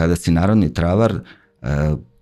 kada si narodni travar, e,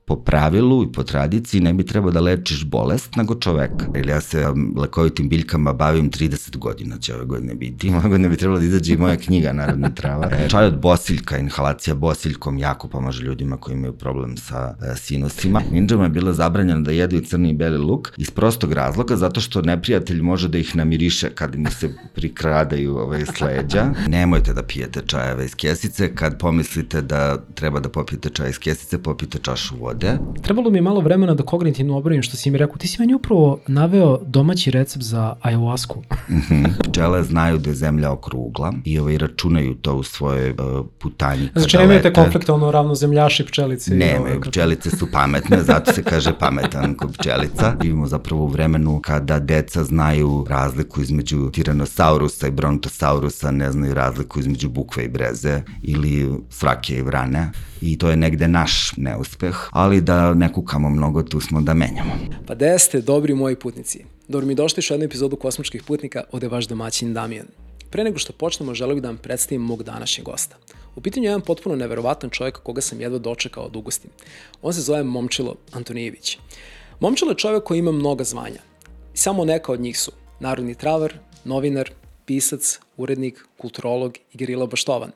po pravilu i po tradiciji ne bi trebao da lečiš bolest nego čoveka. Ili ja se lekovitim biljkama bavim 30 godina će ove godine biti. Ove godine bi trebalo da izađe i moja knjiga Narodni trava. Čaj od bosiljka, inhalacija bosiljkom jako pomaže ljudima koji imaju problem sa e, sinusima. Ninjama je bilo zabranjeno da jedu crni i beli luk iz prostog razloga zato što neprijatelj može da ih namiriše kad mu se prikradaju ove sleđa. Nemojte da pijete čajeve iz kesice. Kad pomislite da treba da popijete čaj iz kesice, popijte čašu vode vode. Trebalo mi je malo vremena da kognitivno obrojim što si mi rekao. Ti si meni upravo naveo domaći recept za ayahuasku. Mhm. Pčele znaju da je zemlja okrugla i ovaj, računaju to u svoje uh, putanji. Znači nemate konfliktovno ravno zemljaši pčelice? Nemaju, pčelice su pametne, zato se kaže pametan kod pčelica. Živimo zapravo u vremenu kada deca znaju razliku između tiranosaurusa i brontosaurusa, ne znaju razliku između bukve i breze ili svrake i vrane i to je negde naš neuspeh, ali da ne kukamo mnogo, tu smo da menjamo. Pa gde ste, dobri moji putnici? Dobro mi došli još jednu epizodu Kosmičkih putnika, ovde vaš domaćin Damijan. Pre nego što počnemo, želeo bih da vam predstavim mog današnjeg gosta. U pitanju je jedan potpuno neverovatan čovjek koga sam jedva dočekao da ugostim. On se zove Momčilo Antonijević. Momčilo je čovjek koji ima mnoga zvanja. Samo neka od njih su narodni travar, novinar, pisac, urednik, kulturolog i gerila baštovan.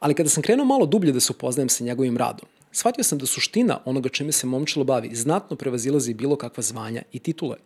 Ali kada sam krenuo malo dublje da se upoznajem sa njegovim radom, shvatio sam da suština onoga čime se momčilo bavi znatno prevazilazi bilo kakva zvanja i titule.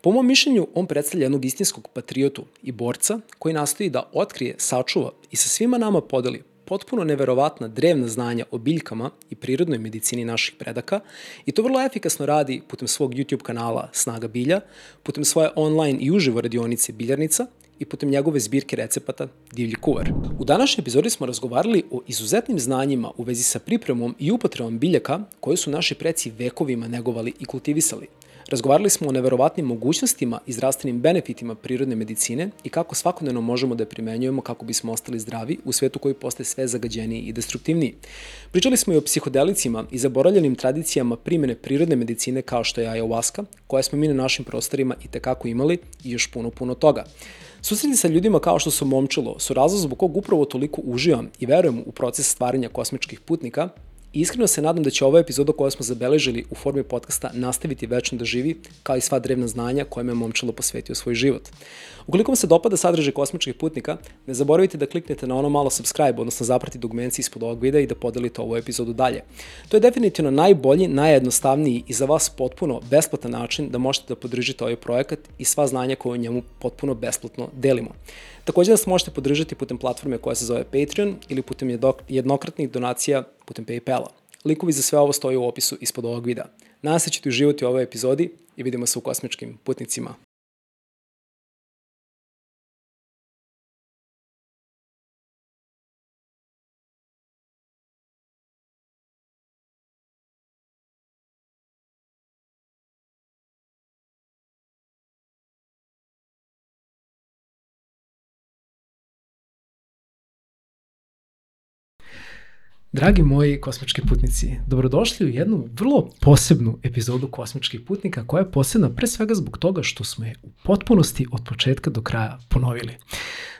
Po mom mišljenju, on predstavlja jednog istinskog patriotu i borca koji nastoji da otkrije, sačuva i sa svima nama podeli potpuno neverovatna drevna znanja o biljkama i prirodnoj medicini naših predaka i to vrlo efikasno radi putem svog YouTube kanala Snaga bilja, putem svoje online i uživo radionice Biljarnica i putem njegove zbirke recepata Divlji kuvar. U današnjoj epizodi smo razgovarali o izuzetnim znanjima u vezi sa pripremom i upotrebom biljaka koje su naši preci vekovima negovali i kultivisali. Razgovarali smo o neverovatnim mogućnostima i zdravstvenim benefitima prirodne medicine i kako svakodnevno možemo da je primenjujemo kako bismo ostali zdravi u svetu koji postaje sve zagađeniji i destruktivniji. Pričali smo i o psihodelicima i zaboravljenim tradicijama primene prirodne medicine kao što je ayahuasca, koje smo mi na našim prostorima i tekako imali i još puno, puno toga. Susreti sa ljudima kao što su Momčilo su razlog zbog kog upravo toliko uživam i verujem u proces stvaranja kosmičkih putnika Iskreno se nadam da će ova epizoda koju smo zabeležili u formi podcasta nastaviti večno da živi, kao i sva drevna znanja kojima je Momčilo posvetio svoj život. Ukoliko vam se dopada sadržaj kosmičkih putnika, ne zaboravite da kliknete na ono malo subscribe, odnosno zaprati dugmenci ispod ovog videa i da podelite ovu epizodu dalje. To je definitivno najbolji, najjednostavniji i za vas potpuno besplatan način da možete da podržite ovaj projekat i sva znanja koje u njemu potpuno besplatno delimo. Takođe nas možete podržati putem platforme koja se zove Patreon ili putem jednokratnih donacija putem Paypala. Likovi za sve ovo stoje u opisu ispod ovog videa. Nadam se da ćete uživati u ovoj epizodi i vidimo se u kosmičkim putnicima. Dragi moji kosmički putnici, dobrodošli u jednu vrlo posebnu epizodu Kosmičkih putnika koja je posebna pre svega zbog toga što smo je u potpunosti od početka do kraja ponovili.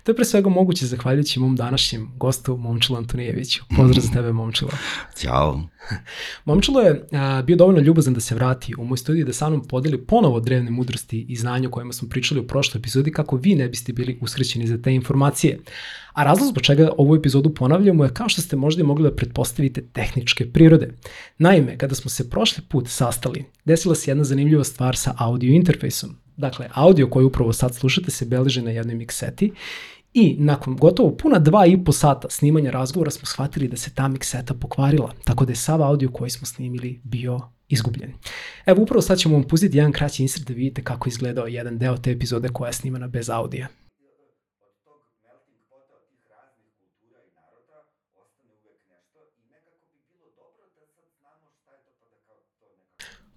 To je pre svega moguće zahvaljujući mom današnjem gostu Momčilu Antonijeviću. Pozdrav za tebe Momčilo. Ćao. Momčilo je a, bio dovoljno ljubazan da se vrati u moj studij da sa mnom podeli ponovo drevne mudrosti i znanja o kojima smo pričali u prošloj epizodi kako vi ne biste bili usrećeni za te informacije. A razlog zbog čega ovu epizodu ponavljamo je kao što ste možda mogli da pretpostavite tehničke prirode. Naime, kada smo se prošli put sastali, desila se jedna zanimljiva stvar sa audio interfejsom. Dakle, audio koji upravo sad slušate se beleže na jednoj mikseti I nakon gotovo puna dva i po sata snimanja razgovora smo shvatili da se ta mikseta pokvarila, tako da je sav audio koji smo snimili bio izgubljen. Evo upravo sad ćemo vam pustiti jedan kraći insert da vidite kako izgledao jedan deo te epizode koja je snimana bez audija.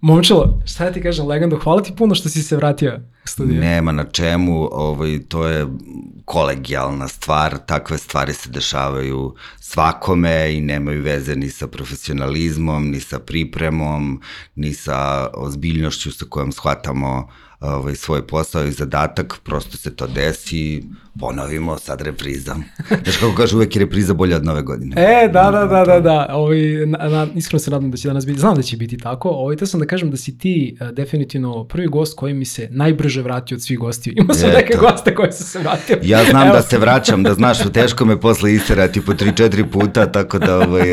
Momčilo, šta ja ti kažem, Legendo, hvala ti puno što si se vratio u studiju. Nema na čemu, ovaj, to je kolegijalna stvar, takve stvari se dešavaju svakome i nemaju veze ni sa profesionalizmom, ni sa pripremom, ni sa ozbiljnošću sa kojom shvatamo ovaj, svoj posao i zadatak, prosto se to desi, ponovimo, sad repriza. Znaš kako kaže, uvek je repriza bolja od nove godine. E, da, da, da, da, da. Ovi, na, na, iskreno se nadam da će danas biti, znam da će biti tako. Ovi, te sam da kažem da si ti uh, definitivno prvi gost koji mi se najbrže vratio od svih gostiju. Imao sam Eto. neke goste koje su se vratili. Ja znam Evo. da se vraćam, da znaš, teško me posle isterati po 3-4 puta, tako da ovaj,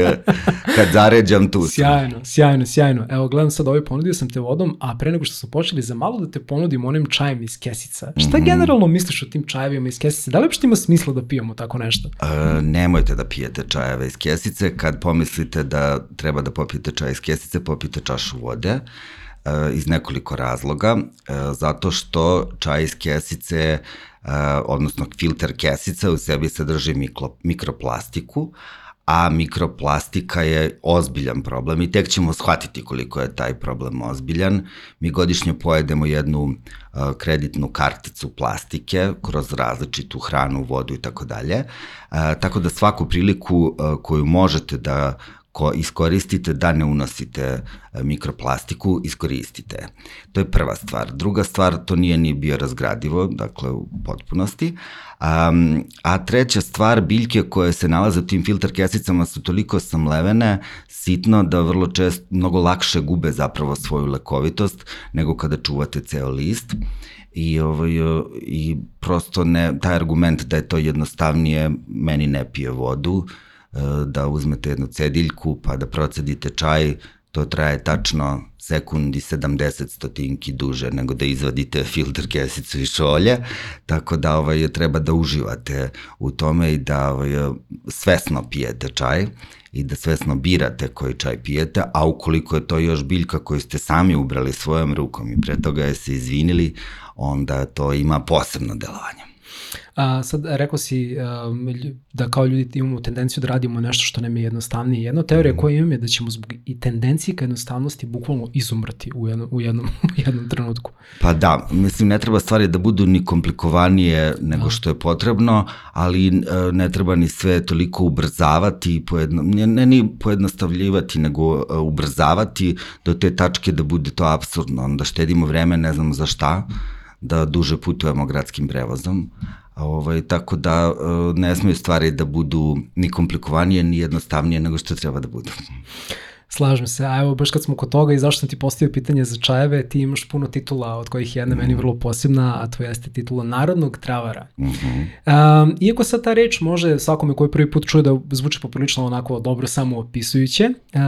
kad zaređam tu. Sjajno, sjajno, sjajno. Evo, gledam sad ovaj, ponudio sam te vodom, a pre nego što smo počeli, za malo da te ponudim onim čajem iz kesica. Šta Mhm. generalno misliš o tim čajevima iz kesice? Da li uopšte ima smisla da pijemo tako nešto? E, nemojte da pijete čajeve iz kesice. Kad pomislite da treba da popijete čaj iz kesice, popijte čašu vode e, iz nekoliko razloga. E, zato što čaj iz kesice, e, odnosno filter kesice u sebi sadrži mikro, mikroplastiku, a mikroplastika je ozbiljan problem i tek ćemo shvatiti koliko je taj problem ozbiljan. Mi godišnje pojedemo jednu uh, kreditnu karticu plastike kroz različitu hranu, vodu i tako dalje. Uh, Tako da svaku priliku uh, koju možete da ko iskoristite da ne unosite mikroplastiku, iskoristite. To je prva stvar. Druga stvar, to nije ni biorazgradivo, dakle u potpunosti. Um, a treća stvar, biljke koje se nalaze u tim filter kesicama su toliko samlevene, sitno, da vrlo često, mnogo lakše gube zapravo svoju lekovitost nego kada čuvate ceo list. I ovaj i prosto ne taj argument da je to jednostavnije meni ne pije vodu e, da uzmete jednu cediljku pa da procedite čaj to traje tačno sekundi 70 stotinki duže nego da izvadite filter kesicu iz šolje, tako da ovaj, treba da uživate u tome i da ovaj, svesno pijete čaj i da svesno birate koji čaj pijete, a ukoliko je to još biljka koju ste sami ubrali svojom rukom i pre toga je se izvinili, onda to ima posebno delovanje. A, sad rekao si lju- da kao ljudi imamo tendenciju da radimo nešto što nam je jednostavnije. Jedna teorija koju imam je da ćemo zbog i tendencije ka jednostavnosti bukvalno izumrati u jednom, u jednom, u jednom trenutku. Pa da, mislim ne treba stvari da budu ni komplikovanije nego što je potrebno, ali e, ne treba ni sve toliko ubrzavati, i pojedno, ne, ne ni pojednostavljivati, nego e, ubrzavati do te tačke da bude to absurdno. Onda štedimo vreme, ne znamo za šta, da duže putujemo gradskim prevozom. Ovaj, tako da e, ne smeju stvari da budu ni komplikovanije, ni jednostavnije nego što treba da budu. Slažem se, a evo baš kad smo kod toga i zašto sam ti postavio pitanje za čajeve, ti imaš puno titula, od kojih je jedna meni vrlo posebna, a to jeste titula Narodnog travara. Mm -hmm. Um, iako sad ta reč može svakome koji prvi put čuje da zvuči poprilično onako dobro samo opisujuće, uh,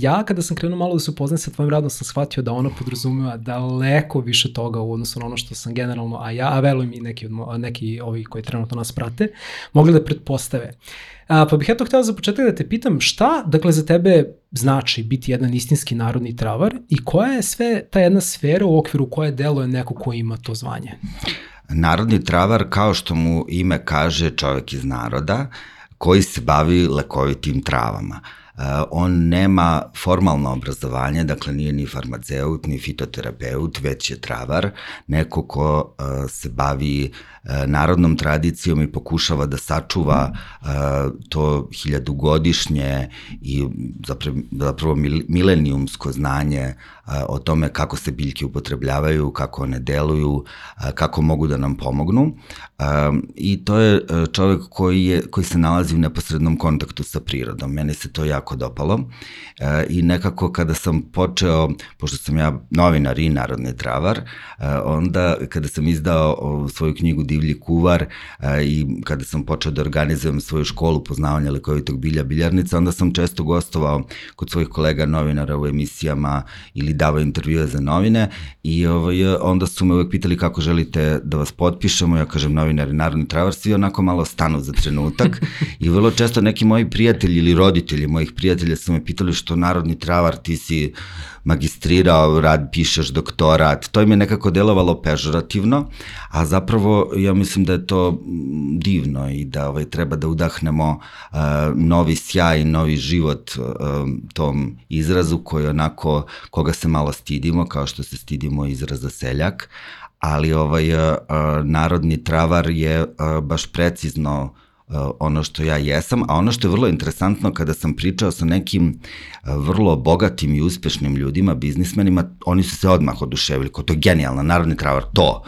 ja kada sam krenuo malo da se upoznam sa tvojim radom sam shvatio da ona podrazumeva daleko više toga u odnosu na ono što sam generalno, a ja, a verujem i neki, od, neki ovi koji trenutno nas prate, mogli da pretpostave. A, pa bih ja to htela za početak da te pitam šta, dakle, za tebe znači biti jedan istinski narodni travar i koja je sve ta jedna sfera u okviru koje deluje neko ko ima to zvanje? Narodni travar, kao što mu ime kaže čovek iz naroda, koji se bavi lekovitim travama. Uh, on nema formalno obrazovanje, dakle nije ni farmaceut, ni fitoterapeut, već je travar, neko ko uh, se bavi uh, narodnom tradicijom i pokušava da sačuva uh, to hiljadugodišnje i zapravo, zapravo mil, milenijumsko znanje o tome kako se biljke upotrebljavaju, kako one deluju, kako mogu da nam pomognu. I to je uh, čovek koji, je, koji se nalazi u neposrednom kontaktu sa prirodom. Meni se to jako dopalo. Uh, I nekako kada sam počeo, pošto sam ja novinar i narodni travar, uh, onda kada sam izdao svoju knjigu Divlji kuvar uh, i kada sam počeo da organizujem svoju školu poznavanja lekovitog bilja biljarnica, onda sam često gostovao kod svojih kolega novinara u emisijama ili davao intervjue za novine i ovaj, onda su me uvek pitali kako želite da vas potpišemo, ja kažem novinari Narodni travar, svi onako malo stanu za trenutak i vrlo često neki moji prijatelji ili roditelji mojih prijatelja su me pitali što Narodni travar ti si magistrirao, rad, pišeš doktorat, to im je nekako delovalo pežorativno, a zapravo ja mislim da je to divno i da ovaj, treba da udahnemo uh, novi sjaj, novi život uh, tom izrazu koji onako, koga se malo stidimo, kao što se stidimo izraza seljak, ali ovaj uh, narodni travar je uh, baš precizno ono što ja jesam, a ono što je vrlo interesantno kada sam pričao sa nekim vrlo bogatim i uspešnim ljudima, biznismenima, oni su se odmah oduševili, ko to je genijalno, narodni travar, to,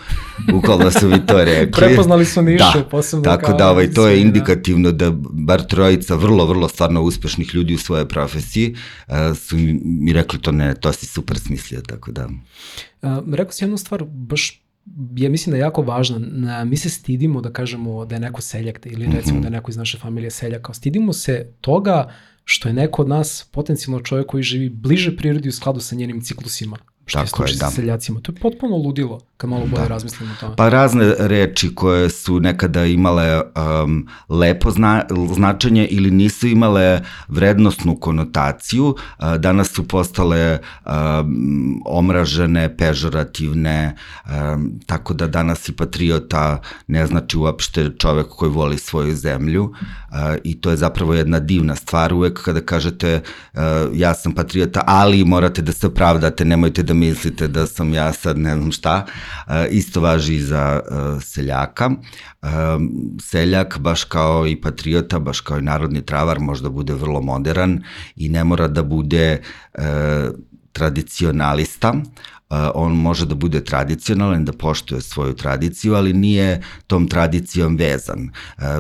bukvalno su mi to rekli. Prepoznali su nišu, da, posebno tako kao da ovaj, to je da. indikativno da bar trojica vrlo, vrlo stvarno uspešnih ljudi u svojoj profesiji uh, su mi, mi rekli to ne, to si super smislio, tako da. Uh, rekao si jednu stvar, baš ja mislim da je jako važna. Na, mi se stidimo da kažemo da je neko seljak ili recimo -hmm. da je neko iz naše familije seljak. Stidimo se toga što je neko od nas potencijalno čovjek koji živi bliže prirodi u skladu sa njenim ciklusima što Tako je, je da. seljacima. To je potpuno ludilo kad malo bolje da. razmislimo o tome. Pa razne reči koje su nekada imale um, lepo zna, značenje ili nisu imale vrednostnu konotaciju, uh, danas su postale um, omražene, pežorativne, um, tako da danas i patriota ne znači uopšte čovek koji voli svoju zemlju uh, i to je zapravo jedna divna stvar uvek kada kažete uh, ja sam patriota, ali morate da se pravdate, nemojte da mislite da sam ja sad ne znam šta, isto važi i za e, seljaka. E, seljak, baš kao i patriota, baš kao i narodni travar, možda bude vrlo modern i ne mora da bude tradicionalista, on može da bude tradicionalan, da poštuje svoju tradiciju, ali nije tom tradicijom vezan,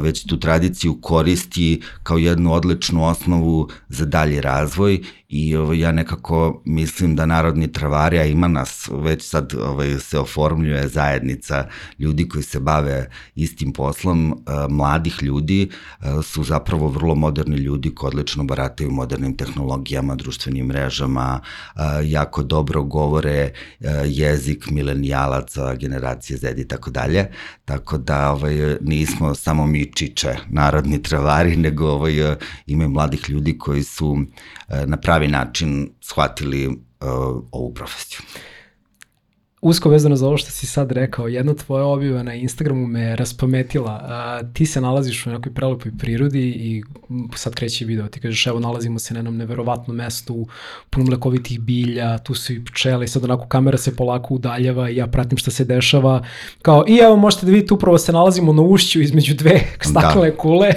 već tu tradiciju koristi kao jednu odličnu osnovu za dalji razvoj i ovaj, ja nekako mislim da Narodni travari, a ima nas, već sad ovaj, se oformljuje zajednica ljudi koji se bave istim poslom, uh, mladih ljudi uh, su zapravo vrlo moderni ljudi koji odlično barataju modernim tehnologijama, društvenim mrežama, uh, jako dobro govore jezik milenijalaca, generacije Z i tako dalje, tako da ovaj, nismo samo mi čiče narodni travari, nego ovaj, ima mladih ljudi koji su na pravi način shvatili uh, ovu profesiju usko vezano za ovo što si sad rekao, jedna tvoja objava na Instagramu me raspametila. A, ti se nalaziš u nekoj prelepoj prirodi i sad kreće video, ti kažeš evo nalazimo se na jednom neverovatnom mestu punom lekovitih bilja, tu su i pčele i sad onako kamera se polako udaljava i ja pratim šta se dešava. Kao i evo možete da vidite upravo se nalazimo na ušću između dve staklene da. kule.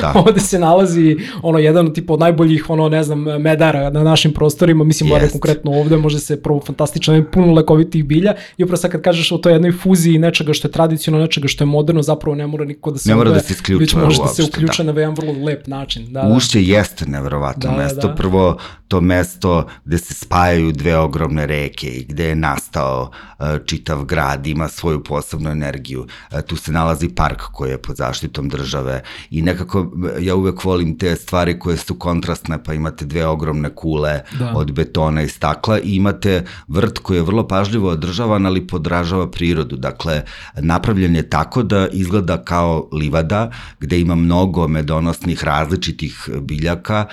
da. Ovde se nalazi ono jedan tipa od najboljih ono ne znam medara na našim prostorima, mislim yes. konkretno ovde može se prvo fantastično puno lekovitih bilja bilja i upravo sad kad kažeš o toj jednoj fuziji nečega što je tradicionalno, nečega što je moderno, zapravo ne mora niko da se ne mora da se isključuje već može da se uključa da. na jedan vrlo lep način. Da, da. Ušće jeste neverovatno da, mesto. Da, da. Prvo, to mesto gde se spajaju dve ogromne reke i gde je nastao uh, čitav grad, ima svoju posebnu energiju. Uh, tu se nalazi park koji je pod zaštitom države i nekako ja uvek volim te stvari koje su kontrastne, pa imate dve ogromne kule da. od betona i stakla i imate vrt koji je vrlo pažljivo održavan, ali podražava prirodu. Dakle, napravljen je tako da izgleda kao livada gde ima mnogo medonosnih različitih biljaka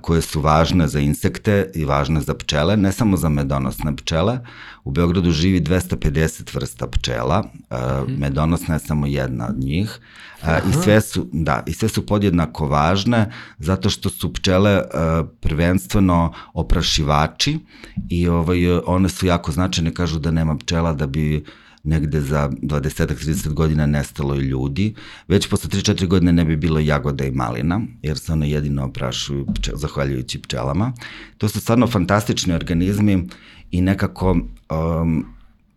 koje su važne za insekte i važne za pčele, ne samo za medonosne pčele. U Beogradu živi 250 vrsta pčela, mm. medonosna je samo jedna od njih. Aha. I sve su, da, i sve su podjednako važne zato što su pčele prvenstveno oprašivači i ovaj, one su jako značajne, kažu da nema pčela da bi negde za 20-30 godina nestalo i ljudi. Već posle 3-4 godine ne bi bilo jagoda i malina, jer se one jedino oprašuju pče, zahvaljujući pčelama. To su stvarno fantastični organizmi i nekako um,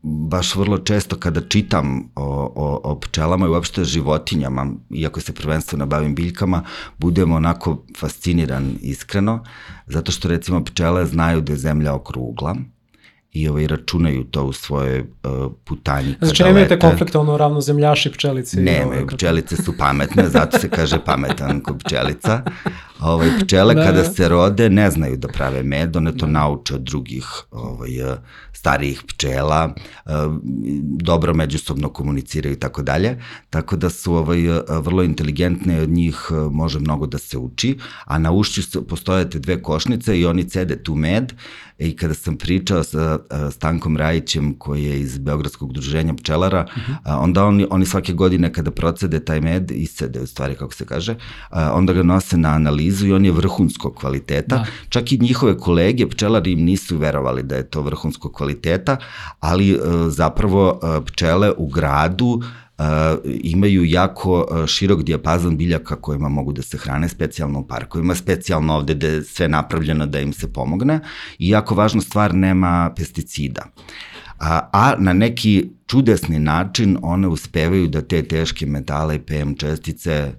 baš vrlo često kada čitam o, o, o pčelama i uopšte životinjama, iako se prvenstveno bavim biljkama, budem onako fasciniran iskreno, zato što recimo pčele znaju da je zemlja okrugla, i ovaj, računaju to u svoje uh, putanji. Znači nemate konflikta ono ravnozemljaši i pčelice? Ne, pčelice su pametne, zato se kaže pametan kod pčelica. Ovaj, pčele da, kada da. se rode ne znaju da prave med, one to da. nauče od drugih ovaj, starijih pčela, eh, dobro međusobno komuniciraju i tako dalje, tako da su ovaj, vrlo inteligentne, od njih eh, može mnogo da se uči, a na ušću postoje te dve košnice i oni cede tu med i kada sam pričao sa eh, Stankom Rajićem koji je iz Beogradskog udruženja pčelara, uh mhm. -huh. onda oni, oni svake godine kada procede taj med, iscede u stvari kako se kaže, onda ga nose na analizu i on je vrhunskog kvaliteta. Da. Čak i njihove kolege pčelari im nisu verovali da je to vrhunskog kvaliteta, ali e, zapravo e, pčele u gradu imaju jako širok dijapazon biljaka kojima mogu da se hrane specijalno u parkovima, specijalno ovde da je sve napravljeno da im se pomogne i jako važna stvar, nema pesticida. A, a na neki čudesni način one uspevaju da te teške metale i PM čestice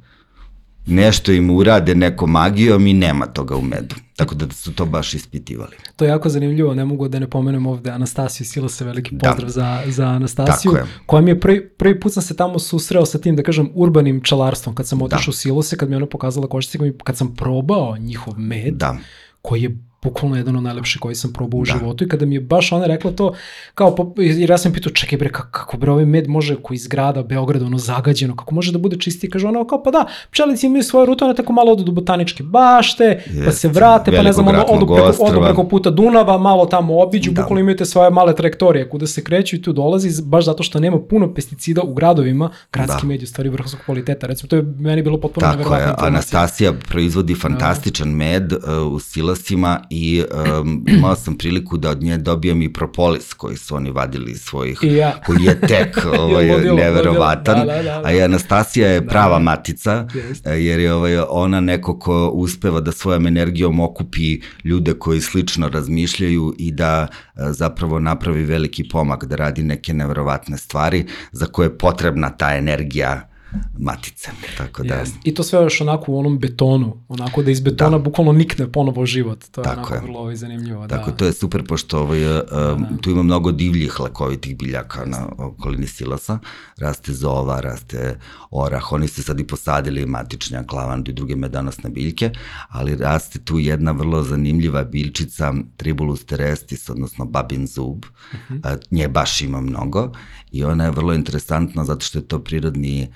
nešto im urade neko magijom i nema toga u medu. Tako da su to baš ispitivali. To je jako zanimljivo, ne mogu da ne pomenem ovde Anastasiju Silose, veliki da. pozdrav da. za, za Anastasiju, koja mi je prvi, prvi put sam se tamo susreo sa tim, da kažem, urbanim čelarstvom, kad sam da. otišao da. u Silose, kad mi ona pokazala koščice, kad sam probao njihov med, da. koji je bukvalno jedan od najlepših koji sam probao u da. životu i kada mi je baš ona rekla to, kao, jer ja sam pitao, čekaj bre, kako, kako bre, ovaj med može koji iz grada, Beograda, ono zagađeno, kako može da bude čistiji? Kaže ona, kao, pa da, pčelici imaju svoje rute, one tako malo odu do botaničke bašte, Jest, pa se vrate, pa ne znam, ono, odu preko, odu preko puta Dunava, malo tamo obiđu, da. bukvalno imaju te svoje male trajektorije kuda se kreću i tu dolazi, baš zato što nema puno pesticida u gradovima, gradski da. med je stvari vrhunskog kvaliteta. Recimo, to je meni bilo potpuno neverovatno. Tako je, Anastasija proizvodi fantastičan med uh, u silasima i um, imao sam priliku da od nje dobijem i propolis koji su oni vadili iz svojih, ja. koji je tek ovaj, je neverovatan, da, da, da, da. a i Anastasija je da, prava da, matica, yes. jer je ovaj, ona neko ko uspeva da svojom energijom okupi ljude koji slično razmišljaju i da zapravo napravi veliki pomak, da radi neke neverovatne stvari za koje je potrebna ta energija matice. Tako da... Yes. I to sve još onako u onom betonu, onako da iz betona da. bukvalno nikne ponovo život. To je Tako onako je. vrlo ovaj, zanimljivo. Tako, da. to je super, pošto ovaj, um, da. tu ima mnogo divljih lekovitih biljaka na okolini silasa. Raste zova, raste orah, oni se sad i posadili matičnja, klavandu i druge medanosne biljke, ali raste tu jedna vrlo zanimljiva biljčica Tribulus terestis, odnosno babin zub. Uh mhm. -huh. Nje baš ima mnogo i ona je vrlo interesantna zato što je to prirodni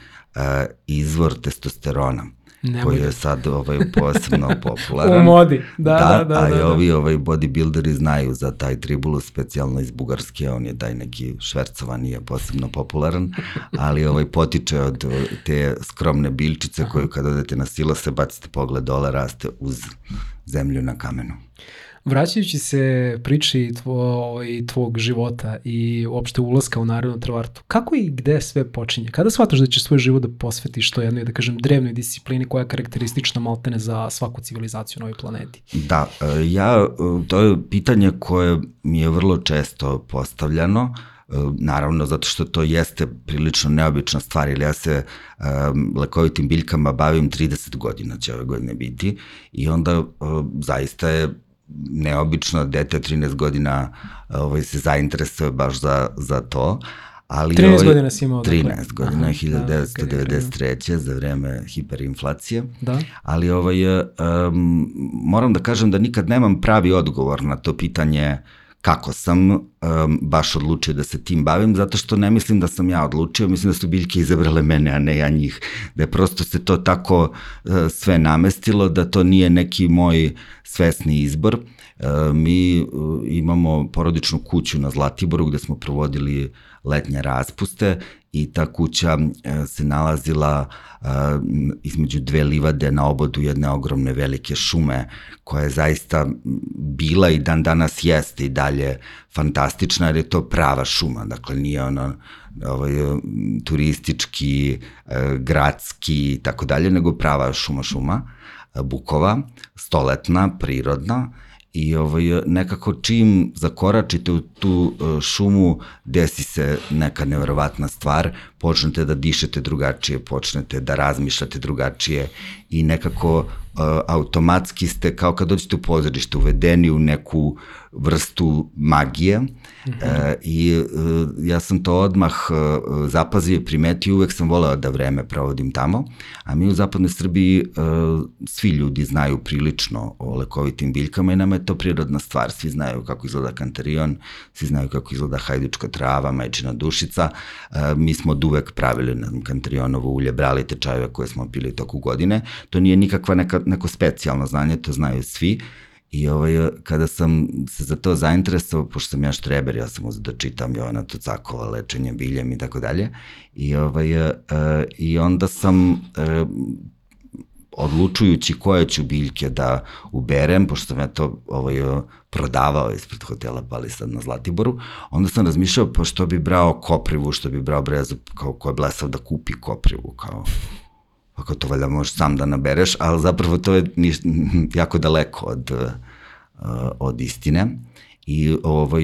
izvor testosterona. Nemoj koji je sad ovaj, posebno popularan. U modi, da, da, da. da a da, i da. ovi ovaj, bodybuilderi znaju za taj tribulus, specijalno iz Bugarske, on je taj neki švercovan, nije posebno popularan, ali ovaj, potiče od te skromne bilčice koju kad odete na silo se bacite pogled dole, raste uz zemlju na kamenu. Vraćajući se priči tvo, ovaj, tvog života i uopšte ulaska u Narodnu trvartu, kako i gde sve počinje? Kada shvataš da ćeš svoj život da posvetiš to jednoj, da kažem, drevnoj disciplini koja je karakteristična maltene za svaku civilizaciju na ovoj planeti? Da, e, ja, e, to je pitanje koje mi je vrlo često postavljano, e, naravno zato što to jeste prilično neobična stvar, ili ja se um, lekovitim biljkama bavim 30 godina će ove godine biti i onda um, zaista je neobično dete 13 godina ovaj, se zainteresuje baš za, za to. Ali 13 ovaj, godina si imao. 13 dakle. godina, Aha, 1993. Da, za vreme hiperinflacije. Da. Ali ovaj, um, moram da kažem da nikad nemam pravi odgovor na to pitanje kako sam um, baš odlučio da se tim bavim, zato što ne mislim da sam ja odlučio, mislim da su biljke izabrale mene, a ne ja njih. Da je prosto se to tako uh, sve namestilo, da to nije neki moj svesni izbor. Uh, mi uh, imamo porodičnu kuću na Zlatiboru gde smo provodili letnje raspuste i ta kuća e, se nalazila e, između dve livade na obodu jedne ogromne velike šume koja je zaista bila i dan danas jeste i dalje fantastična jer je to prava šuma, dakle nije ono ovaj, turistički, e, gradski i tako dalje, nego prava šuma šuma, bukova, stoletna, prirodna i ovaj, nekako čim zakoračite u tu e, šumu, desi se neka neverovatna stvar, počnete da dišete drugačije, počnete da razmišljate drugačije i nekako automatski ste, kao kad dođete u pozorište, uvedeni u neku vrstu magije mm -hmm. uh, i uh, ja sam to odmah uh, zapazio i primetio, uvek sam voleo da vreme provodim tamo, a mi u zapadnoj Srbiji uh, svi ljudi znaju prilično o lekovitim biljkama i nama je to prirodna stvar, svi znaju kako izgleda kantarion, svi znaju kako izgleda hajdučka trava, majčina dušica, uh, mi smo od uvek pravili na kantarionovo ulje, brali tečajeve koje smo pili toku godine, to nije nikakva neka, neko specijalno znanje, to znaju svi, I ovaj, kada sam se za to zainteresovao, pošto sam ja štreber, ja sam uzao da čitam Jovana Tucakova, lečenje biljem i tako dalje, i, ovaj, uh, i onda sam uh, odlučujući koje ću biljke da uberem, pošto sam ja to ovaj, prodavao ispred hotela Palisad na Zlatiboru, onda sam razmišljao pa što bi brao koprivu, što bi brao brezu, kao ko je blesav da kupi koprivu, kao ako to valjda možeš sam da nabereš, ali zapravo to je niš, jako daleko od, od istine. I ovaj,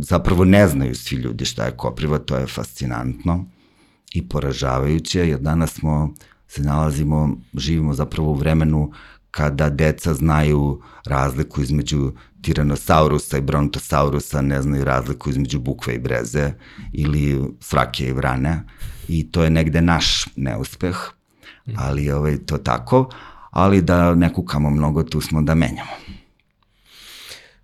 zapravo ne znaju svi ljudi šta je kopriva, to je fascinantno i poražavajuće, jer danas smo, se nalazimo, živimo zapravo u vremenu kada deca znaju razliku između tiranosaurusa i brontosaurusa, ne znaju razliku između bukve i breze ili srake i vrane. I to je negde naš neuspeh, ali ovaj, to tako, ali da ne kukamo mnogo, tu smo da menjamo.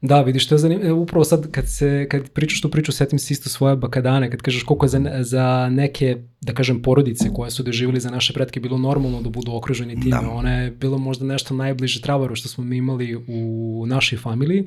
Da, vidiš, to je zanimljivo. Upravo sad kad, se, kad pričaš tu priču, setim se isto svoje bakadane, kad kažeš koliko je za, za neke, da kažem, porodice koje su doživjeli za naše pretke bilo normalno da budu okruženi time. Da. Ona je bilo možda nešto najbliže travaru što smo mi imali u našoj familiji.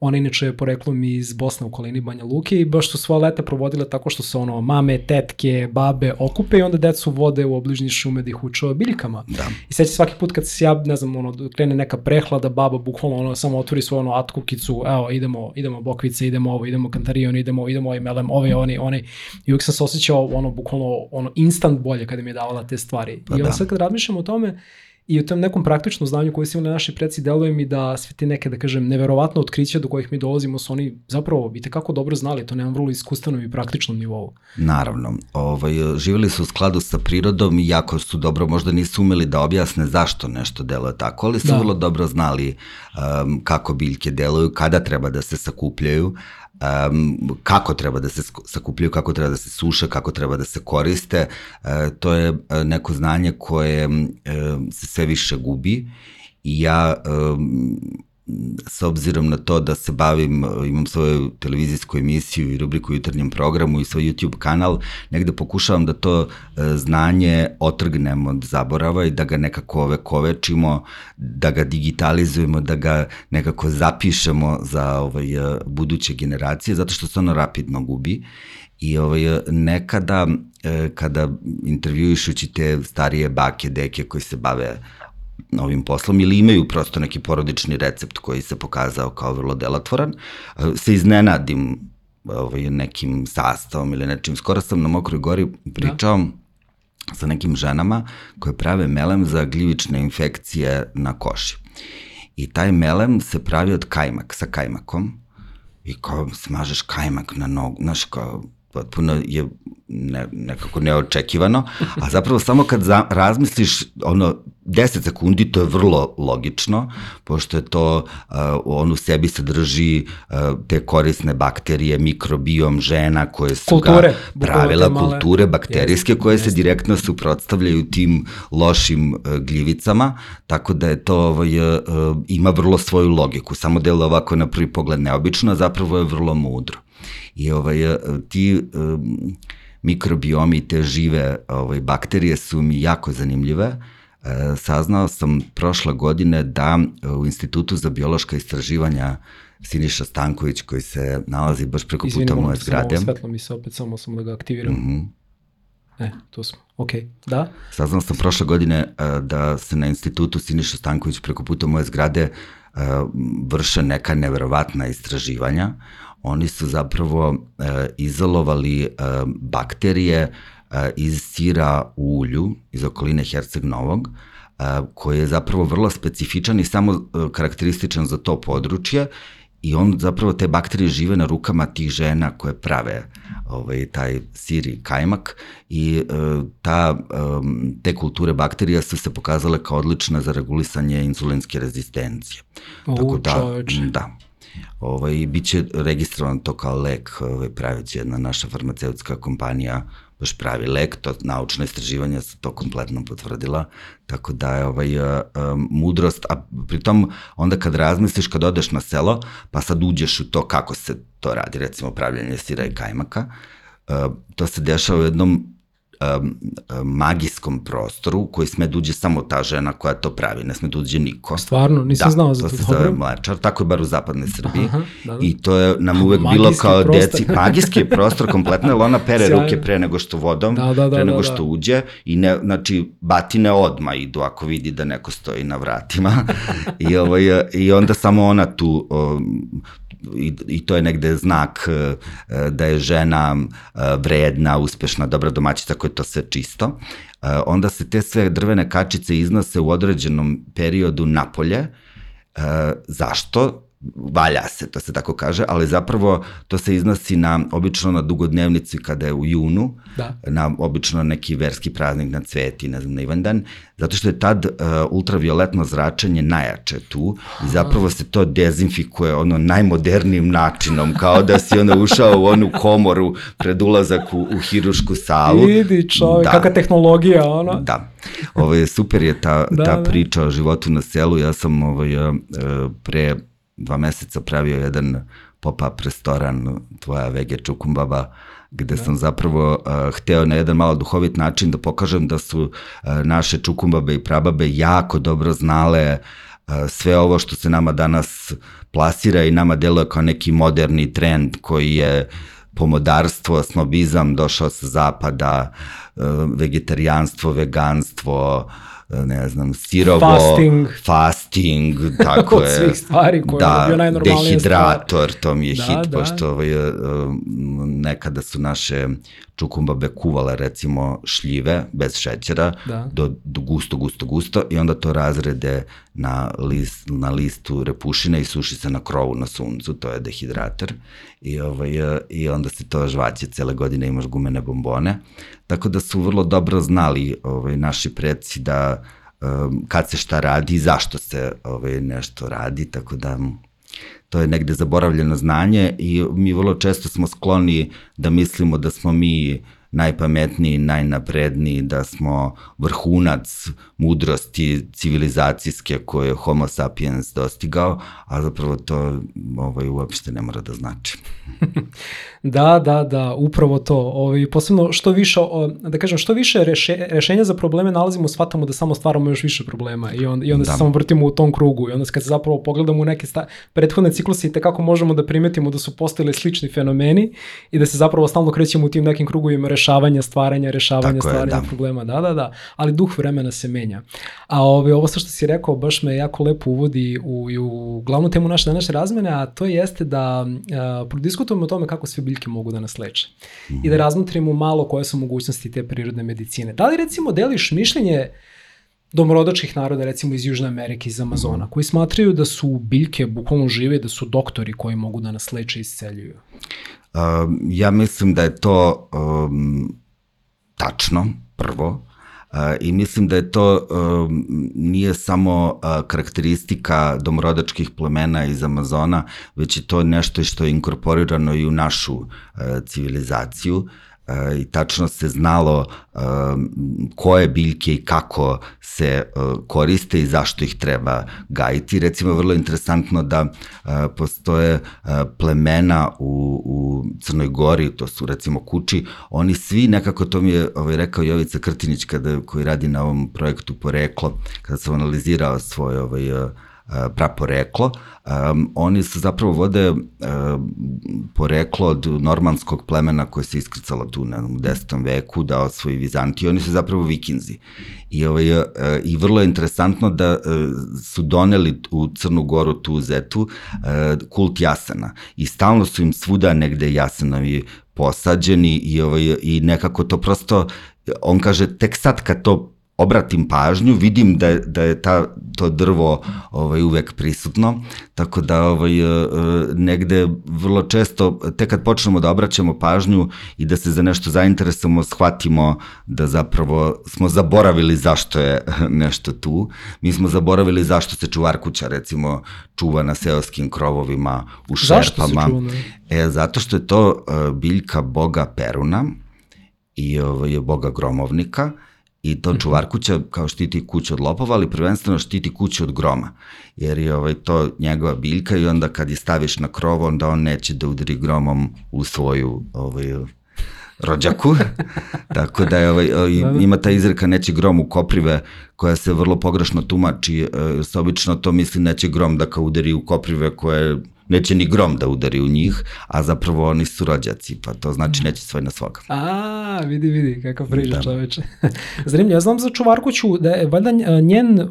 Ona inače je poreklom iz Bosne u okolini Banja Luke i baš su sva leta provodile tako što se ono mame, tetke, babe okupe i onda decu vode u obližnji šume da ih uče o biljkama. Da. I seća svaki put kad se ja, ne znam, ono, krene neka prehlada, baba bukvalno ono, samo otvori svoju ono atkukicu, evo, idemo, idemo bokvice, idemo ovo, idemo kantarion, idemo, idemo ovaj melem, ovaj, oni, oni. I uvijek sam se osjećao ono, bukvalno, ono, instant bolje kada mi je davala te stvari. Pa I onda da. sad kad razmišljam o tome, i u tom nekom praktičnom znanju koje su imali naši preci deluje mi da sve te neke, da kažem, neverovatno otkrića do kojih mi dolazimo su oni zapravo i tekako dobro znali, to nemam vrlo iskustvenom i praktičnom nivou. Naravno, ovaj, živjeli su u skladu sa prirodom i jako su dobro, možda nisu umeli da objasne zašto nešto deluje tako, ali su da. vrlo dobro znali um, kako biljke deluju, kada treba da se sakupljaju, um, kako treba da se sakupljaju, kako treba da se suše, kako treba da se koriste. Uh, to je e, neko znanje koje uh, se sve više gubi i ja um, s obzirom na to da se bavim, imam svoju televizijsku emisiju i rubriku u jutarnjem programu i svoj YouTube kanal, negde pokušavam da to e, znanje otrgnem od zaborava i da ga nekako ove kovečimo, da ga digitalizujemo, da ga nekako zapišemo za ovaj, e, buduće generacije, zato što se ono rapidno gubi. I ovaj, nekada, e, kada intervjuišući te starije bake, deke koji se bave ovim poslom ili imaju prosto neki porodični recept koji se pokazao kao vrlo delotvoran, e, se iznenadim ovaj, nekim sastavom ili nečim. Skoro sam na Mokroj gori pričao da. sa nekim ženama koje prave melem za gljivične infekcije na koši. I taj melem se pravi od kajmak, sa kajmakom. I kao smažeš kajmak na nogu, znaš, kao potpuno je ne, nekako neočekivano, a zapravo samo kad za, razmisliš ono 10 sekundi to je vrlo logično, pošto je to, uh, on u sebi sadrži uh, te korisne bakterije, mikrobiom žena koje su kulture, ga pravila, kulture bakterijske koje se direktno suprotstavljaju tim lošim uh, gljivicama, tako da je to ovaj, uh, ima vrlo svoju logiku, samo delo ovako na prvi pogled neobično, a zapravo je vrlo mudro. I ovaj, ti um, mikrobiomi, te žive ovaj, bakterije su mi jako zanimljive. E, saznao sam prošle godine da u Institutu za biološka istraživanja Siniša Stanković koji se nalazi baš preko Izvini, puta moje zgrade. Izvini, svetlo mi se opet, samo sam da ga aktiviram. Mm -hmm. E, tu smo. Ok, da? Saznao sam prošle godine uh, da se na institutu Siniša Stanković preko puta moje zgrade uh, vrše neka neverovatna istraživanja oni su zapravo e, izolovali e, bakterije e, iz sira u ulju iz okoline Herceg Novog, e, koji je zapravo vrlo specifičan i samo e, karakterističan za to područje i on zapravo te bakterije žive na rukama tih žena koje prave ovaj, taj sir i kajmak i e, ta, e, te kulture bakterija su se pokazale kao odlične za regulisanje insulinske rezistencije. O, Tako da, čoveče. Da ovaj, bit će registrovan to kao lek, ovaj, praveći jedna naša farmaceutska kompanija baš pravi lek, to naučna istraživanja su to kompletno potvrdila, tako da je ovaj, uh, mudrost, a pritom onda kad razmisliš, kad odeš na selo, pa sad uđeš u to kako se to radi, recimo pravljanje sira i kajmaka, uh, to se dešava u jednom magijskom prostoru koji sme da uđe samo ta žena koja to pravi, ne sme da uđe niko. Stvarno, nisam da, znao za to. to. se zove mlečar, tako je bar u zapadnoj Srbiji. Aha, da, da. I to je nam uvek Magijski bilo kao prostor. deci, magijski je prostor kompletno, jer ona pere Sjajno. ruke pre nego što vodom, Da, da, da, pre nego da, što da. uđe i ne, znači batine odma idu ako vidi da neko stoji na vratima i, ovaj, i onda samo ona tu um, i, i to je negde znak e, da je žena e, vredna, uspešna, dobra domaćica koja to sve čisto. E, Onda se te sve drvene kačice iznose u određenom periodu napolje. Zašto? Valja se, to se tako kaže, ali zapravo to se iznosi na, obično na dugodnevnici kada je u junu, Da. na obično neki verski praznik na cveti, ne znam, na Ivandan, zato što je tad uh, ultravioletno zračenje najjače tu i zapravo se to dezinfikuje ono najmodernijim načinom, kao da si ono ušao u onu komoru pred ulazak u, u hirušku salu. Vidi čovjek, Da. kakva tehnologija, ono. Da. Ovo je super je ta, Da, da, ta da. priča o životu na selu. Ja sam ovaj, e, pre dva meseca pravio jedan pop-up restoran Tvoja vege čukumbaba gde da. sam zapravo uh, hteo na jedan malo duhovit način da pokažem da su uh, naše čukumbabe i prababe jako dobro znale uh, sve ovo što se nama danas plasira i nama deluje kao neki moderni trend koji je pomodarstvo, snobizam došao sa zapada, uh, vegetarijanstvo, veganstvo, uh, ne znam, sirovo, Fasting. fasting, tako Od je. svih stvari koje je da, bio najnormalnija dehidrator, to mi je Da, hit, da. pošto ovaj, uh, nekada su naše čukumbabe kuvale recimo šljive bez šećera Da. do, do gusto, gusto, gusto i onda to razrede na, list, na listu repušine i suši se na krovu na suncu, to je dehidrator i, ovaj, uh, i onda se to žvaće cele godine, imaš gumene bombone. Tako da su vrlo dobro znali ovaj, naši preci da um, kad se šta radi i zašto se ovaj, nešto radi, tako da to je negde zaboravljeno znanje i mi vrlo često smo skloni da mislimo da smo mi najpametniji, najnapredniji, da smo vrhunac mudrosti civilizacijske koje je Homo sapiens dostigao, a zapravo to ovaj, uopšte ne mora da znači. Da, da, da, upravo to. Ovaj, posebno što više, o, da kažem, što više reše, rešenja za probleme nalazimo, shvatamo da samo stvaramo još više problema i, on, i onda da. Se samo vrtimo u tom krugu i onda kad se zapravo pogledamo u neke sta, prethodne cikluse i tekako možemo da primetimo da su postojili slični fenomeni i da se zapravo stalno krećemo u tim nekim krugovima rešavanja, stvaranja, rešavanja, Tako je, stvaranja da. problema. Da, da, da, ali duh vremena se menja. A ovaj, ovo sa što si rekao baš me jako lepo uvodi u, u glavnu temu naše današnje razmene, a to jeste da a, prodiskutujemo o tome kako sve biljke mogu da nas leče. Mm. I da razmotrimo malo koje su mogućnosti te prirodne medicine. Da li recimo deliš mišljenje domorodačkih naroda, recimo iz Južne Amerike, iz Amazona, koji smatraju da su biljke bukvalno žive, da su doktori koji mogu da nas leče i isceljuju? Um, ja mislim da je to um, tačno, prvo, uh, i mislim da je to um, nije samo karakteristika domorodačkih plemena iz Amazona, već je to nešto što je inkorporirano i u našu civilizaciju i tačno se znalo um, koje biljke i kako se uh, koriste i zašto ih treba gajiti. Recimo, vrlo interesantno da uh, postoje plemena u, u Crnoj Gori, to su recimo kući, oni svi nekako, to mi je ovaj, rekao Jovica Krtinić kada, koji radi na ovom projektu Poreklo, kada sam analizirao svoj ovaj, praporeklo. Um, oni se zapravo vode um, poreklo od normanskog plemena koje se iskrcalo tu na u 10. veku da osvoji Vizantiju. Oni su zapravo vikinzi. I, ovaj, uh, I vrlo je interesantno da uh, su doneli u Crnu Goru tu zetu uh, kult jasana. I stalno su im svuda negde jasanovi posađeni i, ovaj, i nekako to prosto, on kaže, tek sad kad to obratim pažnju, vidim da je, da je ta, to drvo ovaj, uvek prisutno, tako da ovaj, e, negde vrlo često, tek kad počnemo da obraćamo pažnju i da se za nešto zainteresujemo, shvatimo da zapravo smo zaboravili zašto je nešto tu. Mi smo zaboravili zašto se čuvar kuća recimo čuva na seoskim krovovima u šerpama. Zašto se čuva? E, zato što je to uh, biljka boga Peruna i ovaj, boga gromovnika, i to čuvar kuća kao štiti kuću od lopova, ali prvenstveno štiti kuću od groma, jer je ovaj, to njegova biljka i onda kad je staviš na krovo, onda on neće da udari gromom u svoju ovaj, rođaku. Tako da je, ovaj, da, da. ima ta izreka neće grom u koprive koja se vrlo pogrešno tumači. Se obično to misli neće grom da kao udari u koprive koje neće ni grom da udari u njih, a zapravo oni su rođaci, pa to znači neće svoj na svoga. A, vidi, vidi, kakav priča da. čoveče. Zanimljivo, ja znam za čuvarkuću da je valjda njen,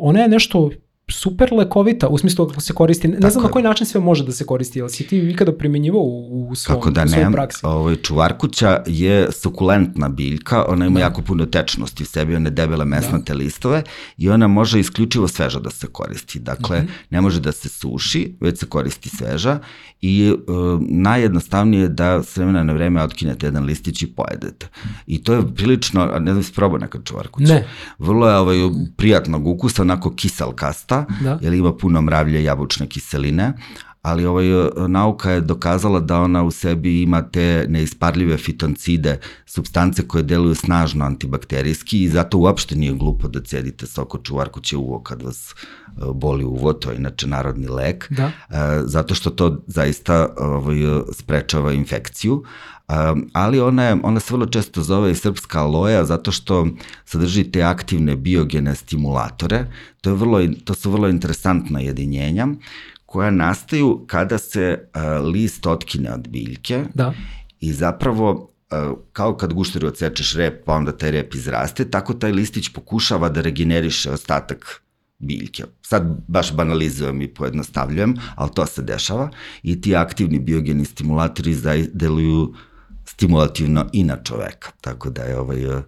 ona je nešto super lekovita, u smislu kako se koristi, ne Tako znam na koji način sve može da se koristi, jel si ti ikada primenjivao u, u svom, Kako da ne, praksi? Ovaj, čuvarkuća je sukulentna biljka, ona ima da. jako puno tečnosti u sebi, one debele mesnate da. listove i ona može isključivo sveža da se koristi. Dakle, mm -hmm. ne može da se suši, već se koristi sveža i uh, najjednostavnije je da s vremena na vreme otkinete jedan listić i pojedete. I to je prilično, ne znam si probao nekad čuvarkuća. Ne. Vrlo je ovaj, prijatnog ukusa, onako kiselkasta, da. jer ima puno mravlje jabučne kiseline, ali ovaj, nauka je dokazala da ona u sebi ima te neisparljive fitoncide, substance koje deluju snažno antibakterijski i zato uopšte nije glupo da cedite sok od čuvarkuće uvo kad vas e, boli uvo, to je inače narodni lek, da. E, zato što to zaista ovaj, sprečava infekciju, ali ona, je, ona se vrlo često zove i srpska aloja zato što sadrži te aktivne biogene stimulatore. To, je vrlo, to su vrlo interesantna jedinjenja koja nastaju kada se uh, list otkine od biljke da. i zapravo uh, kao kad gušteru odsečeš rep pa onda taj rep izraste, tako taj listić pokušava da regeneriše ostatak biljke. Sad baš banalizujem i pojednostavljujem, ali to se dešava i ti aktivni biogeni stimulatori deluju uh, stimulativno i na čoveka. Tako da je ovaj, eh,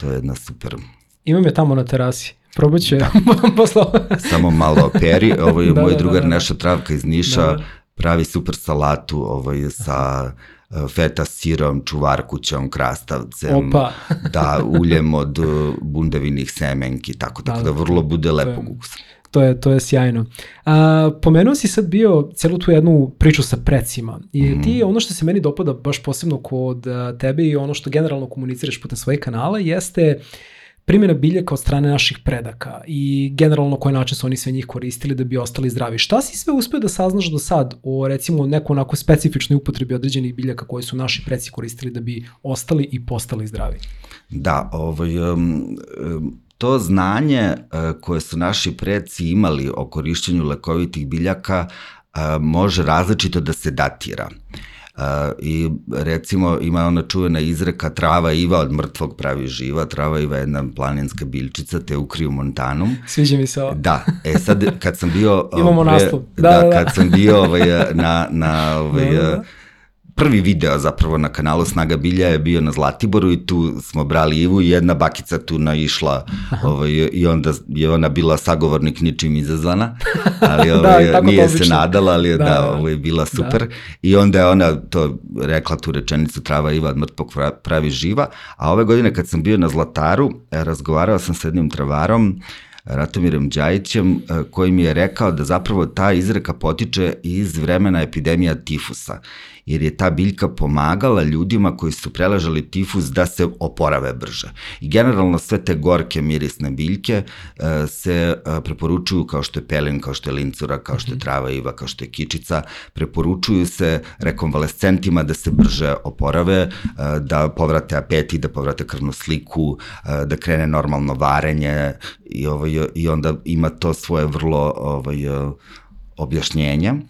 to je jedna super... Imam je tamo na terasi. Probat će da. posle Samo malo peri. Ovo je da, moj da, drugar da, da. Neša Travka iz Niša. Da, da. Pravi super salatu ovaj, sa eh, feta sirom, čuvarkućom, krastavcem, Opa. da, uljem od eh, bundevinih semenki, tako, tako da, da vrlo bude lepog ukusa to je, to je sjajno. A, pomenuo si sad bio celu tu jednu priču sa precima i mm. ti ono što se meni dopada baš posebno kod tebe i ono što generalno komuniciraš putem svoje kanala jeste primjena biljaka od strane naših predaka i generalno koje način su oni sve njih koristili da bi ostali zdravi. Šta si sve uspeo da saznaš do sad o recimo neku onako specifičnoj upotrebi određenih biljaka koje su naši preci koristili da bi ostali i postali zdravi? Da, ovaj, um, um, to znanje e, koje su naši preci imali o korišćenju lekovitih biljaka e, može različito da se datira. Uh, I recimo ima ona čuvena izreka trava iva od mrtvog pravi živa, trava iva je jedna planinska biljčica, te ukriju montanom. Sviđa mi se ovo. Da, e sad kad sam bio... Imamo pre, naslov. Da, da, da, kad sam bio ovaj, na, na ovaj, da, da, da prvi video zapravo na kanalu Snaga Bilja je bio na Zlatiboru i tu smo brali Ivu i jedna bakica tu naišla ovaj, i onda je ona bila sagovornik ničim izazvana, ali da, ovaj, da, nije se nadala, ali da, da ovaj, bila super. Da. i onda je ona to rekla tu rečenicu trava Iva od mrtvog pravi živa, a ove godine kad sam bio na Zlataru, e, razgovarao sam sa jednim travarom Ratomirom Đajićem, e, koji mi je rekao da zapravo ta izreka potiče iz vremena epidemija tifusa jer je ta biljka pomagala ljudima koji su preležali tifus da se oporave brže. I generalno sve te gorke mirisne biljke uh, se uh, preporučuju kao što je pelin, kao što je lincura, kao što je mhm. trava iva, kao što je kičica, preporučuju se rekonvalescentima da se brže oporave, uh, da povrate apetit, da povrate krvnu sliku, da krene normalno varenje i, ovaj, i onda ima to svoje vrlo ovaj, objašnjenje. Uh,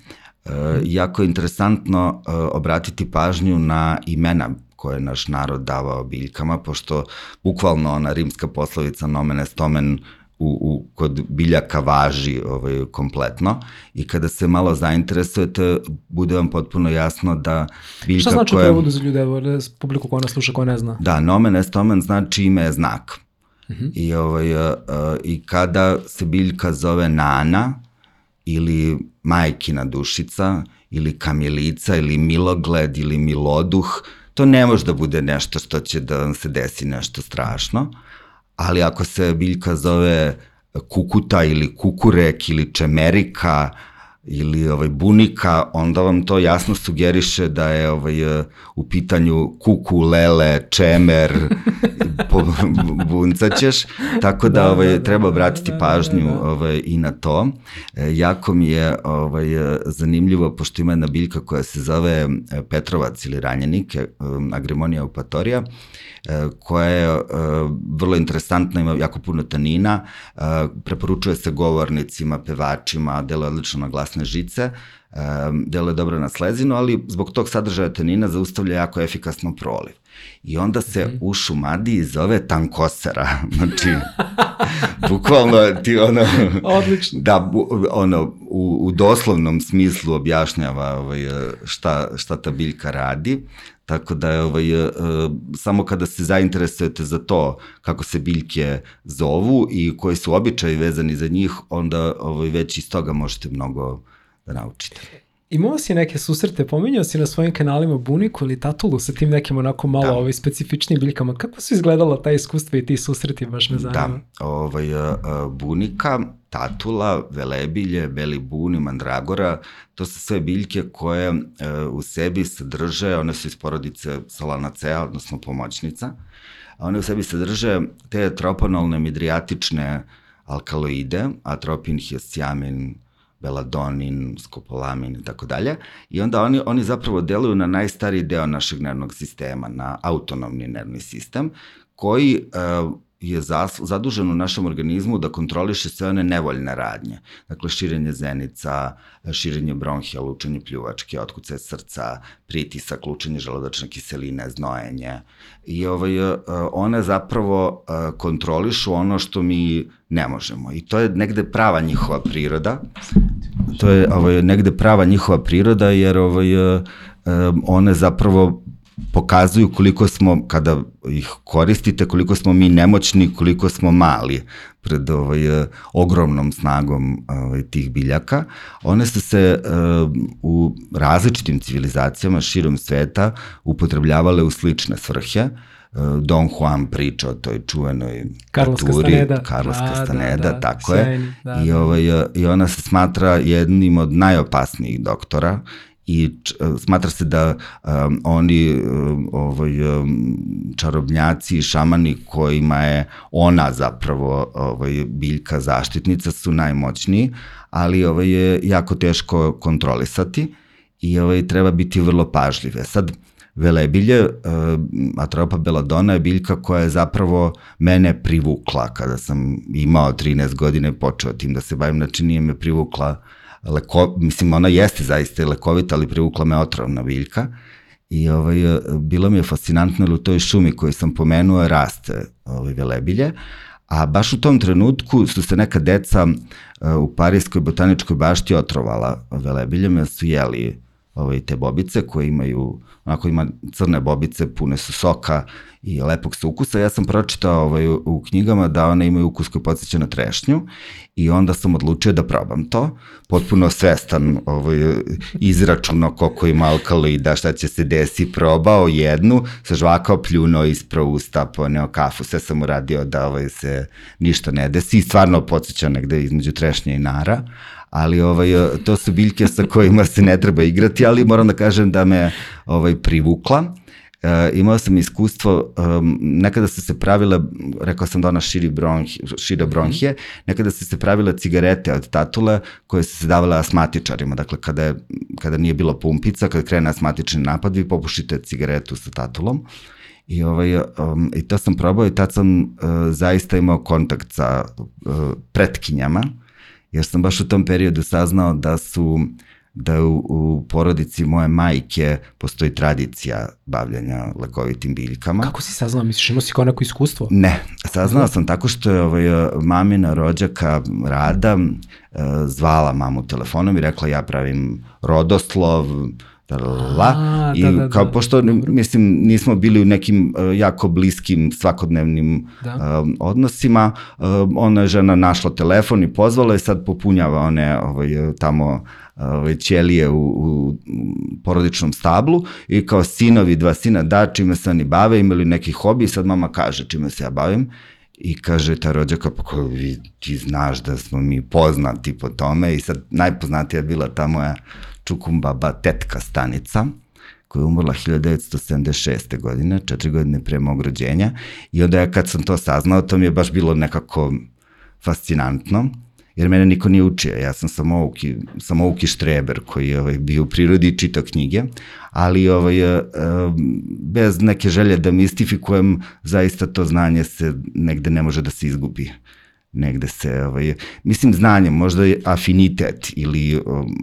jako je interesantno e, obratiti pažnju na imena koje je naš narod davao biljkama, pošto bukvalno ona rimska poslovica nomen est omen u, u, kod biljaka važi ovaj, kompletno i kada se malo zainteresujete, bude vam potpuno jasno da biljka Šta znači koja... prevodu za ljude, evo, publiku koja nas sluša, koja ne zna? Da, nomen est omen znači ime je znak. Uh mhm. -huh. I, ovaj, uh, I kada se biljka zove nana, ili majkina dušica, ili kamilica, ili milogled, ili miloduh, to ne može da bude nešto što će da vam se desi nešto strašno, ali ako se biljka zove kukuta ili kukurek ili čemerika ili ovaj bunika, onda vam to jasno sugeriše da je ovaj u pitanju kuku, lele, čemer, buncaćeš, tako da, da, ovaj, da, treba obratiti da, da, pažnju da, da. Ovaj, i na to. E, jako mi je ovaj, zanimljivo, pošto ima jedna biljka koja se zove e, Petrovac ili ranjenik, e, Agremonia eupatorija, koja je vrlo interesantna, ima jako puno tanina, preporučuje se govornicima, pevačima, deluje odlično na glasne žice, um, deluje dobro na slezinu, ali zbog tog sadržaja tanina zaustavlja jako efikasno proliv. I onda se mm u šumadiji zove tankosera. Znači, bukvalno ti ono... Odlično. Da, bu, ono, u, u doslovnom smislu objašnjava ovaj, šta, šta ta biljka radi. Tako da je ovaj, uh, samo kada se zainteresujete za to kako se biljke zovu i koji su običaji vezani za njih, onda ovaj, već iz toga možete mnogo da naučite. Imao si neke susrete, pominjao si na svojim kanalima buniku ili tatulu sa tim nekim onako malo da. ovaj, specifičnim biljkama. Kako su izgledala ta iskustva i ti susreti, baš me zanima. Da, ovaj, bunika, tatula, velebilje, beli buni, mandragora, to su sve biljke koje u sebi sadrže, one su iz porodice solanacea, odnosno pomoćnica, a one u sebi sadrže te troponolne midriatične alkaloide, atropin, hiosciamin, beladonin, skopolamin i tako dalje. I onda oni, oni zapravo deluju na najstariji deo našeg nervnog sistema, na autonomni nervni sistem, koji uh, je zadužen u našem organizmu da kontroliše sve one nevoljne radnje. Dakle, širenje zenica, širenje bronhija, lučenje pljuvačke, otkuce srca, pritisak, lučenje želodačne kiseline, znojenje. I ovaj, e, one zapravo e, kontrolišu ono što mi ne možemo. I to je negde prava njihova priroda. To je ovaj, negde prava njihova priroda, jer ovaj, e, one zapravo pokazuju koliko smo, kada ih koristite, koliko smo mi nemoćni, koliko smo mali pred ovaj, eh, ogromnom snagom ovaj, tih biljaka. One su se uh, u različitim civilizacijama širom sveta upotrebljavale u slične svrhe. Uh, Don Juan priča o toj čuvenoj Carlos naturi, Castaneda. Carlos da, Castaneda, da, da, tako sjajni, je. Da, I, da. ovaj, I ona se smatra jednim od najopasnijih doktora i e, smatra se da um, oni um, ovaj, um, čarobnjaci i šamani kojima je ona zapravo ovaj, biljka zaštitnica su najmoćniji, ali ovaj, je jako teško kontrolisati i ovaj, treba biti vrlo pažljive. Sad, Velebilje, Atropa beladona je biljka koja je zapravo mene privukla kada sam imao 13 godine i počeo tim da se bavim, znači nije me privukla uh, leko, mislim, ona jeste zaista lekovita, ali privukla me otrovna biljka. I ovaj, bilo mi je fascinantno, u toj šumi koju sam pomenuo raste ovaj, velebilje, a baš u tom trenutku su se neka deca u Parijskoj botaničkoj bašti otrovala velebiljem, jer su jeli ovaj, te bobice koje imaju, onako ima crne bobice, pune su soka i lepog su ukusa. Ja sam pročitao ovaj, u knjigama da one imaju ukus koji podsjeća na trešnju i onda sam odlučio da probam to. Potpuno svestan ovaj, izračuno koliko ima alkaloida, šta će se desi, probao jednu, sažvakao, pljuno, isprao usta, poneo kafu, sve sam uradio da ovaj, se ništa ne desi i stvarno podsjeća negde između trešnje i nara ali ovaj, to su biljke sa kojima se ne treba igrati, ali moram da kažem da me ovaj, privukla. E, imao sam iskustvo, um, nekada su se pravile, rekao sam da ona širi, bronhi, šira bronhije, nekada su se pravile cigarete od tatule koje su se davale asmatičarima, dakle kada, je, kada nije bilo pumpica, kada krene asmatični napad, vi popušite cigaretu sa tatulom. I, ovaj, um, I to sam probao i tad sam uh, zaista imao kontakt sa uh, pretkinjama, jer sam baš u tom periodu saznao da su da u, u porodici moje majke postoji tradicija bavljanja lekovitim biljkama. Kako si saznao? Misliš, imao si kao neko iskustvo? Ne, saznao sam tako što je ovaj, mamina rođaka Rada eh, zvala mamu telefonom i rekla ja pravim rodoslov, la, A, i da, da, kao, da, pošto, dobro. mislim, nismo bili u nekim uh, jako bliskim svakodnevnim da. uh, odnosima, uh, ona je žena našla telefon i pozvala i sad popunjava one ovaj, tamo ovaj, ćelije u, u porodičnom stablu i kao sinovi, dva sina, da, čime se oni bave, imali neki hobi i sad mama kaže čime se ja bavim I kaže ta rođaka, pa ko vi, ti znaš da smo mi poznati po tome i sad najpoznatija je bila ta moja čukumbaba tetka stanica, koja je umrla 1976. godine, četiri godine pre mog rođenja. I onda ja kad sam to saznao, to mi je baš bilo nekako fascinantno jer mene niko nije učio, ja sam samouki, samouki štreber koji je ovaj, bio u prirodi i čitao knjige, ali ovaj, eh, bez neke želje da mistifikujem, zaista to znanje se negde ne može da se izgubi. Negde se, ovaj, mislim, znanje, možda je afinitet ili um,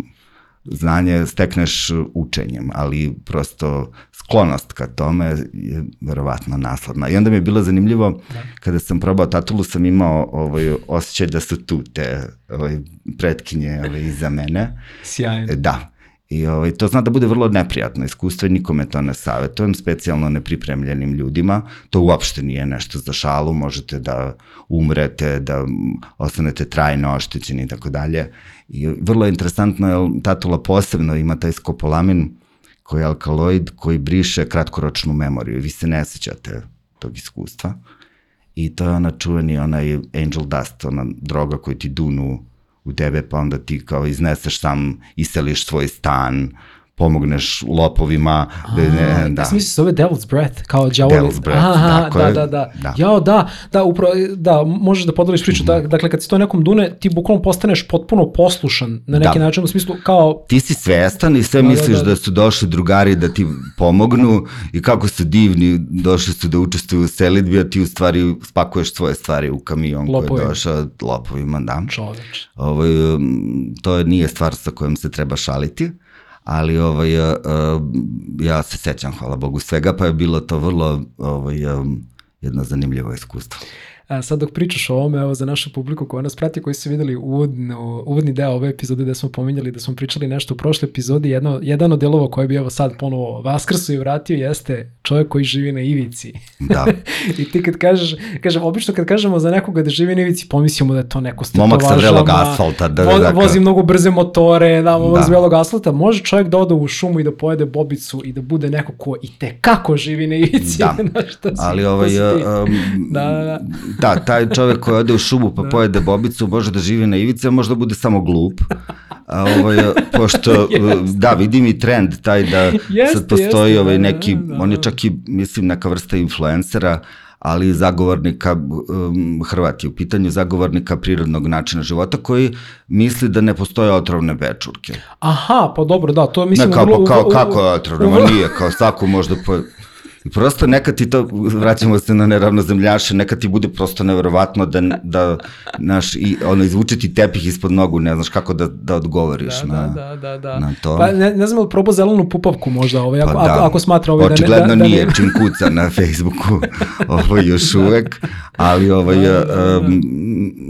znanje stekneš učenjem, ali prosto sklonost ka tome je verovatno nasladna. I onda mi je bilo zanimljivo, da. kada sam probao tatulu, sam imao ovaj, osjećaj da su tu te ovaj, pretkinje ovaj, iza mene. Sjajno. Da. I ovaj, to zna da bude vrlo neprijatno iskustvo i nikome to ne savjetujem, specijalno nepripremljenim ljudima. To uopšte nije nešto za šalu, možete da umrete, da ostanete trajno oštećeni i tako dalje. I vrlo je interesantno, jer tatula posebno ima taj skopolamin koji je alkaloid koji briše kratkoročnu memoriju. Vi se ne sećate tog iskustva. I to je ona čuveni, onaj angel dust, ona droga koju ti dunu u tebe, pa onda ti kao izneseš sam, iseliš svoj stan, pomogneš lopovima. Da, ne, da. Mislio se zove Devil's Breath, kao djavoli. Devil's Breath, Aha, tako da, da, da. da. Jao, da, da, upravo, da, možeš da podeliš priču, mm -hmm. da, dakle, kad se to nekom dune, ti bukvalno postaneš potpuno poslušan na neki da. način, u smislu kao... Ti si svestan i sve da, da misliš da, da. da su došli drugari da ti pomognu i kako su divni, došli su da učestvuju u selidbi, a ti u stvari spakuješ svoje stvari u kamion Lopovi. koji je došao lopovima, da. Čoveč. Ovo, to nije stvar sa kojom se treba šaliti ali ovaj, uh, ja se sećam, hvala Bogu, svega, pa je bilo to vrlo ovaj, um, jedno zanimljivo iskustvo. A sad dok pričaš o ovome, evo za našu publiku koja nas prati, koji su videli uvodno, uvodni deo ove epizode gde smo pominjali da smo pričali nešto u prošloj epizodi, jedno, jedan od delova koji bi evo sad ponovo vaskrsu i vratio jeste čovjek koji živi na ivici. Da. I ti kad kažeš, kažem, obično kad kažemo za nekoga da živi na ivici, pomislimo da je to neko stetovažama. Momak sa vrelog asfalta. Da, da, da, vozi mnogo brze motore, da, momak da. sa vrelog asfalta. Može čovjek da ode u šumu i da pojede bobicu i da bude neko ko i te kako živi na ivici. Da, ali ovaj, um, da, da, da da, taj čovek koji ode u šumu pa da. pojede bobicu može da živi na ivici, a možda bude samo glup. A ovaj, pošto, yes. da, vidim i trend taj da yes, sad postoji yes, ovaj da, neki, da, da, on je čak i, mislim, neka vrsta influencera, ali zagovornika, um, Hrvati u pitanju zagovornika prirodnog načina života koji misli da ne postoje otrovne bečurke. Aha, pa dobro, da, to mislim... Ne, kao, vrlo, kao, kako je otrovno, nije, kao svako možda... Po, prosto nekad ti to, vraćamo se na neravnozemljaše, nekad ti bude prosto neverovatno da, da naš, i, ono, izvuče ti tepih ispod nogu, ne znaš kako da, da odgovoriš da, na, da, da, da. na to. Pa ne, ne znam li probao zelenu pupavku možda, ovaj, ako, pa da. ako, ako smatra ovaj Očigledno da ne, da, nije, da čim kuca na Facebooku, ovo još uvek, ali ovaj, da, da, da. Um,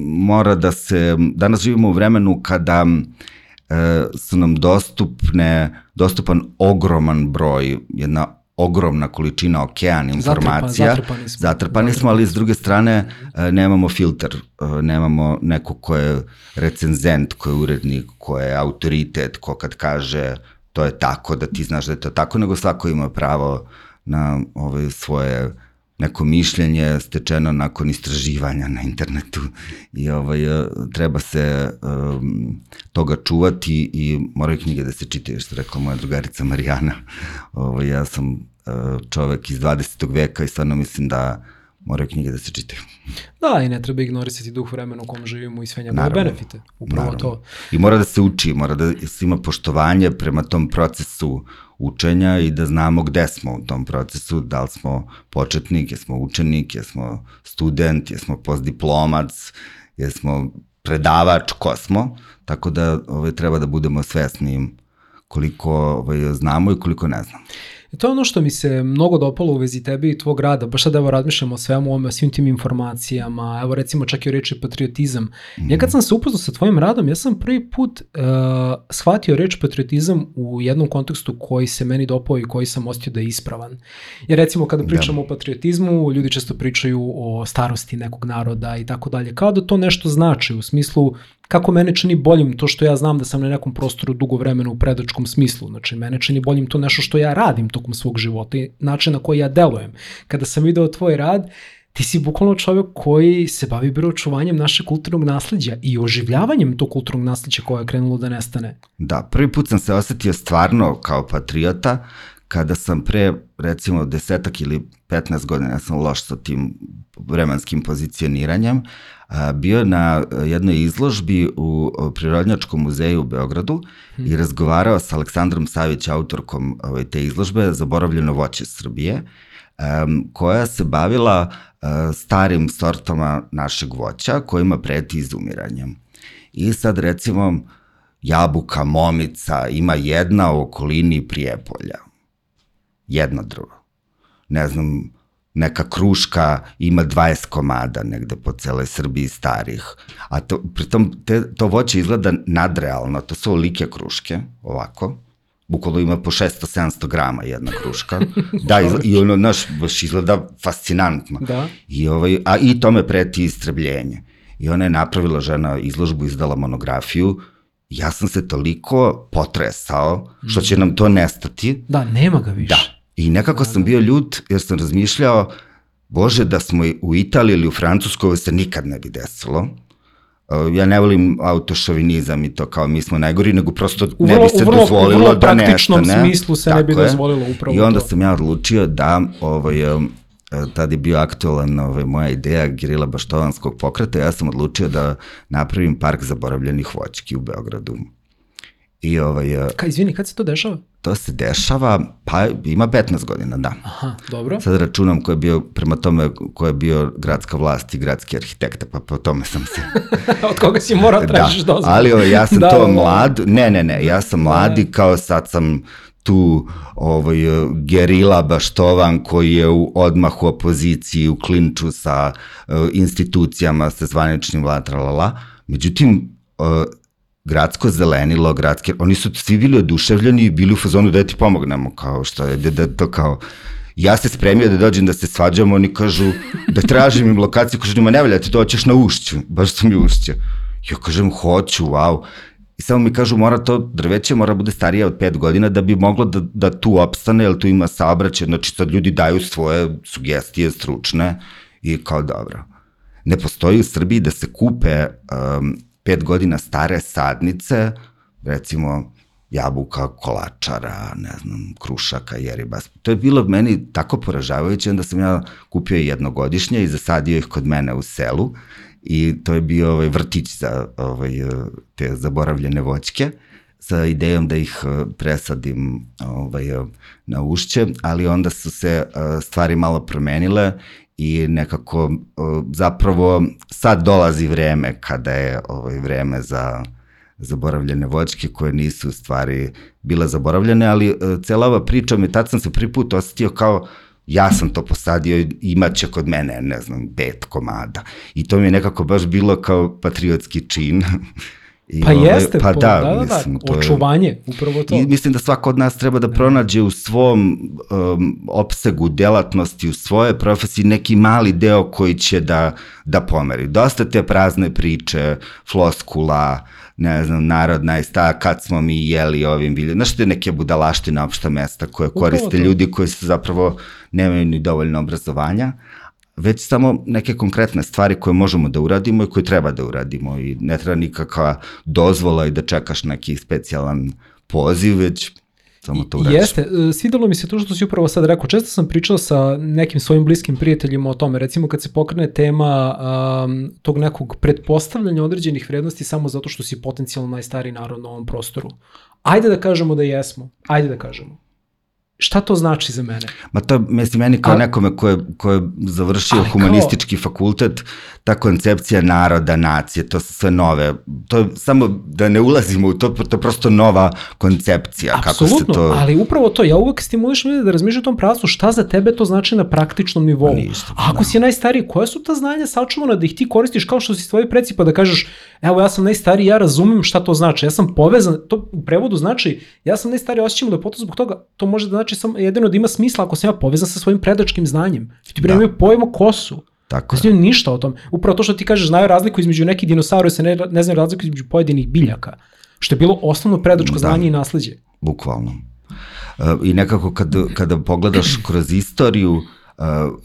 mora da se, danas živimo u vremenu kada uh, su nam dostupne, dostupan ogroman broj, jedna ogromna količina okean informacija. Zatrpani, zatrpani smo. Zatrpani smo, ali s druge strane e, nemamo filter, e, nemamo neko ko je recenzent, ko je urednik, ko je autoritet, ko kad kaže to je tako, da ti znaš da je to tako, nego svako ima pravo na ove svoje neko mišljenje stečeno nakon istraživanja na internetu i ovaj, e, treba se um, toga čuvati i moraju knjige da se čitaju, što rekla moja drugarica Marijana. Ovaj, ja sam čovek iz 20. veka i stvarno mislim da moraju knjige da se čitaju. Da, i ne treba ignorisati duh vremena u kom živimo i sve njegove benefite. Upravo naravno. to. I mora da se uči, mora da se ima poštovanje prema tom procesu učenja i da znamo gde smo u tom procesu, da li smo početnik, jesmo učenik, jesmo student, jesmo postdiplomac, jesmo predavač, ko smo, tako da ovaj, treba da budemo svesni koliko ovaj, znamo i koliko ne znamo. I to je ono što mi se mnogo dopalo u vezi tebe i tvog rada, baš sad evo razmišljamo o svemu ovome, o svim tim informacijama, evo recimo čak i o reči patriotizam. Mm. Ja kad sam se upoznao sa tvojim radom, ja sam prvi put uh, shvatio reč patriotizam u jednom kontekstu koji se meni dopao i koji sam ostio da je ispravan. Jer recimo kada pričamo da. o patriotizmu, ljudi često pričaju o starosti nekog naroda i tako dalje, kao da to nešto znači u smislu kako mene čini boljim to što ja znam da sam na nekom prostoru dugo vremena u predačkom smislu. Znači, mene čini boljim to nešto što ja radim tokom svog života i način na koji ja delujem. Kada sam video tvoj rad, ti si bukvalno čovjek koji se bavi bilo očuvanjem našeg kulturnog nasledđa i oživljavanjem tog kulturnog nasledđa koje je krenulo da nestane. Da, prvi put sam se osetio stvarno kao patriota kada sam pre recimo desetak ili 15 godina, ja sam loš sa tim vremenskim pozicioniranjem, bio na jednoj izložbi u Prirodnjačkom muzeju u Beogradu hmm. i razgovarao sa Aleksandrom Savić, autorkom ovaj, te izložbe Zaboravljeno voće Srbije, um, koja se bavila uh, starim sortama našeg voća kojima preti izumiranjem. I sad recimo jabuka, momica, ima jedna u okolini Prijepolja. Jedna drva. Ne znam, neka kruška ima 20 komada negde po celoj Srbiji starih. A to, pritom te, to voće izgleda nadrealno, to su olike kruške, ovako, bukvalo ima po 600-700 grama jedna kruška. da, izgleda, i ono, znaš, baš izgleda fascinantno. Da. I, ovaj, a i tome preti istrebljenje. I ona je napravila žena izložbu, izdala monografiju, ja sam se toliko potresao što će nam to nestati. Da, nema ga više. Da. I nekako sam bio ljut jer sam razmišljao, bože da smo u Italiji ili u Francuskoj ovo se nikad ne bi desilo. Uh, ja ne volim autošovinizam i to kao mi smo najgori, nego prosto vrlo, ne bi se vrlo, dozvolilo vrlo da nestane. U praktičnom smislu se ne bi je. dozvolilo upravo I onda to. sam ja odlučio da ovaj, um, tad je bio aktualan ovaj, moja ideja Girila Baštovanskog pokreta, ja sam odlučio da napravim park zaboravljenih voćki u Beogradu. I ovaj... Ka, izvini, kad se to dešava? To se dešava, pa ima 15 godina, da. Aha, dobro. Sad računam ko je bio, prema tome ko je bio gradska vlast i gradski arhitekta, pa po tome sam se... Od koga si morao tražiš da, dozvolu. Ali ovaj, ja sam da, to da, da. mlad, ne, ne, ne, ja sam mladi, da. kao sad sam tu ovaj, gerila Baštovan koji je u odmahu opoziciji u klinču sa uh, institucijama, sa zvaničnim vlada, Međutim, uh, gradsko zelenilo, gradske, oni su svi bili oduševljeni i bili u fazonu da ti pomognemo, kao što je, da, da to kao, ja se spremio da dođem da se svađamo, oni kažu da tražim im lokaciju, kažu njima ne valja ti doćeš na ušću, baš su mi ušće. Ja kažem hoću, wow. I samo mi kažu mora to drveće mora bude starije od 5 godina da bi moglo da, da tu opstane, jer tu ima saobraćaj, znači sad ljudi daju svoje sugestije stručne i kao dobro. Ne postoji u Srbiji da se kupe um, pet godina stare sadnice, recimo jabuka, kolačara, ne znam, krušaka, jeribas. To je bilo meni tako poražavajuće, onda sam ja kupio jednogodišnje i zasadio ih kod mene u selu i to je bio ovaj vrtić za ovaj, te zaboravljene voćke sa idejom da ih eh, presadim ovaj, na ušće, ali onda su se eh, stvari malo promenile i nekako zapravo sad dolazi vreme kada je ovaj vreme za zaboravljene voćke koje nisu u stvari bile zaboravljene, ali e, cela ova priča me, tad sam se prvi put osetio kao ja sam to posadio, imaće kod mene, ne znam, pet komada. I to mi je nekako baš bilo kao patriotski čin I pa ovaj, jeste, pa, da, da, da, da, mislim, to očuvanje, je, upravo to. I mislim da svako od nas treba da, da. pronađe u svom um, opsegu delatnosti, u svoje profesiji neki mali deo koji će da, da pomeri. Dosta te prazne priče, floskula, ne znam, narodna je sta, kad smo mi jeli ovim biljem. Znaš te neke budalaštine opšta mesta koje koriste ljudi koji su zapravo nemaju ni dovoljno obrazovanja, već samo neke konkretne stvari koje možemo da uradimo i koje treba da uradimo i ne treba nikakva dozvola i da čekaš neki specijalan poziv, već samo to uradiš. Jeste, e, svidelo mi se to što si upravo sad rekao. Često sam pričao sa nekim svojim bliskim prijateljima o tome. Recimo kad se pokrene tema um, tog nekog pretpostavljanja određenih vrednosti samo zato što si potencijalno najstariji narod na ovom prostoru. Ajde da kažemo da jesmo. Ajde da kažemo šta to znači za mene? Ma to, mislim, meni kao A... nekome ko je, ko je završio humanistički kao... fakultet, ta koncepcija naroda, nacije, to su sve nove, to je samo da ne ulazimo u to, to je prosto nova koncepcija. Apsolutno, kako se to... ali upravo to, ja uvek stimulišem ljudi da razmišljaju o tom pravcu, šta za tebe to znači na praktičnom nivou. Ništa, A ako da. si najstariji, koja su ta znanja sačuvana da ih ti koristiš kao što si tvoji preci, pa da kažeš, evo ja sam najstariji, ja razumem šta to znači, ja sam povezan, to u prevodu znači, ja sam najstariji, osjećam da je potom zbog toga, to može da znači sam jedino da ima smisla ako sam ja povezan sa svojim predačkim znanjem. Ti da. nemaju pojma ko su. Tako je. ništa o tom. Upravo to što ti kažeš, znaju razliku između nekih dinosaura, se ne, ne znaju razliku između pojedinih biljaka. Što je bilo osnovno predačko da. znanje i nasledđe. Bukvalno. Uh, I nekako kad, kada pogledaš kroz istoriju, uh,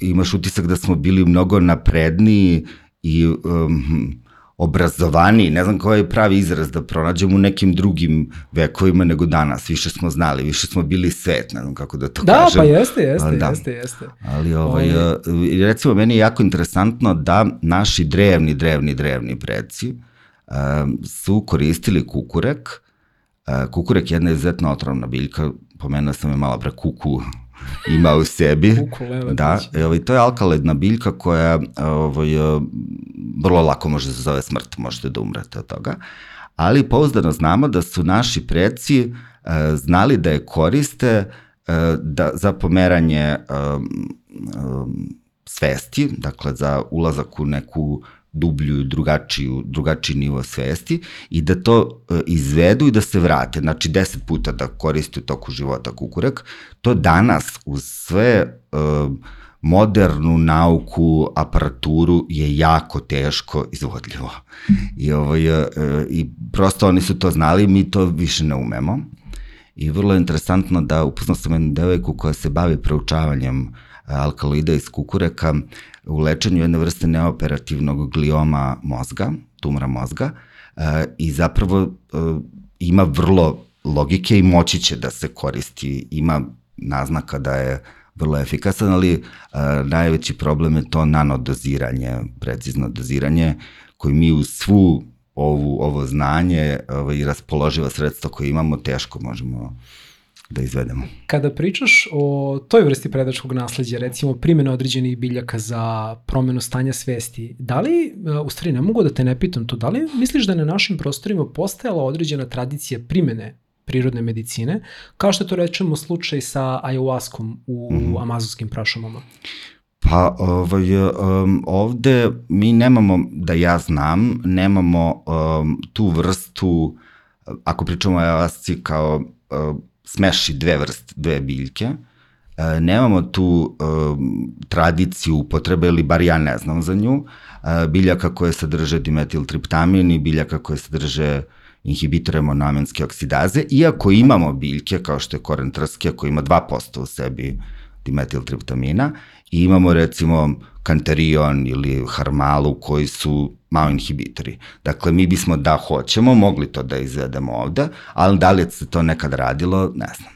imaš utisak da smo bili mnogo napredniji i um, obrazovaniji, ne znam koji je pravi izraz da pronađemo u nekim drugim vekovima nego danas. Više smo znali, više smo bili svet, ne znam kako da to da, kažem. Da, pa jeste, jeste, da. jeste, jeste. Ali ovaj, ovaj, recimo meni je jako interesantno da naši drevni, drevni, drevni preci um, su koristili kukurek. Uh, kukurek je jedna izuzetno otrovna biljka, pomenuo sam je malo pre kuku ima u sebi. da, ovaj, to je alkaloidna biljka koja ovaj, vrlo lako može da se zove smrt, možete da umrete od toga. Ali pouzdano znamo da su naši preci e, znali da je koriste e, da, za pomeranje e, e, svesti, dakle za ulazak u neku dublju, drugačiju, drugačiji nivo svesti i da to e, izvedu i da se vrate. Znači, deset puta da koriste u toku života kukurek. To danas, uz sve e, modernu nauku, aparaturu je jako teško izvodljivo. I, ovaj, e, I prosto oni su to znali, mi to više ne umemo. I vrlo je interesantno da upoznao sam jednu devojku koja se bavi proučavanjem alkaloida iz kukureka u lečenju jedne vrste neoperativnog glioma mozga, tumora mozga, e, i zapravo e, ima vrlo logike i moći će da se koristi, ima naznaka da je vrlo efikasan, ali e, najveći problem je to nanodoziranje, precizno doziranje, koji mi u svu ovu, ovo znanje ovaj, i raspoloživa sredstva koje imamo teško možemo da izvedemo. Kada pričaš o toj vrsti predačkog nasledđa, recimo primjene određenih biljaka za promenu stanja svesti, da li, e, u stvari ne mogu da te ne pitam to, da li misliš da na našim prostorima postajala određena tradicija primjene prirodne medicine, kao što to rečemo slučaj sa ayahuaskom u mm. amazonskim prašumama? Pa ovaj, um, ovde mi nemamo, da ja znam, nemamo um, tu vrstu, ako pričamo o ayahuasci kao um, smeši dve vrste, dve biljke, e, nemamo tu e, tradiciju upotrebe, ili bar ja ne znam za nju, e, biljaka koje sadrže dimetiltriptamin i biljaka koje sadrže inhibitore monamenske oksidaze, iako imamo biljke kao što je koren trske koji ima 2% u sebi dimetiltriptamina i imamo recimo kanterion ili harmalu koji su malo inhibitori. Dakle, mi bismo da hoćemo, mogli to da izvedemo ovde, ali da li se to nekad radilo, ne znam.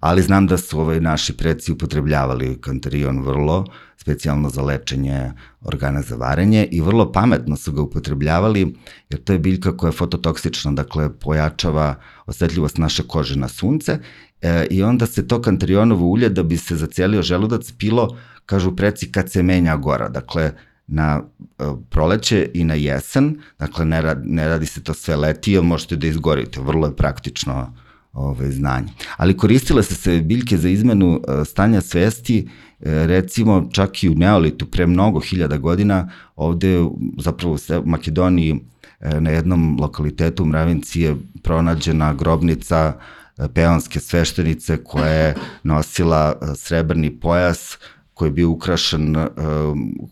Ali znam da su ovaj, naši preci upotrebljavali kanterion vrlo, specijalno za lečenje organa za varenje i vrlo pametno su ga upotrebljavali, jer to je biljka koja je fototoksična, dakle pojačava osetljivost naše kože na sunce e, i onda se to kanterionovo ulje da bi se zacijelio želudac pilo, kažu preci kad se menja gora, dakle na uh, proleće i na jesen, dakle ne, rad, ne radi se to sve leti, jer možete da izgorite, vrlo je praktično ovaj, znanje. Ali koristile se se biljke za izmenu uh, stanja svesti, uh, recimo čak i u Neolitu, pre mnogo hiljada godina, ovde zapravo u Makedoniji na jednom lokalitetu u Mravinci je pronađena grobnica peonske sveštenice koja je nosila srebrni pojas, koji je bio ukrašen uh,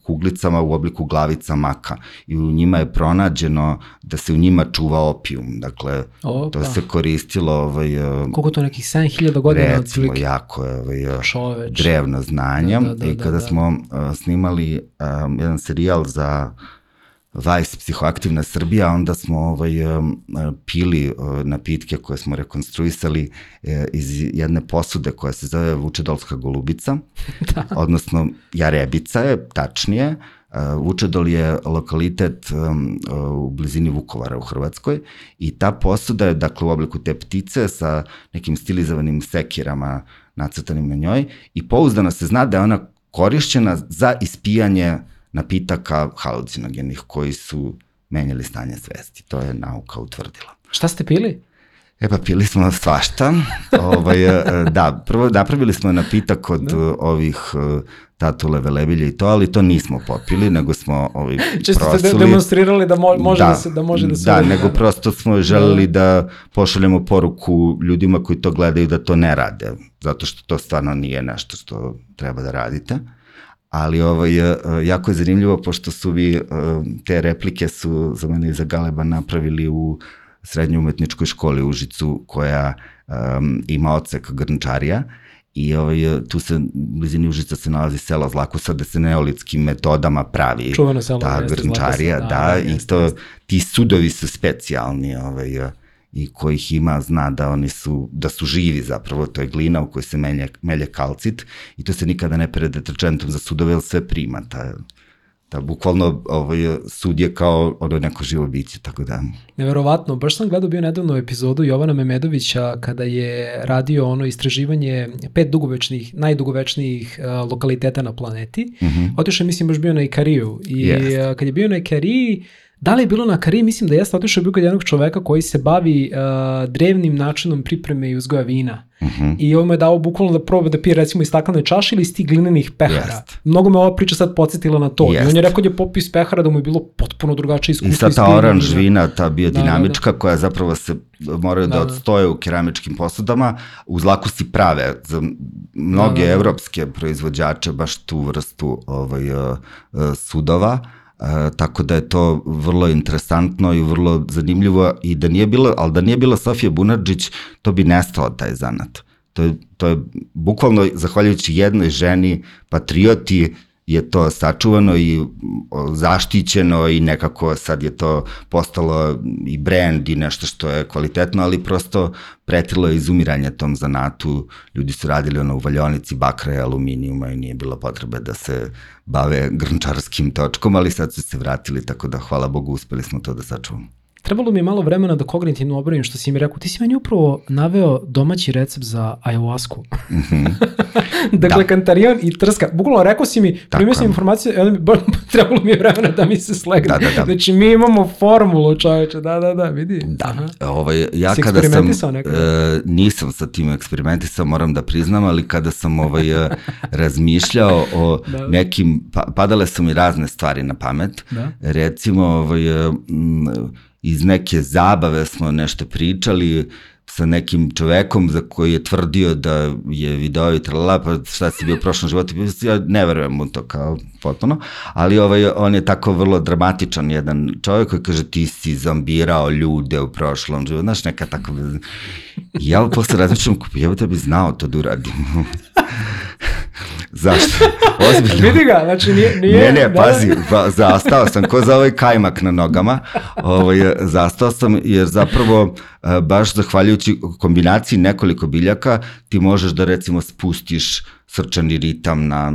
kuglicama u obliku glavica maka i u njima je pronađeno da se u njima čuva opijum. Dakle, Opa. to se koristilo... Ovaj, uh, Koliko to nekih 7000 godina? Recimo, otprilike? jako je ovaj, Čoveč. drevno znanje. Da, da, da, I kada da, da. smo uh, snimali um, jedan serijal za Vice psihoaktivna Srbija, onda smo ovaj, pili napitke koje smo rekonstruisali e, iz jedne posude koja se zove Vučedolska golubica, da. odnosno Jarebica je, tačnije, e, Vučedol je lokalitet u blizini Vukovara u Hrvatskoj i ta posuda je dakle u obliku te ptice sa nekim stilizovanim sekirama nacrtanim na njoj i pouzdano se zna da je ona korišćena za ispijanje napitaka halucinogenih koji su menjali stanje svesti. To je nauka utvrdila. Šta ste pili? E pa pili smo svašta. ovaj, e, da, prvo napravili smo napitak od da. ovih e, tatule velebilje i to, ali to nismo popili, nego smo ovaj, Čisto prosuli. ste demonstrirali da, mo može da, da, se, da može da se... Da, nego prosto smo želeli da. da pošaljemo poruku ljudima koji to gledaju da to ne rade, zato što to stvarno nije nešto što treba da radite ali ovaj, jako je zanimljivo pošto su vi, e, te replike su za mene i za Galeba napravili u srednjoj umetničkoj školi u Užicu koja um, ima ocek grnčarija i ovaj, tu se, blizini Užica se nalazi selo Zlakusa, da se neolitskim metodama pravi selo, ta jeste, grnčarija, Zlakusa, da, da, i to, jeste. ti sudovi su specijalni, ovaj, i kojih ima zna da oni su, da su živi zapravo, to je glina u kojoj se melje, melje kalcit i to se nikada ne pere deterđentom za sudove, jer sve prima, ta, ta bukvalno ovaj, sud je kao ono neko živo biće, tako da... Neverovatno, baš sam gledao bio nedavno epizodu Jovana Memedovića kada je radio ono istraživanje pet dugovečnih, najdugovečnijih uh, lokaliteta na planeti. Mm -hmm. Otišao mislim, baš bio na Ikariju. I Jest. uh, kad je bio na Ikariji, Da li je bilo na Kariji? Mislim da jeste otišao bio kod jednog čoveka koji se bavi uh, drevnim načinom pripreme i uzgoja vina. Uh -huh. I ovo me je dao bukvalno da proba da pije recimo iz staklene čaše ili iz tih glinenih pehara. Jest. Mnogo me ova priča sad podsjetila na to. I on Jest. je rekao da je popio iz pehara da mu je bilo potpuno drugačije iskustvo. I sad ta oranž vina. ta biodinamička, koja zapravo se moraju da, Da, da. odstoje u keramičkim posudama, u zlaku si prave za mnoge Da, da, da. evropske proizvođače baš tu vrstu ovaj, uh, uh, sudova. E, tako da je to vrlo interesantno i vrlo zanimljivo i da nije bilo, ali da nije bila Sofija Bunarđić, to bi nestao taj zanat. To je, to je bukvalno zahvaljujući jednoj ženi, patrioti, je to sačuvano i zaštićeno i nekako sad je to postalo i brand i nešto što je kvalitetno, ali prosto pretilo je izumiranje tom zanatu. Ljudi su radili ono u valjonici bakra i aluminijuma i nije bilo potrebe da se bave grnčarskim točkom, ali sad su se vratili, tako da hvala Bogu uspeli smo to da sačuvamo. Trebalo mi je malo vremena da kognitivno obrojim što si mi rekao. Ti si meni upravo naveo domaći recept za ayahuasku. Mm -hmm. dakle, da. kantarion i trska. Bukvalno rekao si mi, primio sam informaciju, onda mi, trebalo mi je vremena da mi se slegne. Da, da, da. Znači, mi imamo formulu, čoveče. Da, da, da, vidi. Da, Aha. ovaj, ja Si kada sam, nekada? e, nisam sa tim eksperimentisao, moram da priznam, ali kada sam ovaj, e, razmišljao o Da. nekim, pa, padale su mi razne stvari na pamet, Da. recimo ovaj, m, iz neke zabave smo nešto pričali, sa nekim čovekom za koji je tvrdio da je video i tralala, pa šta si bio u prošlom životu, ja ne verujem u to kao potpuno, ali ovaj, on je tako vrlo dramatičan jedan čovjek koji kaže ti si zombirao ljude u prošlom životu, znaš neka tako, ja posle razmišljam, ja bi znao to da uradim. Zašto? Ozbiljno. Vidi ga, znači nije... nije Ne, ne, da, pazi, pa, zastao sam, ko za ovaj kajmak na nogama, ovaj, zastao sam jer zapravo e, baš zahvaljujući kombinaciji nekoliko biljaka ti možeš da recimo spustiš srčani ritam na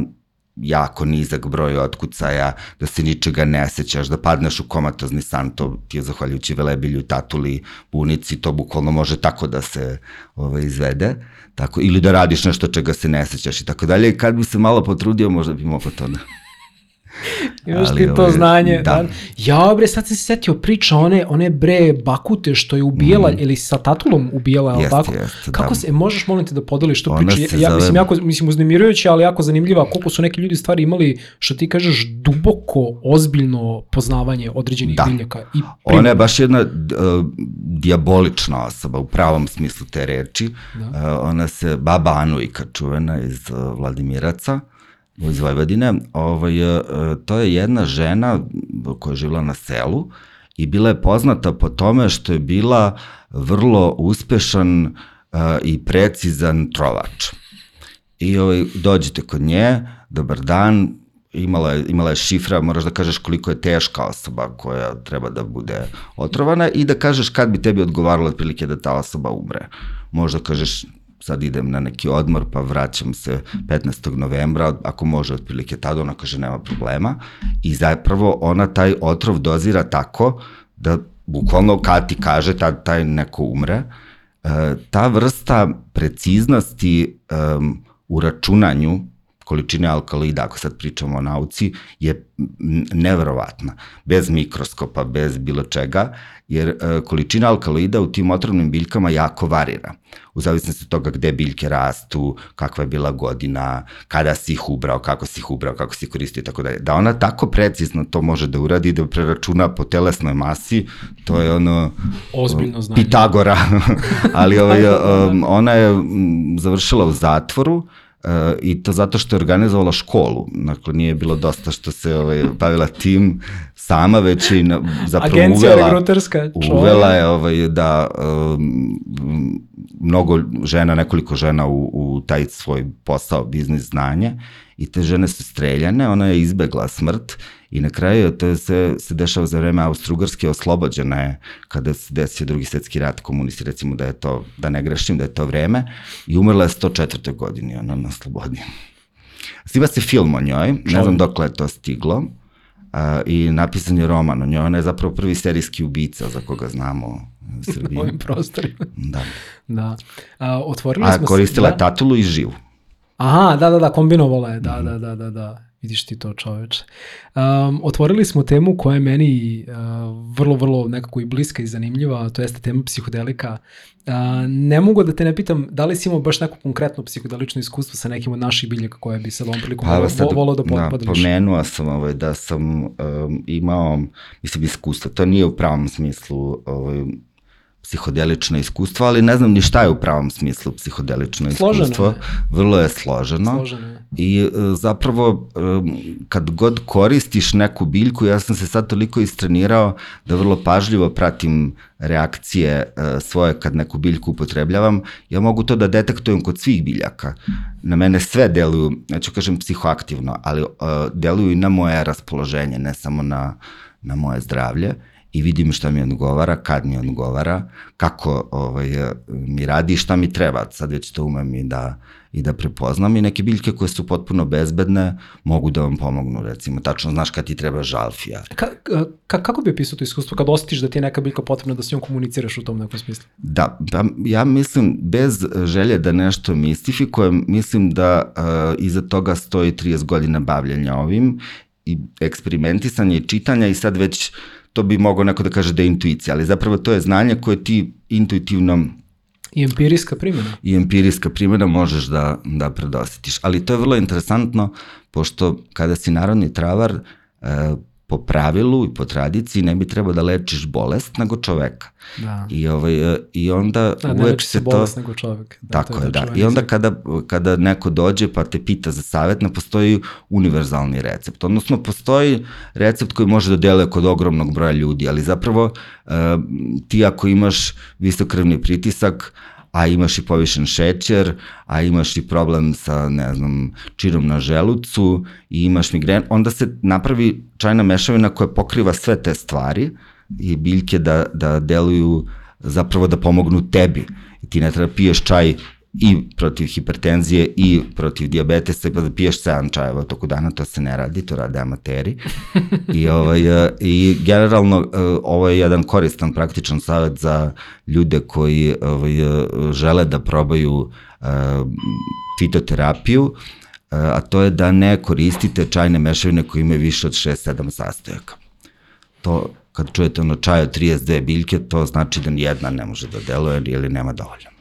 jako nizak broj otkucaja, da se ničega ne sećaš, da padneš u komatozni san, to ti je zahvaljujući velebilju, tatuli, bunici, to bukvalno može tako da se ovaj, izvede, tako, ili da radiš nešto čega se ne sećaš i tako dalje, kad bi se malo potrudio, možda bi mogo to da... Imaš ti to ovaj, znanje. da. Da. Ja, bre, sad sam se setio priča one, one bre bakute što je ubijala, mm. ili sa tatulom ubijala, ali Jeste, tako? jeste, Kako da. se, možeš molim te da podeliš tu priču? se Ja, zove- mislim, jako, mislim, uznemirujuće, ali jako zanimljiva koliko su neki ljudi stvari imali, što ti kažeš, duboko, ozbiljno poznavanje određenih Da. biljaka. I Ona je baš jedna uh, diabolična osoba u pravom smislu te reči. Da. Uh, ona se, baba Anujka čuvena iz uh, Vladimiraca, iz Vojvodine, ovaj, uh, to je jedna žena koja je živjela na selu i bila je poznata po tome što je bila vrlo uspešan uh, i precizan trovač. I ovaj, dođete kod nje, dobar dan, imala je, imala je šifra, moraš da kažeš koliko je teška osoba koja treba da bude otrovana i da kažeš kad bi tebi odgovaralo otprilike da ta osoba umre. Možda kažeš sad idem na neki odmor pa vraćam se 15. novembra, ako može otprilike tada, ona kaže nema problema i zapravo ona taj otrov dozira tako da bukvalno kad ti kaže tad taj neko umre, e, ta vrsta preciznosti u računanju količine alkaloida, ako sad pričamo o nauci, je neverovatna. Bez mikroskopa, bez bilo čega, jer e, količina alkaloida u tim otrovnim biljkama jako varira. U zavisnosti od toga gde biljke rastu, kakva je bila godina, kada si ih ubrao, kako si ih ubrao, kako si ih koristio i tako dalje. Da ona tako precizno to može da uradi, da preračuna po telesnoj masi, to je ono... Ozbiljno znanje. Pitagora. Ali ovaj, um, ona je završila u zatvoru, e, i to zato što je organizovala školu. Dakle, nije bilo dosta što se ovaj, bavila tim sama, već i na, zapravo Agencija uvela, regruterska. uvela je ovaj, da um, mnogo žena, nekoliko žena u, u taj svoj posao, biznis znanje i te žene su streljane, ona je izbegla smrt i na kraju to se, se dešava za vreme Austro-Ugrske, oslobođena je kada se desio drugi svetski rat komunisti, recimo da je to, da ne grešim, da je to vreme i umrla je 104. godini, ona na slobodi. Snima se film o njoj, ne znam dokle je to stiglo, a, i napisan je roman o njoj, ona je zapravo prvi serijski ubica za koga znamo u Srbiji. Na ovim prostorima. Da. Da. A, otvorili A smo koristila se... je tatulu i živu. Aha, da, da, da, kombinovala je, da, Mhm. da, da, da, da. Vidiš ti to čoveče. Um, otvorili smo temu koja je meni uh, vrlo, vrlo nekako i bliska i zanimljiva, to jeste tema psihodelika. Uh, ne mogu da te ne pitam da li si imao baš neko konkretno psihodelično iskustvo sa nekim od naših biljaka koje bi se ovom prilikom Pa, volao, sad, volao da da, pomenuo sam ovaj, da sam um, imao, mislim, iskustvo. To nije u pravom smislu ovaj, psihodelično iskustvo, ali ne znam ni šta je u pravom smislu psihodelično Složeno iskustvo. je. Vrlo je složeno. Složeno je. I e, zapravo e, kad god koristiš neku biljku, ja sam se sad toliko istrenirao da vrlo pažljivo pratim reakcije e, svoje kad neku biljku upotrebljavam, ja mogu to da detektujem kod svih biljaka. Na mene sve deluju, neću kažem psihoaktivno, ali deluju i na moje raspoloženje, ne samo na, na moje zdravlje i vidim šta mi odgovara, kad mi odgovara, kako ovaj, mi radi i šta mi treba. Sad već to umem i da, i da prepoznam i neke biljke koje su potpuno bezbedne mogu da vam pomognu, recimo, tačno znaš kad ti treba žalfija. Ka, ka, kako bi opisao to iskustvo kad osjetiš da ti je neka biljka potrebna da s njom komuniciraš u tom nekom smislu? Da, pa ja mislim, bez želje da nešto mistifikujem, mislim da uh, iza toga stoji 30 godina bavljanja ovim i eksperimentisanja i čitanja i sad već to bi mogao neko da kaže da je intuicija, ali zapravo to je znanje koje ti intuitivno I empirijska primjena. i empirijska primjena možeš da, da predosetiš. Ali to je vrlo interesantno, pošto kada si narodni travar, e, po pravilu i po tradiciji ne bi trebao da lečiš bolest nego čoveka. Da. I, ovaj, e, i onda Da, uvek se to... bolest nego čovek. Da, Tako je, da. I onda kada, kada neko dođe pa te pita za savjet, ne postoji univerzalni recept. Odnosno, postoji recept koji može da deluje kod ogromnog broja ljudi, ali zapravo uh, ti ako imaš visokrvni pritisak, a imaš i povišen šećer, a imaš i problem sa, ne znam, čirom na želucu i imaš migren, onda se napravi čajna mešavina koja pokriva sve te stvari i biljke da, da deluju zapravo da pomognu tebi. Ti ne treba piješ čaj i protiv hipertenzije i protiv diabetesa pa da piješ 7 čajeva toku dana, to se ne radi, to rade amateri. I, ovaj, e, I generalno e, ovo je jedan koristan praktičan savjet za ljude koji ovaj, e, žele da probaju fitoterapiju, a to je da ne koristite čajne mešavine koje imaju više od 6-7 sastojaka. To kad čujete ono čaj od 32 biljke, to znači da nijedna ne može da deluje ili nema dovoljno.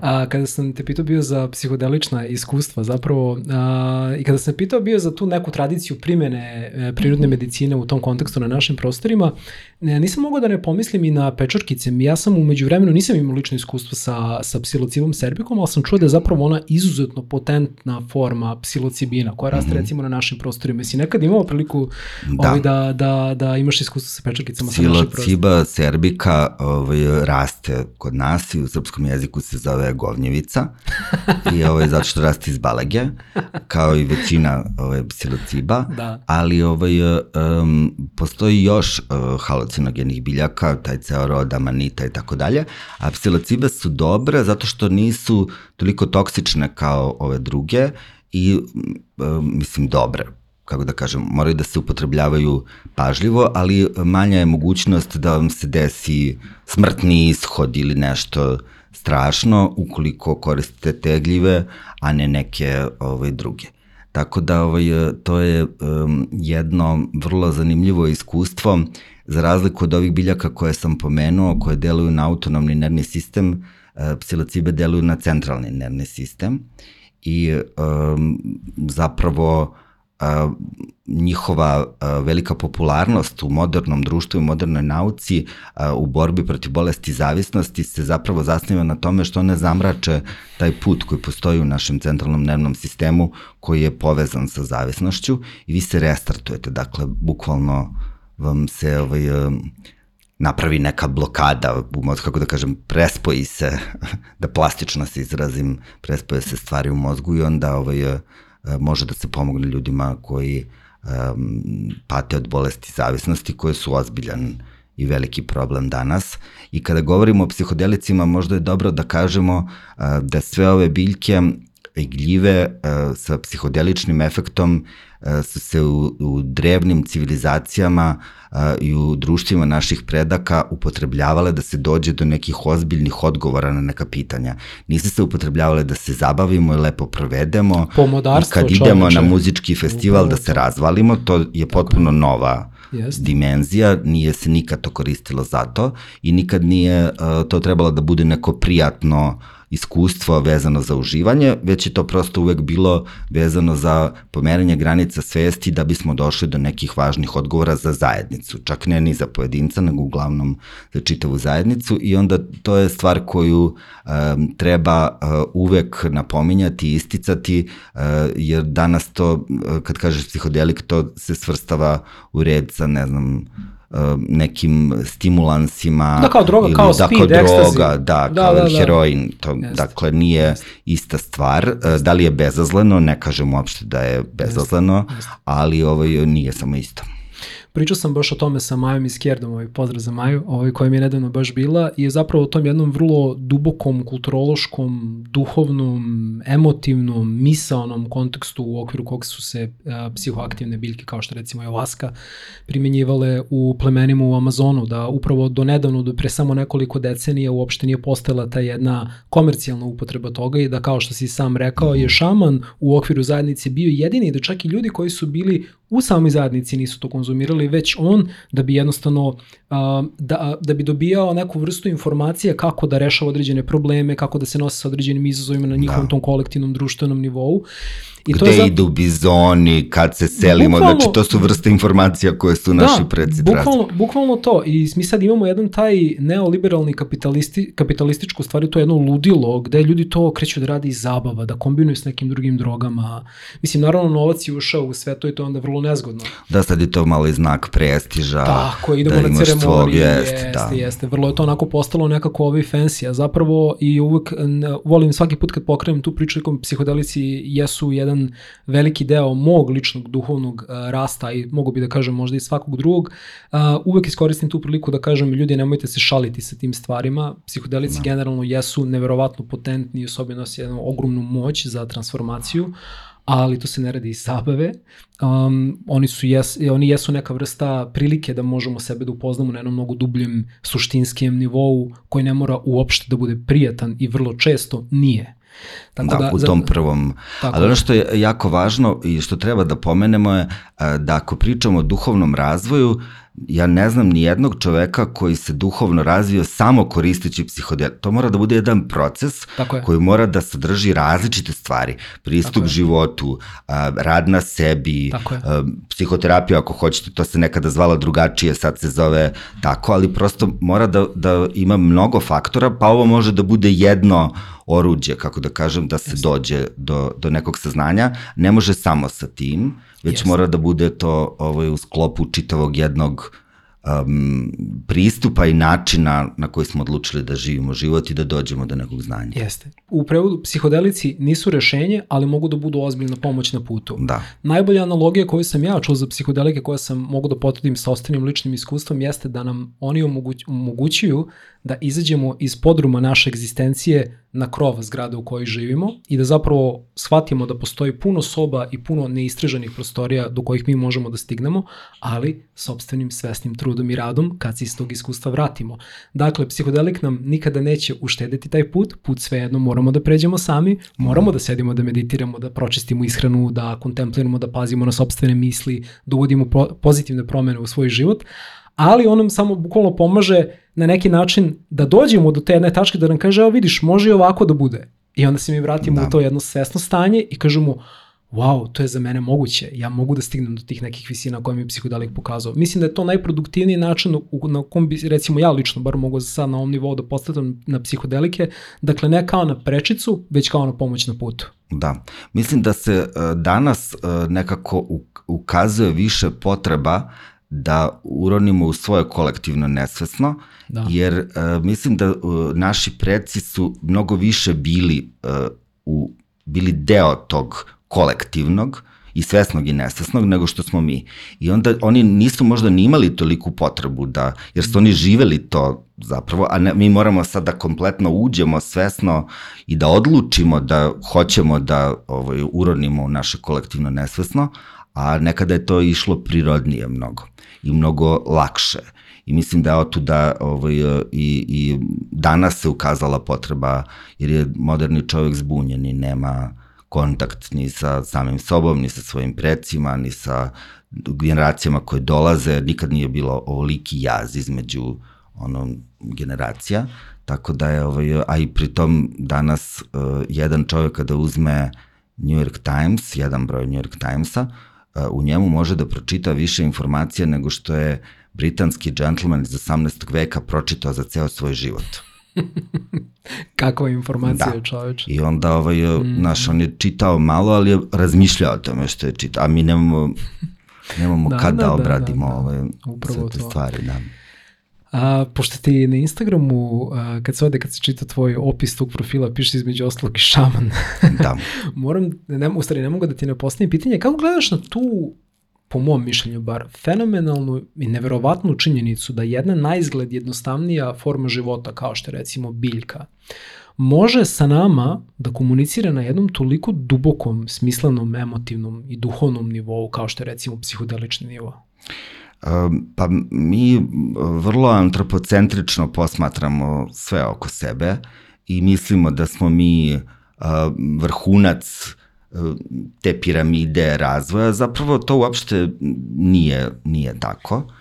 A, kada sam te pitao bio za psihodelična iskustva zapravo a, i kada sam pitao bio za tu neku tradiciju primene e, prirodne medicine u tom kontekstu na našim prostorima, ne, nisam mogao da ne pomislim i na pečorkice. Ja sam umeđu vremenu, nisam imao lično iskustvo sa, sa psilocibom serbikom, ali sam čuo da je zapravo ona izuzetno potentna forma psilocibina koja raste mm -hmm. recimo na našim prostorima. Jesi nekad imao priliku Da. ovaj, da, da, da imaš iskustvo sa pečorkicama sa naših prostora? Psilociba serbika ovaj, raste kod nas i u srpskom jeziku se zove govnjevica i ovaj, zato što raste iz balage, kao i većina ovaj, psilociba, Da. ali ovaj, um, postoji još uh, halucinogenih biljaka, taj ceo rod, amanita i tako dalje, a psilocibe su dobre zato što nisu toliko toksične kao ove druge i um, mislim dobre kako da kažem, moraju da se upotrebljavaju pažljivo, ali manja je mogućnost da vam se desi smrtni ishod ili nešto strašno ukoliko koristite te gljive, a ne neke ovaj, druge. Tako da ovaj, to je um, jedno vrlo zanimljivo iskustvo, za razliku od ovih biljaka koje sam pomenuo, koje deluju na autonomni nervni sistem, uh, psilocibe deluju na centralni nervni sistem i um, zapravo a, njihova a, velika popularnost u modernom društvu i modernoj nauci a, u borbi protiv bolesti zavisnosti se zapravo zasniva na tome što one zamrače taj put koji postoji u našem centralnom nervnom sistemu koji je povezan sa zavisnošću i vi se restartujete, dakle, bukvalno vam se ovaj, napravi neka blokada, kako da kažem, prespoji se, da plastično se izrazim, prespoje se stvari u mozgu i onda ovaj, može da se pomogne ljudima koji um, pate od bolesti zavisnosti koje su ozbiljan i veliki problem danas. I kada govorimo o psihodelicima, možda je dobro da kažemo uh, da sve ove biljke i gljive uh, sa psihodeličnim efektom uh, su se u, u drevnim civilizacijama i u društvima naših predaka upotrebljavale da se dođe do nekih ozbiljnih odgovora na neka pitanja. Nisu se upotrebljavale da se zabavimo i lepo provedemo. Pomodarstvo, kad idemo čoveče. na muzički festival da se razvalimo, to je potpuno nova Jest. dimenzija, nije se nikad to koristilo za to i nikad nije uh, to trebalo da bude neko prijatno uh, iskustvo vezano za uživanje, već je to prosto uvek bilo vezano za pomeranje granica svesti da bismo došli do nekih važnih odgovora za zajednicu, čak ne ni za pojedinca, nego uglavnom za čitavu zajednicu. I onda to je stvar koju um, treba uh, uvek napominjati i isticati, uh, jer danas to, uh, kad kažeš psihodelik, to se svrstava u red sa, ne znam, nekim stimulansima da kao droga, ili, kao da, speed, kao droga, da, da, kao da, da, heroin, to, Jeste. dakle nije ista stvar. Uh, da li je bezazleno, ne kažem uopšte da je bezazleno, Jeste. ali ovo ovaj, nije samo isto. Pričao sam baš o tome sa Majom iz Kjerdom, ovaj pozdrav za Maju, ovaj koja mi je nedavno baš bila i je zapravo o tom jednom vrlo dubokom, kulturološkom, duhovnom, emotivnom, misaonom kontekstu u okviru kog su se a, psihoaktivne biljke, kao što recimo ayahuasca, primenjivale u plemenima u Amazonu, da upravo do nedavno, do pre samo nekoliko decenija uopšte nije postala ta jedna komercijalna upotreba toga i da kao što si sam rekao je šaman u okviru zajednice bio jedini da čak i ljudi koji su bili u samoj zajednici nisu to konzumirali, već on da bi jednostavno da, da bi dobijao neku vrstu informacije kako da rešava određene probleme, kako da se nosi sa određenim izazovima na njihovom da. tom kolektivnom društvenom nivou. I Gde to je za... idu bizoni, kad se selimo, bukvalno, znači to su vrste informacija koje su da, naši predsi bukvalno, bukvalno to i mi sad imamo jedan taj neoliberalni kapitalisti, kapitalističku stvari, to je jedno ludilo gde ljudi to kreću da radi iz zabava, da kombinuju s nekim drugim drogama. Mislim, naravno novac je ušao u sve to i to je onda vrlo nezgodno. Da, sad je to malo i znak prestiža. Tako, idemo da na ceremonije, jest, jeste, da. jeste. Vrlo je to onako postalo nekako ovaj fancy, a zapravo i uvek volim svaki put kad pokrenem tu priču, psihodelici jesu jedan veliki deo mog ličnog duhovnog uh, rasta i mogu bi da kažem možda i svakog drugog, uh, uvek iskoristim tu priliku da kažem ljudi nemojte se šaliti sa tim stvarima. Psihodelici. Da. generalno jesu neverovatno potentni i osobino nose jednu ogromnu moć za transformaciju, ali to se ne radi iz zabave. Um, oni, su jes, oni jesu neka vrsta prilike da možemo sebe da upoznamo na jednom mnogo dubljem suštinskim nivou koji ne mora uopšte da bude prijatan i vrlo često nije. Tako da, da, u tom prvom. Tako Ali ono što je jako važno i što treba da pomenemo je da ako pričamo o duhovnom razvoju, ja ne znam ni jednog čoveka koji se duhovno razvio samo koristeći psihodel. To mora da bude jedan proces koji mora da sadrži različite stvari. Pristup životu, rad na sebi, psihoterapija ako hoćete, to se nekada zvala drugačije, sad se zove tako, ali prosto mora da, da ima mnogo faktora, pa ovo može da bude jedno oruđe, kako da kažem, da se dođe do, do nekog saznanja. Ne može samo sa tim, već Jeste. mora da bude to ovaj, u sklopu čitavog jednog um, pristupa i načina na koji smo odlučili da živimo život i da dođemo do nekog znanja. Jeste. U prevodu psihodelici nisu rešenje, ali mogu da budu ozbiljna pomoć na putu. Da. Najbolja analogija koju sam ja čuo za psihodelike koja sam mogu da potvrdim sa ostalim ličnim iskustvom jeste da nam oni omoguć, omogućuju da izađemo iz podruma naše egzistencije na krov zgrade u kojoj živimo i da zapravo shvatimo da postoji puno soba i puno neistraženih prostorija do kojih mi možemo da stignemo, ali sobstvenim svesnim trudom i radom kad se iz tog iskustva vratimo. Dakle, psihodelik nam nikada neće uštedeti taj put, put svejedno moramo da pređemo sami, moramo da sedimo da meditiramo, da pročistimo ishranu, da kontempliramo, da pazimo na sobstvene misli, da uvodimo pozitivne promene u svoj život, ali on nam samo bukvalno pomaže na neki način da dođemo do te jedne tačke da nam kaže, evo vidiš, može i ovako da bude. I onda se mi vratimo da. u to jedno svesno stanje i kažemo, wow, to je za mene moguće, ja mogu da stignem do tih nekih visina koje mi je psihodelik pokazao. Mislim da je to najproduktivniji način u, na kom bi, recimo ja lično, bar mogu sad na ovom nivou da postavim na psihodelike, dakle ne kao na prečicu, već kao na pomoć na putu. Da, mislim da se uh, danas uh, nekako ukazuje više potreba da uronimo u svoje kolektivno nesvesno, da. jer uh, mislim da uh, naši preci su mnogo više bili uh, u bili deo tog kolektivnog i svesnog i nesvesnog nego što smo mi. I onda oni nisu možda ni imali toliku potrebu da, jer su oni živeli to zapravo, a ne, mi moramo sad da kompletno uđemo svesno i da odlučimo da hoćemo da ovaj, uronimo u naše kolektivno nesvesno, a nekada je to išlo prirodnije mnogo i mnogo lakše. I mislim da je da ovaj, i, i danas se ukazala potreba, jer je moderni čovjek zbunjen i nema kontakt ni sa samim sobom, ni sa svojim precima, ni sa generacijama koje dolaze, nikad nije bilo ovoliki jaz između ono, generacija, tako da je, ovaj, a i pritom danas uh, jedan čovjek kada uzme New York Times, jedan broj New York Timesa, uh, u njemu može da pročita više informacija nego što je britanski džentlmen iz 18. veka pročitao za ceo svoj život. Kakva informacija da. čoveč. I onda, ovaj, mm. naš, on je čitao malo, ali je razmišljao o tome što je čitao, a mi nemamo, nemamo da, kad da, da obradimo da, da, da. Ove, Upravo sve te to. stvari. Da. A, pošto ti na Instagramu, a, kad se ode, kad se čita tvoj opis tog profila, piše između ostalog i šaman. Da. Moram, ne, u stvari ne mogu da ti ne postavim pitanje, kako gledaš na tu po mom mišljenju bar, fenomenalnu i neverovatnu činjenicu da jedna na izgled jednostavnija forma života, kao što je recimo biljka, može sa nama da komunicira na jednom toliko dubokom, smislenom, emotivnom i duhovnom nivou, kao što je recimo psihodelični nivo? Pa mi vrlo antropocentrično posmatramo sve oko sebe i mislimo da smo mi vrhunac te piramide razvoja, zapravo to uopšte nije, nije tako.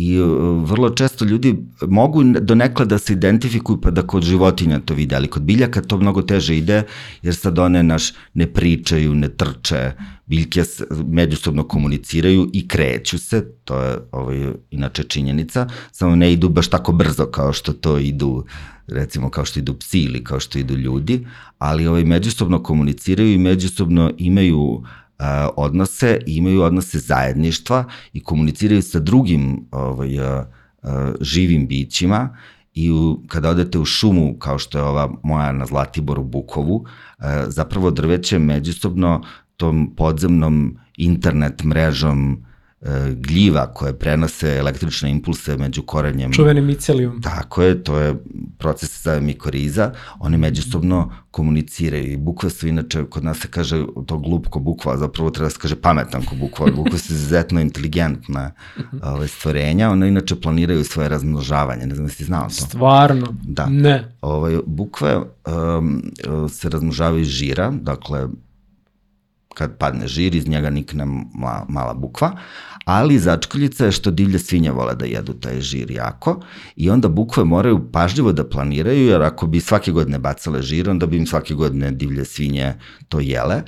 I uh, vrlo često ljudi mogu do nekla da se identifikuju pa da kod životinja to vide, ali kod biljaka to mnogo teže ide, jer sad one naš ne pričaju, ne trče, biljke međusobno komuniciraju i kreću se, to je ovaj, inače činjenica, samo ne idu baš tako brzo kao što to idu recimo kao što idu psi ili kao što idu ljudi, ali ovaj, međusobno komuniciraju i međusobno imaju uh, odnose i imaju odnose zajedništva i komuniciraju sa drugim ovaj, uh, uh, živim bićima i u, kada odete u šumu, kao što je ova moja na Zlatiboru Bukovu, zapravo drveće međusobno tom podzemnom internet mrežom E, gljiva koje prenose električne impulse među korenjem. Čuveni micelijum. Tako je, to je proces za mikoriza. Oni međusobno komuniciraju i bukve su inače, kod nas se kaže to glup ko bukva, zapravo treba da se kaže pametan ko bukva. Bukve su izuzetno inteligentna ove, stvorenja, one inače planiraju svoje razmnožavanje, ne znam da si znao to. Stvarno? Da. Ne. Ove, bukve um, se razmnožavaju žira, dakle kad padne žir, iz njega nikne ma, mala bukva, ali začkoljica je što divlje svinje vole da jedu taj žir jako i onda bukve moraju pažljivo da planiraju, jer ako bi svake godine bacale žir, onda bi im svake godine divlje svinje to jele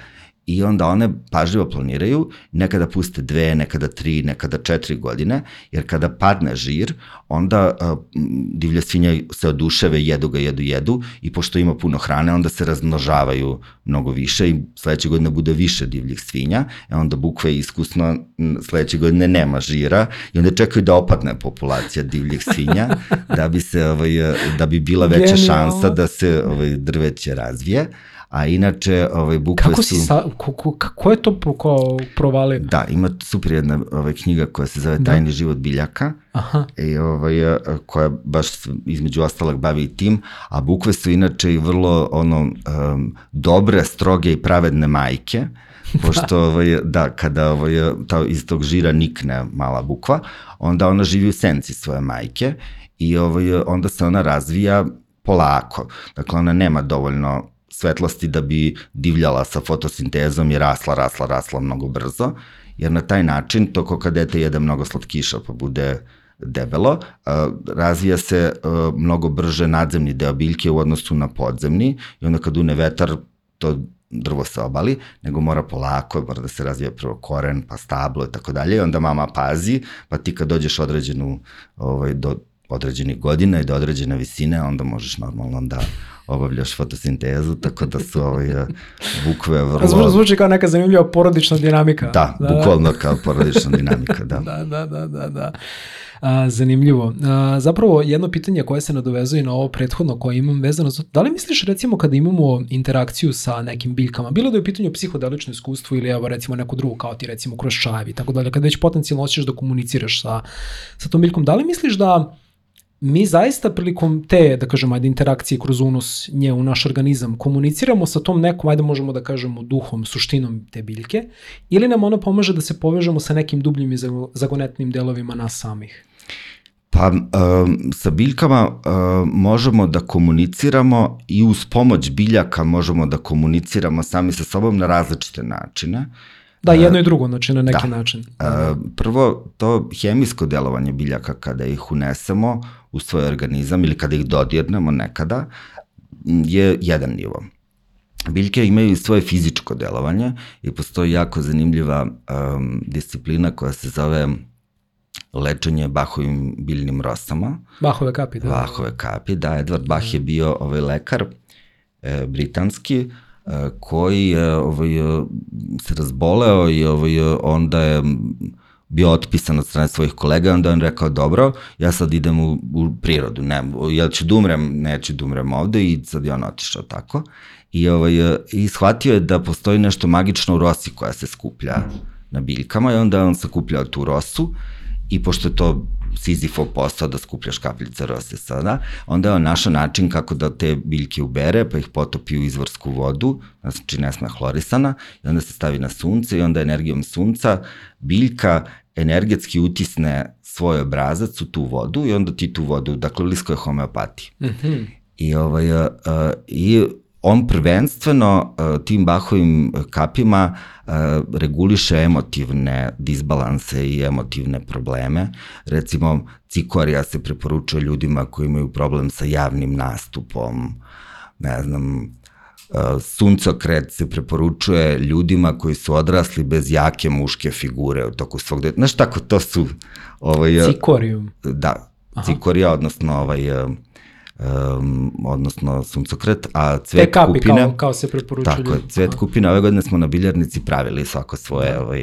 i onda one pažljivo planiraju, nekada puste dve, nekada tri, nekada četiri godine, jer kada padne žir, onda uh, divlje svinje se oduševe, jedu ga, jedu, jedu i pošto ima puno hrane, onda se razmnožavaju mnogo više i sledeće godine bude više divljih svinja, e onda bukve iskusno sledeće godine nema žira i onda čekaju da opadne populacija divljih svinja da bi se ovaj da bi bila veća šansa da se ovaj drveće razvije a inače ovaj bukve Kako si sa, ko, ko, ko je to ko provalio? Da, ima super jedna ovaj, knjiga koja se zove da. Tajni život biljaka. Aha. I ovaj, koja baš između ostalog bavi i tim, a bukve su inače i vrlo ono um, dobre, stroge i pravedne majke pošto ovaj, da, kada ovaj, ta, iz tog žira nikne mala bukva, onda ona živi u senci svoje majke i ovaj, onda se ona razvija polako. Dakle, ona nema dovoljno svetlosti da bi divljala sa fotosintezom i rasla, rasla, rasla mnogo brzo, jer na taj način, to ko kad dete jede mnogo slatkiša pa bude debelo, razvija se mnogo brže nadzemni deo biljke u odnosu na podzemni i onda kad une vetar, to drvo se obali, nego mora polako, mora da se razvije prvo koren, pa stablo i tako dalje, i onda mama pazi, pa ti kad dođeš određenu, ovaj, do određenih godina i do određene visine, onda možeš normalno da obavljaš fotosintezu, tako da su ovaj, bukve vrlo... Zvuči, zvuči kao neka zanimljiva porodična dinamika. Da, da bukvalno kao porodična dinamika, da. da, da, da, da, da. A, zanimljivo. A, zapravo, jedno pitanje koje se nadovezuje na ovo prethodno koje imam vezano za da li misliš recimo kada imamo interakciju sa nekim biljkama, bilo da je u pitanju psihodelično iskustvo ili evo recimo neko drugo kao ti recimo kroz čajevi, tako dalje, kada već potencijalno osjećaš da komuniciraš sa, sa tom biljkom, da li misliš da mi zaista prilikom te, da kažemo, ajde, interakcije kroz unos nje u naš organizam, komuniciramo sa tom nekom, ajde možemo da kažemo, duhom, suštinom te biljke, ili nam ona pomaže da se povežemo sa nekim dubljim i zagonetnim delovima nas samih? Pa um, sa biljkama um, možemo da komuniciramo i uz pomoć biljaka možemo da komuniciramo sami sa sobom na različite načine. Da, jedno i drugo, znači na neki da. način. Da. Prvo, to hemijsko delovanje biljaka kada ih unesemo u svoj organizam ili kada ih dodirnemo nekada je jedan nivo. Biljke imaju svoje fizičko delovanje i postoji jako zanimljiva um, disciplina koja se zove lečenje Bahovim biljnim rosama. Bahove kapi, da. Bahove kapi, da. Edward Bach je bio ovaj lekar e, britanski e, koji je ovaj, se razboleo i ovaj, onda je bio otpisan od strane svojih kolega, onda on rekao, dobro, ja sad idem u, u prirodu, ne, ja ću da umrem, neću da umrem ovde i sad je on otišao tako. I, ovaj, I shvatio je da postoji nešto magično u rosi koja se skuplja na biljkama i onda on sakupljao tu rosu i pošto je to Sizifov posao da skupljaš kapljice rose sada, onda je on našao način kako da te biljke ubere, pa ih potopi u izvorsku vodu, znači nesme hlorisana, i onda se stavi na sunce i onda energijom sunca biljka energetski utisne svoj obrazac u tu vodu i onda ti tu vodu, dakle, lisko je homeopatija. Mm -hmm. I, ovaj, uh, I on prvenstveno uh, tim Bahovim kapima uh, reguliše emotivne disbalanse i emotivne probleme. Recimo, cikorija se preporučuje ljudima koji imaju problem sa javnim nastupom, ne znam, Uh, suncokret se preporučuje ljudima koji su odrasli bez jake muške figure u toku svog deta. Znaš tako, to su... Ovaj, Cikorijum. Da, Aha. cikorija, odnosno ovaj, um, odnosno suncokret, a cvet Te kapi kupine... Kao, kao se preporučuje. Tako je, cvet Aha. kupine, ove godine smo na biljarnici pravili svako svoje ovaj,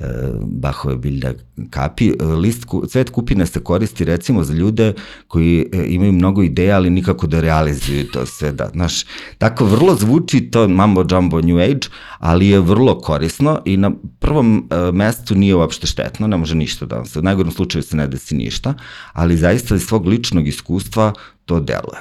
E, Bahove biljne kapi. E, list, cvet kupine se koristi recimo za ljude koji e, imaju mnogo ideja, ali nikako da realizuju to sve. Da, znaš, tako vrlo zvuči to mambo jumbo new age, ali je vrlo korisno i na prvom mestu nije uopšte štetno, ne može ništa da vam se, u najgorom slučaju se ne desi ništa, ali zaista iz svog ličnog iskustva to deluje.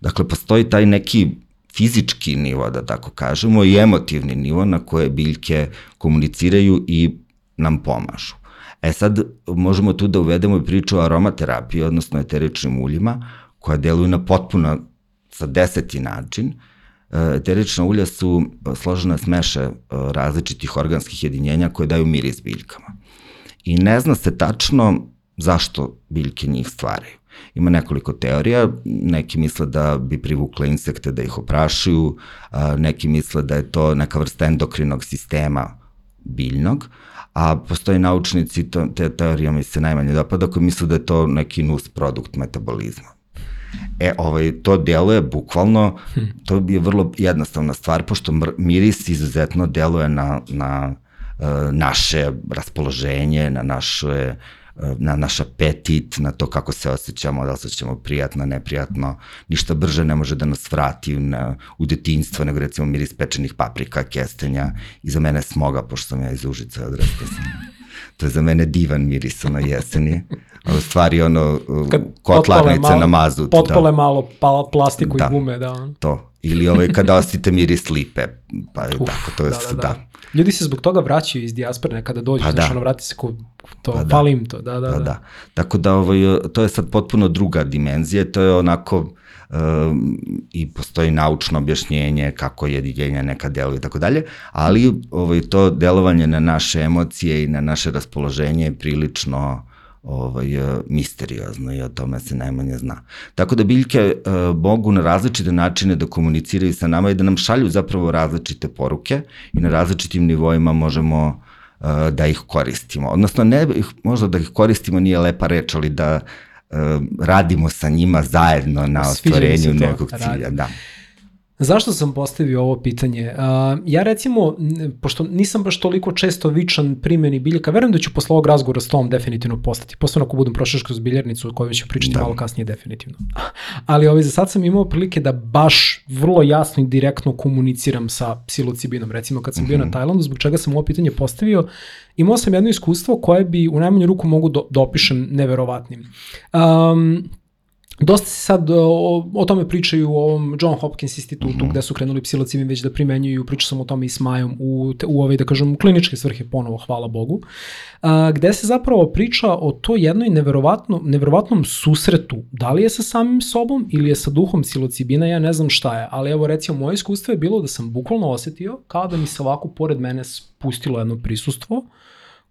Dakle, postoji taj neki fizički nivo, da tako kažemo, i emotivni nivo na koje biljke komuniciraju i nam pomažu. E sad možemo tu da uvedemo i priču o aromaterapiji, odnosno eteričnim uljima, koja deluju na potpuno sa deseti način. E, eterična ulja su složene smeše e, različitih organskih jedinjenja koje daju miris biljkama. I ne zna se tačno zašto biljke njih stvaraju. Ima nekoliko teorija, neki misle da bi privukle insekte da ih oprašuju, neki misle da je to neka vrsta endokrinog sistema biljnog, a postoji naučnici, to, te teorija mi se najmanje dopada, koji misle da je to neki nus produkt metabolizma. E, ovaj, to deluje bukvalno, hm. to je vrlo jednostavna stvar, pošto miris izuzetno deluje na, na uh, naše raspoloženje, na naše na naš apetit, na to kako se osjećamo, da li se osjećamo prijatno, neprijatno, ništa brže ne može da nas vrati na, u detinjstvo, nego recimo miris pečenih paprika, kestenja i za mene smoga, pošto sam ja iz Užica odrastao sam. To je za mene divan miris na jeseni. A u stvari ono, Kad kotlarnice malo, na mazut. Potpole da. malo pa, plastiku da, i gume, da. To. Ili ovaj, kada osjetite miris lipe, pa Uf, tako, to je, da, da, da. da. Ljudi se zbog toga vraćaju iz dijaspore kada dođu, pa znači da. ono vrati se ko to, pa da. falim to, da, da, pa da. da. Tako da ovaj, to je sad potpuno druga dimenzija, to je onako um, i postoji naučno objašnjenje kako jedinjenja neka deluje i tako dalje, ali ovaj, to delovanje na naše emocije i na naše raspoloženje je prilično ovaj, misteriozno i o tome se najmanje zna. Tako da biljke uh, mogu na različite načine da komuniciraju sa nama i da nam šalju zapravo različite poruke i na različitim nivoima možemo uh, da ih koristimo. Odnosno, ne, možda da ih koristimo nije lepa reč, ali da radimo sa njima zajedno na ostvarenju nekog cilja. Da. Zašto sam postavio ovo pitanje? Ja recimo, pošto nisam baš toliko često vičan primjeni biljaka, verujem da ću posle ovog razgovora s tom definitivno postati, posebno ako budem prošao kroz biljarnicu o kojoj ću pričati da. malo kasnije definitivno. Ali ovaj, za sad sam imao prilike da baš vrlo jasno i direktno komuniciram sa psilocibinom. Recimo kad sam mm -hmm. bio na mhm. Tajlandu, zbog čega sam ovo pitanje postavio, imao sam jedno iskustvo koje bi u najmanju ruku mogu do, da opišem neverovatnim. Um, Dosta se sad o, o tome pričaju u ovom John Hopkins institutu mm -hmm. gde su krenuli psilocibin već da primenjuju, pričao sam o tome i s Majom u, u ove, da kažem, kliničke svrhe ponovo, hvala Bogu, a, gde se zapravo priča o to jednoj neverovatno, neverovatnom susretu, da li je sa samim sobom ili je sa duhom psilocibina, ja ne znam šta je, ali evo recimo moje iskustvo je bilo da sam bukvalno osetio kao da mi se ovako pored mene spustilo jedno prisustvo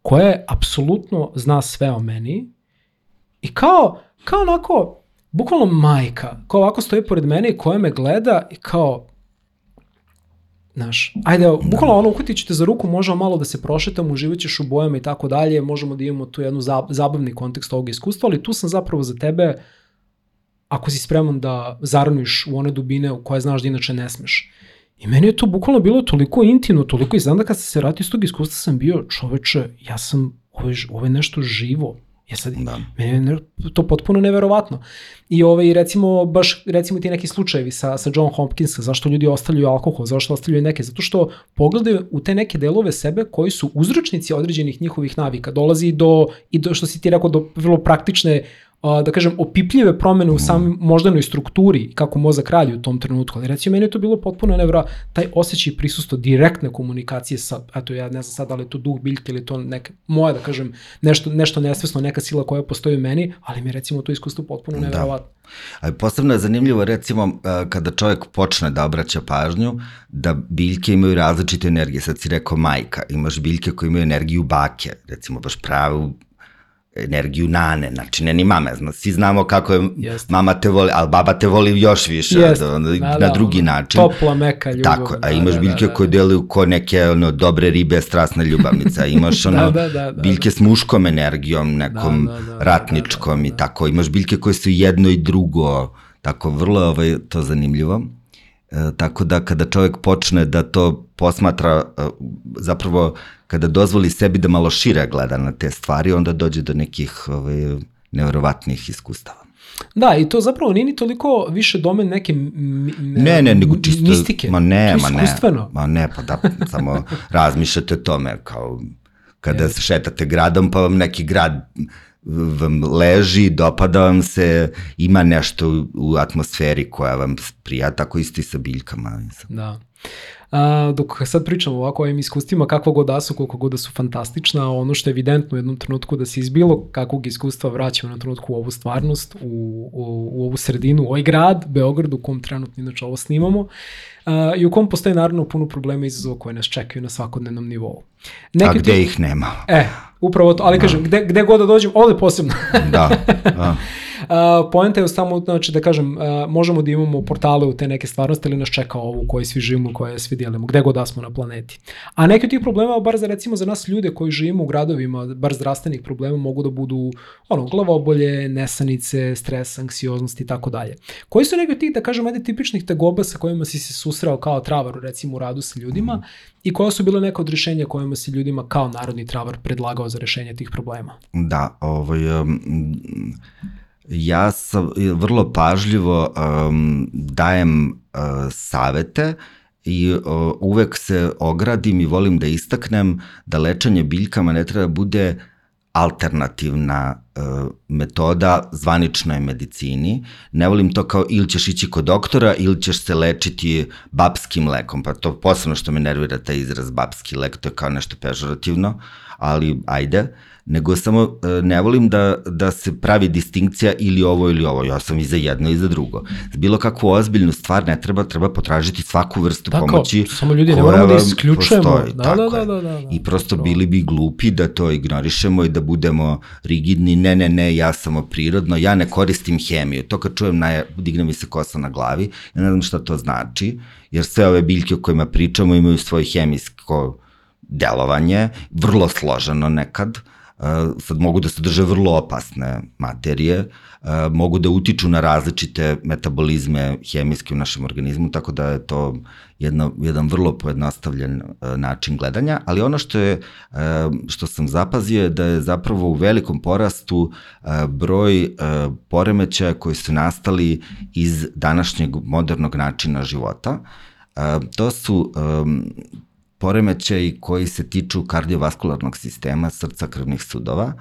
koje apsolutno zna sve o meni i kao, kao onako, bukvalno majka, koja ovako stoji pored mene i koja me gleda i kao, Znaš, ajde, bukvalno ono, uhvatit te za ruku, možemo malo da se prošetamo, uživat ćeš u bojama i tako dalje, možemo da imamo tu jednu zabavni kontekst ovog iskustva, ali tu sam zapravo za tebe, ako si spreman da zaraniš u one dubine u koje znaš da inače ne smeš. I meni je to bukvalno bilo toliko intimno, toliko i znam da kad sam se vratio iz tog iskustva sam bio, čoveče, ja sam, ovo je, ovo je nešto živo, Ja sad, da. meni je to potpuno neverovatno. I ovaj, recimo, baš recimo ti neki slučajevi sa, sa John Hopkinsa, zašto ljudi ostavljaju alkohol, zašto ostavljaju neke, zato što pogledaju u te neke delove sebe koji su uzročnici određenih njihovih navika. Dolazi do, i do, što si ti rekao, do vrlo praktične da kažem, opipljive promene u samoj moždanoj strukturi kako mozak radi u tom trenutku. Ali recimo, meni je to bilo potpuno nevra, taj osjećaj prisustvo direktne komunikacije sa, eto ja ne znam sad da li je to duh biljke ili to neka, moja da kažem, nešto, nešto nesvesno, neka sila koja postoji u meni, ali mi je recimo to iskustvo potpuno da. nevjerovatno. Da. Ali posebno je zanimljivo recimo kada čovjek počne da obraća pažnju da biljke imaju različite energije. Sad si rekao majka, imaš biljke koje imaju energiju bake, recimo baš pravu energiju nane, znači ne ni mame, svi znamo kako je Jest. mama te voli, ali baba te voli još više, Jest. da, da, na da, drugi ono, način. Topla, meka ljubav. Tako, a da, imaš da, biljke da, da. koje deluju ko neke ono, dobre ribe, strasna ljubavnica, imaš ono, da, da, da, da, biljke s muškom energijom, nekom da, da, da, ratničkom da, da, da. i tako, imaš biljke koje su jedno i drugo, tako, vrlo ovaj, to zanimljivo. E, tako da kada čovjek počne da to posmatra, e, zapravo kada dozvoli sebi da malo šire gleda na te stvari, onda dođe do nekih ovaj, nevjerovatnih iskustava. Da, i to zapravo nije ni toliko više domen neke ne, ne, nego čisto, mistike. Ma ne, ma ne, ma ne, pa da, samo razmišljate o tome, kao kada se šetate gradom, pa vam neki grad vam leži, dopada vam se, ima nešto u atmosferi koja vam prija, tako isto i sa biljkama. Da. A, dok sad pričamo ovako o ovim iskustvima, kakvo god da su, koliko god da su fantastična, ono što je evidentno u jednom trenutku da se iz bilo kakvog iskustva vraća u jednom trenutku u ovu stvarnost, u, u, u ovu sredinu, u ovaj grad, Beograd, u kom trenutno inače ovo snimamo, uh, i u kom postoje naravno puno problema i izazova koje nas čekaju na svakodnevnom nivou. Neki A gde tu... ih nema? E, upravo to, ali da. kažem, gde, gde god da dođem, ovde posebno. da, da. Poenta je samo, znači da kažem, uh, možemo da imamo portale u te neke stvarnosti ili nas čeka ovo u kojoj svi živimo, u kojoj svi dijelimo, gde god da smo na planeti. A neki od tih problema, bar za recimo za nas ljude koji živimo u gradovima, bar zdravstvenih problema, mogu da budu ono, glavobolje, nesanice, stres, anksioznost i tako dalje. Koji su neki od tih, da kažem, ajde tipičnih tegoba sa kojima si se susreo kao travaru, recimo u radu sa ljudima, i koja su bila neka od rešenja kojima si ljudima kao narodni travar predlagao za rešenje tih problema? Da, ovaj, um, ja sam vrlo pažljivo um, dajem uh, savete i uh, uvek se ogradim i volim da istaknem da lečenje biljkama ne treba bude alternativna uh, metoda zvaničnoj medicini. Ne volim to kao ili ćeš ići kod doktora ili ćeš se lečiti babskim lekom, pa to posebno što me nervira taj izraz babski lek, to je kao nešto pežorativno, ali ajde. Nego samo e, ne volim da, da se pravi distinkcija ili ovo ili ovo, ja sam i za jedno i za drugo. Bilo kakvu ozbiljnu stvar ne treba, treba potražiti svaku vrstu tako, pomoći samo ljudi ne moramo da isključujemo. Postoji, da, da, da, da, da, da. I prosto bili bi glupi da to ignorišemo i da budemo rigidni, ne, ne, ne, ja samo prirodno, ja ne koristim hemiju. To kad čujem, na, digne mi se kosa na glavi, ja ne znam šta to znači, jer sve ove biljke o kojima pričamo imaju svoje hemijsko delovanje, vrlo složeno nekad, sad mogu da sadrže vrlo opasne materije, mogu da utiču na različite metabolizme hemijske u našem organizmu, tako da je to jedno, jedan vrlo pojednostavljen način gledanja, ali ono što je što sam zapazio je da je zapravo u velikom porastu broj poremećaja koji su nastali iz današnjeg modernog načina života. To su poremećaji koji se tiču kardiovaskularnog sistema, srca krvnih sudova,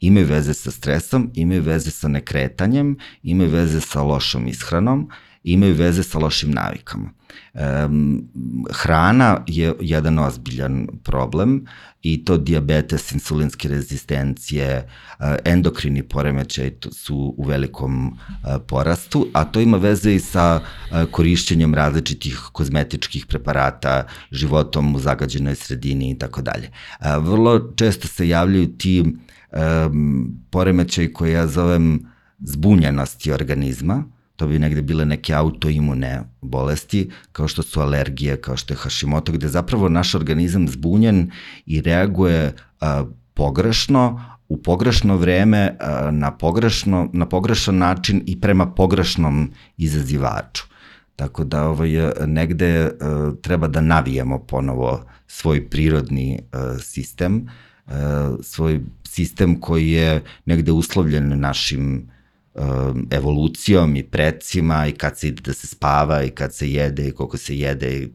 imaju veze sa stresom, imaju veze sa nekretanjem, imaju veze sa lošom ishranom, imaju veze sa lošim navikama. Um, hrana je jedan ozbiljan problem i to diabetes, insulinske rezistencije, uh, endokrini poremećaj su u velikom uh, porastu, a to ima veze i sa uh, korišćenjem različitih kozmetičkih preparata, životom u zagađenoj sredini i tako dalje. Vrlo često se javljaju ti poremećaj koje ja zovem zbunjenosti organizma, to bi negde bile neke autoimune bolesti, kao što su alergije, kao što je Hashimoto, gde zapravo naš organizam zbunjen i reaguje a, pogrešno, u pogrešno vreme, a, na, pogrešno, na pogrešan način i prema pogrešnom izazivaču. Tako da ovaj, negde a, treba da navijemo ponovo svoj prirodni a, sistem, a, svoj sistem koji je negde uslovljen našim evolucijom i precima i kad se ide da se spava i kad se jede i koliko se jede i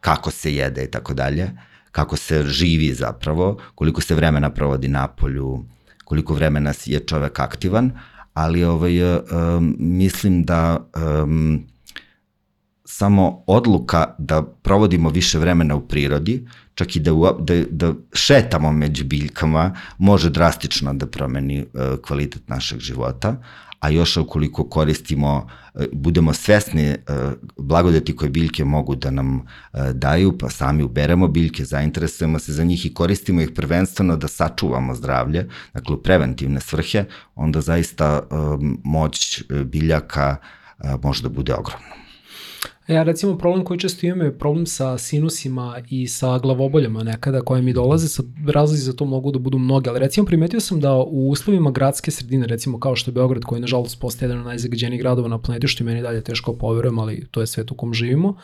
kako se jede i tako dalje, kako se živi zapravo, koliko se vremena provodi na polju, koliko vremena je čovek aktivan, ali ovaj, um, mislim da um, samo odluka da provodimo više vremena u prirodi, čak i da, u, da, da šetamo među biljkama, može drastično da promeni uh, kvalitet našeg života, a još ukoliko koristimo, e, budemo svesni e, blagodeti koje biljke mogu da nam e, daju, pa sami uberemo biljke, zainteresujemo se za njih i koristimo ih prvenstveno da sačuvamo zdravlje, dakle u preventivne svrhe, onda zaista moć biljaka može da bude ogromna. Ja recimo problem koji često imam je problem sa sinusima i sa glavoboljama nekada koje mi dolaze, sa razlozi za to mogu da budu mnoge, ali recimo primetio sam da u uslovima gradske sredine, recimo kao što je Beograd koji nažalost postaje jedan od najzagađenijih gradova na planeti, što je meni dalje teško poverujem, ali to je svet u kom živimo,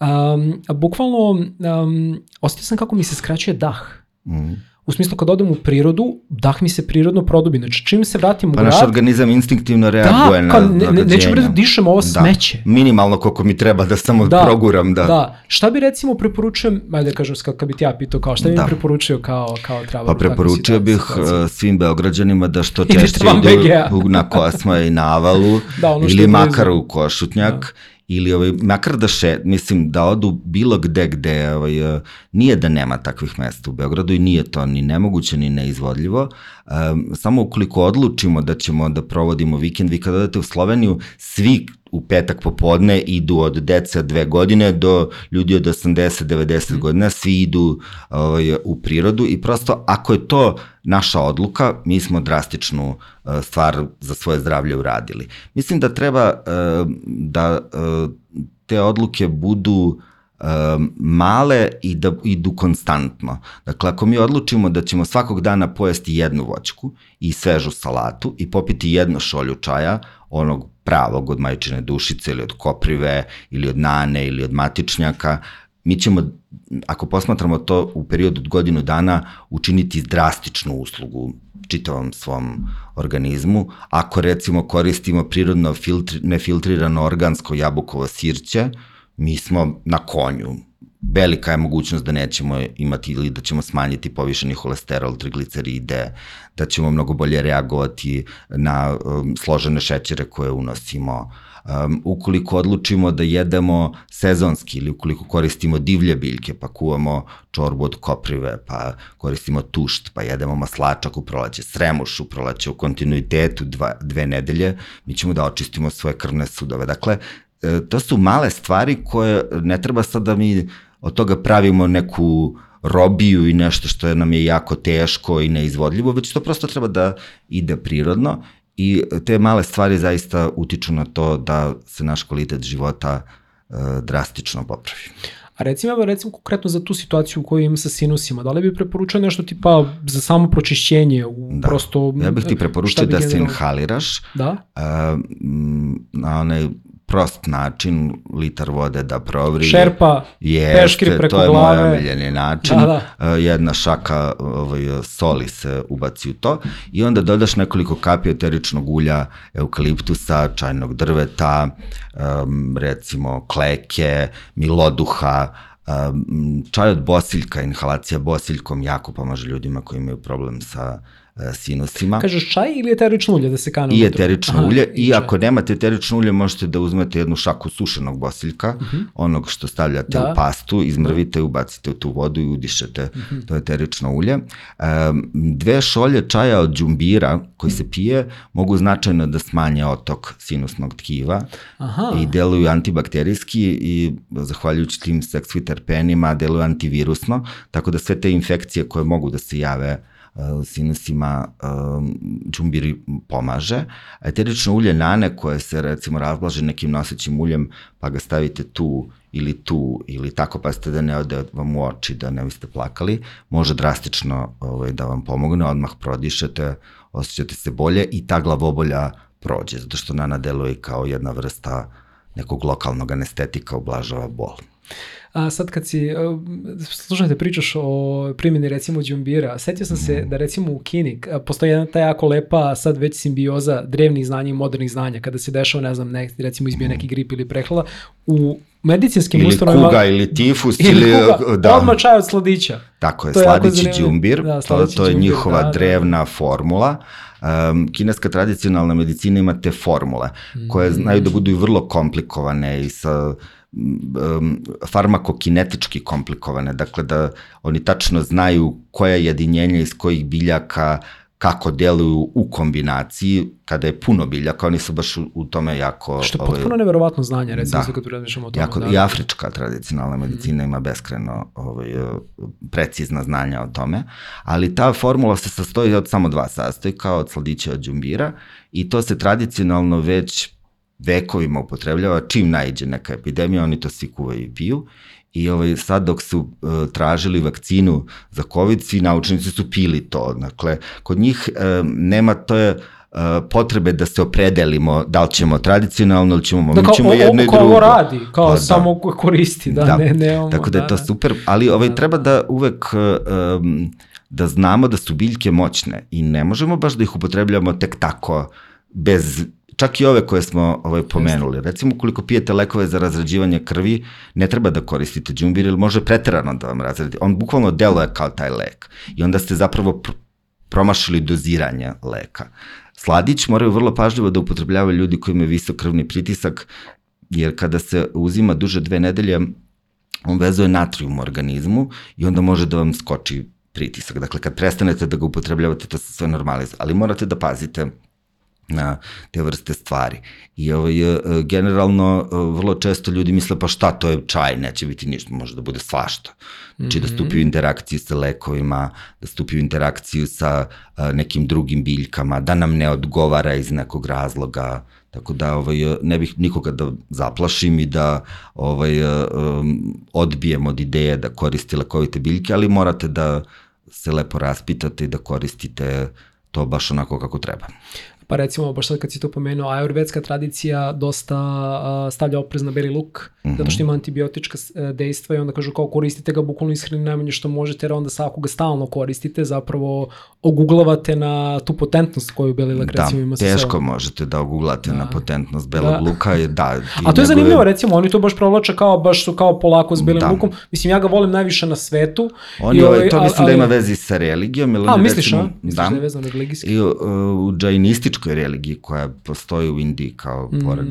um, bukvalno um, osetio sam kako mi se skraćuje dah. Mm U smislu kad odem u prirodu, dah mi se prirodno produbi. Znači čim se vratim u pa grad... Pa naš organizam instinktivno reaguje da, na ne, ne, neću da dišem ovo da. smeće. Minimalno koliko mi treba da samo da, proguram. Da. da. Šta bi recimo preporučujem, ajde da kažem, kad bi ti ja pitao kao, šta bi da. mi preporučio kao, kao treba? Pa preporučio bih situacije? svim beograđanima da što češće idu na Kosma i na Avalu da, ili makar u Košutnjak. Da ili ovaj, makar da še, mislim, da odu bilo gde gde ovaj, nije da nema takvih mesta u Beogradu i nije to ni nemoguće ni neizvodljivo. Um, samo ukoliko odlučimo da ćemo da provodimo vikend, vi kada odete u Sloveniju, svi u petak popodne idu od deca dve godine do ljudi od 80-90 mm. godina, svi idu ovaj, u prirodu i prosto ako je to naša odluka, mi smo drastičnu uh, stvar za svoje zdravlje uradili. Mislim da treba uh, da uh, te odluke budu male i da idu konstantno. Dakle, ako mi odlučimo da ćemo svakog dana pojesti jednu voćku i svežu salatu i popiti jednu šolju čaja, onog pravog od majčine dušice ili od koprive ili od nane ili od matičnjaka, mi ćemo, ako posmatramo to u periodu od godinu dana, učiniti drastičnu uslugu čitavom svom organizmu. Ako recimo koristimo prirodno filtri, nefiltrirano organsko jabukovo sirće, mi smo na konju, velika je mogućnost da nećemo imati ili da ćemo smanjiti povišeni holesterol, trigliceride, da ćemo mnogo bolje reagovati na um, složene šećere koje unosimo. Um, ukoliko odlučimo da jedemo sezonski ili ukoliko koristimo divlje biljke, pa kuvamo čorbu od koprive, pa koristimo tušt, pa jedemo maslačak u proleće, sremuš u proleće u kontinuitetu dva, dve nedelje, mi ćemo da očistimo svoje krvne sudove. Dakle, to su male stvari koje ne treba sad da mi od toga pravimo neku robiju i nešto što je, nam je jako teško i neizvodljivo, već to prosto treba da ide prirodno i te male stvari zaista utiču na to da se naš kvalitet života uh, drastično popravi. A recimo, evo recimo konkretno za tu situaciju u kojoj imam sa sinusima, da li bi preporučao nešto tipa za samo pročišćenje u da. prosto... Ja bih ti preporučio da se inhaliraš da? Na onaj prost način, litar vode da provri. Šerpa, Jeste, peškir preko glave. To je moj omiljeni način. Da, da. Jedna šaka ovaj, soli se ubaci u to i onda dodaš nekoliko kapi eteričnog ulja, eukaliptusa, čajnog drveta, recimo kleke, miloduha, čaj od bosiljka, inhalacija bosiljkom jako pomaže ljudima koji imaju problem sa E, sinusima. Kažeš čaj ili eterično ulje da se kane I eterično Aha, ulje i, i ako nemate eterično ulje možete da uzmete jednu šaku sušenog bosiljka, uh mhm. -huh. onog što stavljate da. u pastu, izmrvite, da. ubacite u tu vodu i udišete uh mhm. -huh. to eterično ulje. Um, dve šolje čaja od džumbira koji se pije mogu značajno da smanje otok sinusnog tkiva Aha. i deluju antibakterijski i zahvaljujući tim seksviterpenima deluju antivirusno, tako da sve te infekcije koje mogu da se jave sinusima džumbir pomaže. Eterično ulje nane koje se recimo razblaže nekim nosećim uljem pa ga stavite tu ili tu ili tako pa ste da ne ode vam u oči da ne biste plakali, može drastično ovaj, da vam pomogne, odmah prodišete, osjećate se bolje i ta glavobolja prođe, zato što nana deluje kao jedna vrsta nekog lokalnog anestetika, ublažava bol. A sad kad si, e, slušam te pričaš o primjeni recimo džumbira, setio sam se da recimo u Kini postoji jedna ta jako lepa sad već simbioza drevnih znanja i modernih znanja, kada se dešava, ne znam, ne, recimo izbije neki grip ili prehlada, u medicinskim. Ili kuga, ili tifus, ili... ili kuga, da. odmah čaj od sladića. Tako je, to sladići džumbir, da, to, to je njihova da, da, drevna formula. Um, kineska tradicionalna medicina ima te formule, koje mm. znaju da budu i vrlo komplikovane i sa um, farmakokinetički komplikovane, dakle da oni tačno znaju koja jedinjenja iz kojih biljaka kako deluju u kombinaciji, kada je puno biljaka, oni su baš u, u tome jako... Što je potpuno ovaj, neverovatno znanje, recimo, da, kad razmišljamo o tome. Jako, da, I afrička tradicionalna medicina mm. ima beskreno ovaj, precizna znanja o tome, ali ta formula se sastoji od samo dva sastojka, od sladića od džumbira, i to se tradicionalno već vekovima upotrebljava, čim najđe neka epidemija, oni to svi kuvaju i piju. I ovaj, sad dok su uh, tražili vakcinu za COVID, svi naučnici su pili to. Dakle, kod njih uh, nema, to je potrebe da se opredelimo da li ćemo tradicionalno ili ćemo, da, kao, mi ćemo jedno i drugo. Kao radi, kao pa, da. samo koristi, da, da. ne, ne omo, Tako da je to da, super, ali ovaj, da. treba da uvek um, da znamo da su biljke moćne i ne možemo baš da ih upotrebljamo tek tako bez čak i ove koje smo ovaj, pomenuli. Recimo, koliko pijete lekove za razrađivanje krvi, ne treba da koristite džumbir, ili može preterano da vam razradi. On bukvalno deluje kao taj lek. I onda ste zapravo pr promašili doziranje leka. Sladić moraju vrlo pažljivo da upotrebljavaju ljudi koji imaju visok krvni pritisak, jer kada se uzima duže dve nedelje, on vezuje natrijum u organizmu i onda može da vam skoči pritisak. Dakle, kad prestanete da ga upotrebljavate, to se sve normalizuje. Ali morate da pazite na te vrste stvari. I ovaj, e, generalno e, vrlo često ljudi misle pa šta to je čaj, neće biti ništa, može da bude svašta. Znači mm -hmm. da stupi u mhm. interakciju sa lekovima, da stupi u interakciju sa e, nekim drugim biljkama, da nam ne odgovara iz nekog razloga, Tako da ovaj, ne bih nikoga da zaplašim i da ovaj, odbijem od ideje da koristi lekovite biljke, ali morate da se lepo raspitate i da koristite to baš onako kako treba. Pa recimo, baš sad kad si to pomenuo, ajurvedska tradicija dosta uh, stavlja oprez na beli luk, mm -hmm. zato što ima antibiotička uh, dejstva i onda kažu kao koristite ga bukvalno ishrani najmanje što možete, jer onda sa ako ga stalno koristite, zapravo oguglavate na tu potentnost koju beli luk da, recimo ima sa teško sobom. možete da oguglate da. na potentnost belog da. luka. Je, da, A to je zanimljivo, recimo, oni to baš provlače kao, baš su kao polako s belim da. lukom. Mislim, ja ga volim najviše na svetu. Oni, i ovaj, to mislim ali, da ima vezi sa religijom. Ili a, misliš, recimo, a? Misliš da, da je vezano religijski? I uh, u džajnističkom budističkoj religiji koja postoji u Indiji kao mm, pored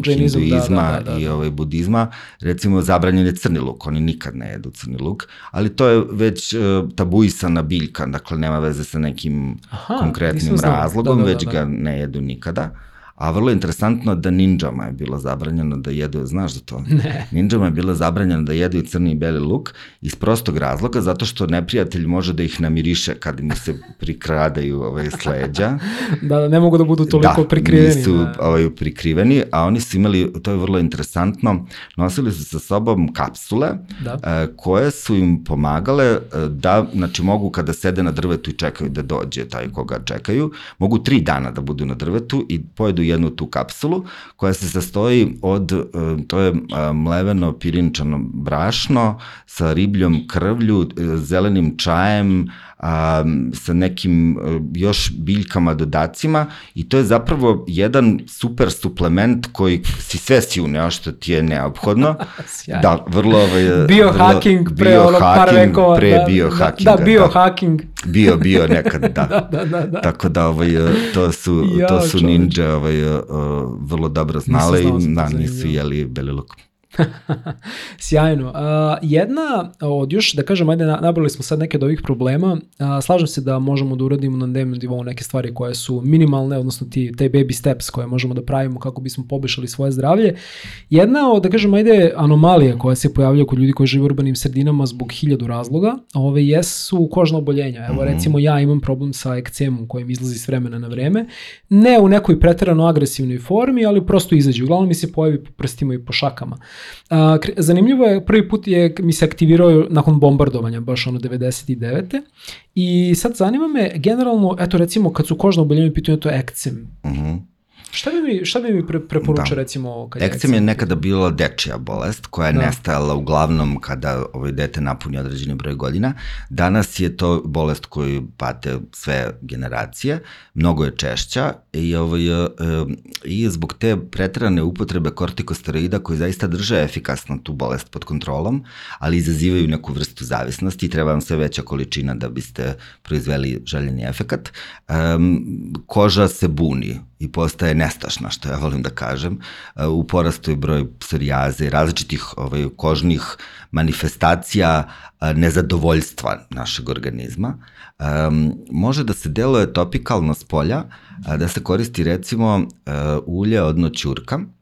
Džainizam, hinduizma da, da, da, da. i ovaj budizma, recimo zabranjen je crni luk, oni nikad ne jedu crni luk, ali to je već uh, tabuisana biljka, dakle nema veze sa nekim Aha, konkretnim razlogom, da, da, da, već da. ga ne jedu nikada A vrlo interesantno da ninjama je bilo zabranjeno da jedu, znaš za to? Ne. Ninjama je bilo zabranjeno da jedu crni i beli luk iz prostog razloga, zato što neprijatelj može da ih namiriše kad mu se prikradaju ovaj, sleđa. da, da, ne mogu da budu toliko da, prikriveni. nisu da. ovaj, prikriveni, a oni su imali, to je vrlo interesantno, nosili su sa sobom kapsule Da. e, koje su im pomagale e, da, znači mogu kada sede na drvetu i čekaju da dođe taj koga čekaju, mogu tri dana da budu na drvetu i pojedu jednu tu kapsulu koja se sastoji od, e, to je e, mleveno pirinčano brašno sa ribljom krvlju, e, zelenim čajem, a, sa nekim e, još biljkama, dodacima i to je zapravo jedan super suplement koji si sve si uneo što ti je neophodno. Da, vrlo... Ovaj, Biohacking vrlo- pre onog par vekova. Pre da, biohackinga. Da, da biohacking. Bio, bio nekad, da. Da, da, da, da. Tako da ovaj, to su, Jao, to su čoveče. ninja ovaj, vrlo dobro znale i da, nisu jeli beli luk. Sjajno. A, jedna od još, da kažem, ajde, na- nabrali smo sad neke od ovih problema. A, slažem se da možemo da uradimo na dnevnom nivou neke stvari koje su minimalne, odnosno ti, te baby steps koje možemo da pravimo kako bismo poboljšali svoje zdravlje. Jedna od, da kažem, ajde, anomalija koja se pojavlja kod ljudi koji žive u urbanim sredinama zbog hiljadu razloga, ove jesu kožna oboljenja. Evo, Mhm. recimo, ja imam problem sa ekcemom kojim izlazi s vremena na vreme. Ne u nekoj preterano agresivnoj formi, ali prosto izađe. Uglavnom mi se pojavi po prstima i po šakama. A, zanimljivo je, prvi put je mi se aktivirao nakon bombardovanja, baš ono 99. I sad zanima me, generalno, eto recimo kad su kožna oboljenja u pitanju, to je ekcem. Mhm. Šta bi mi, šta bi mi pre, preporučio Da. recimo kad Ekcem je nekada bila dečija bolest koja je Da. nestajala uglavnom kada ovaj dete napuni određeni broj godina. Danas je to bolest koju pate sve generacije, mnogo je češća i, ovaj, e, i zbog te pretrane upotrebe kortikosteroida koji zaista drže efikasno tu bolest pod kontrolom, ali izazivaju neku vrstu zavisnosti i treba vam sve veća količina da biste proizveli željeni efekat. Um, koža se buni i postaje nestašna, što ja volim da kažem. E, U porastu je broj psorijaze različitih ovaj, kožnih manifestacija a, nezadovoljstva našeg organizma. Um, može da se deluje topikalno s polja, da se koristi recimo e, ulje od noćurka, e,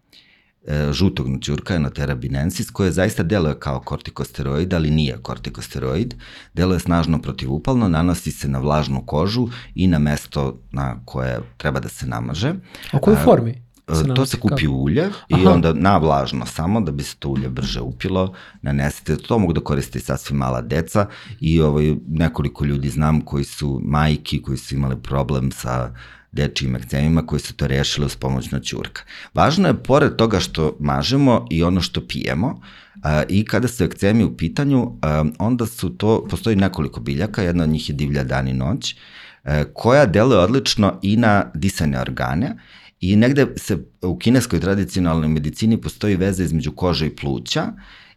žutog noćurka, enotera binensis, koje zaista deluje kao kortikosteroid, ali nije kortikosteroid. Deluje snažno protivupalno, nanosi se na vlažnu kožu i na mesto na koje treba da se namaže. A kojoj A, formi? E, to nanosi? se kupi Kako? ulje i Aha. onda na vlažno samo da bi se to ulje brže upilo, nanesete, to mogu da koriste i sasvim mala deca i ovaj, nekoliko ljudi znam koji su majki, koji su imali problem sa dečijim ekcemima koji su to rešili uz pomoć noćurka. Važno je, pored toga što mažemo i ono što pijemo, a, i kada su ekcemi u pitanju, a, onda su to, postoji nekoliko biljaka, jedna od njih je divlja dan i noć, e, koja deluje odlično i na disane organe I negde se u kineskoj tradicionalnoj medicini postoji veza između kože i pluća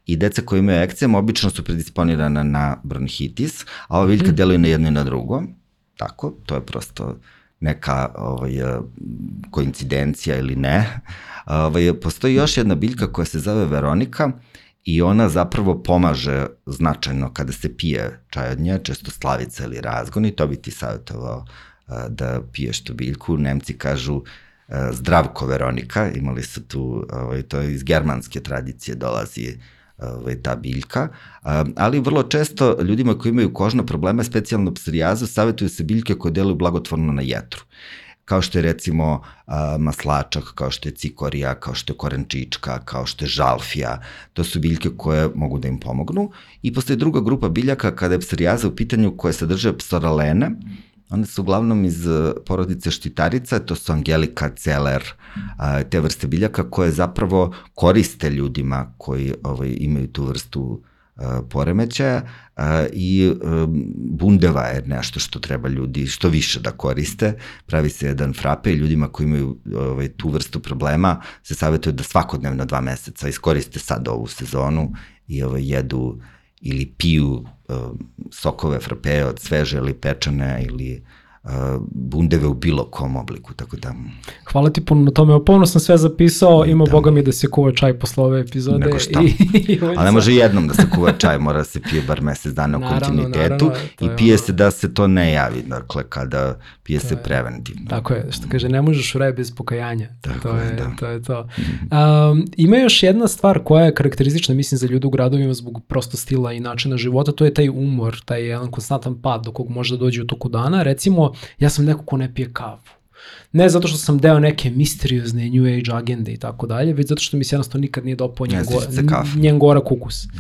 i deca koji imaju ekcem obično su predisponirana na bronhitis, a ova biljka deluje na jedno i na drugo. Tako, to je prosto neka ovaj, eh, koincidencija ili ne. Ovaj, postoji još jedna biljka koja se zove Veronika i ona zapravo pomaže značajno kada se pije čaj od nje, često slavica ili razgon i to bi ti savjetovao eh, da piješ tu biljku. Nemci kažu eh, zdravko Veronika, imali su tu, ovaj, to iz germanske tradicije dolazi ovaj, ta biljka, ali vrlo često ljudima koji imaju kožne probleme, specijalno psorijazu, savjetuju se biljke koje deluju blagotvorno na jetru kao što je recimo maslačak, kao što je cikorija, kao što je korenčička, kao što je žalfija. To su biljke koje mogu da im pomognu. I postoji druga grupa biljaka kada je psorijaza u pitanju koje sadrže psoralene, One su uglavnom iz eh, porodice štitarica, to su angelika, celer, te vrste biljaka koje zapravo koriste ljudima koji ovaj, imaju tu vrstu a, poremećaja i a, bundeva je nešto što treba ljudi što više da koriste. Pravi se jedan frape i ljudima koji imaju ovaj, tu vrstu problema se savjetuje da svakodnevno dva meseca iskoriste sad ovu sezonu i ovaj, jedu ili piju sokove frapeje od sveže ili pečene ili bundeve u bilo kom obliku, tako da... Hvala ti puno na tome, Opovno sam sve zapisao, ima da. boga mi da se kuva čaj posle ove epizode. Nego šta. I, i Ali ne može jednom da se kuva čaj, mora da se pije bar mesec dana u naravno, kontinuitetu naravno, i pije ono... se da se to ne javi, dakle kada pije to se je, preventivno. Tako je, što kaže, ne možeš u raj bez pokajanja. Tako to je, da. to je to. Um, ima još jedna stvar koja je karakteristična, mislim, za ljude u gradovima zbog prosto stila i načina života, to je taj umor, taj jedan konstantan pad do kog može da dođe u toku dana. Recimo, ja sam neko ko ne pije kavu. Ne zato što sam deo neke misteriozne New Age agende i tako dalje, već zato što mi se jednostavno nikad nije dopao njen, go, njen gora kukus. Mm.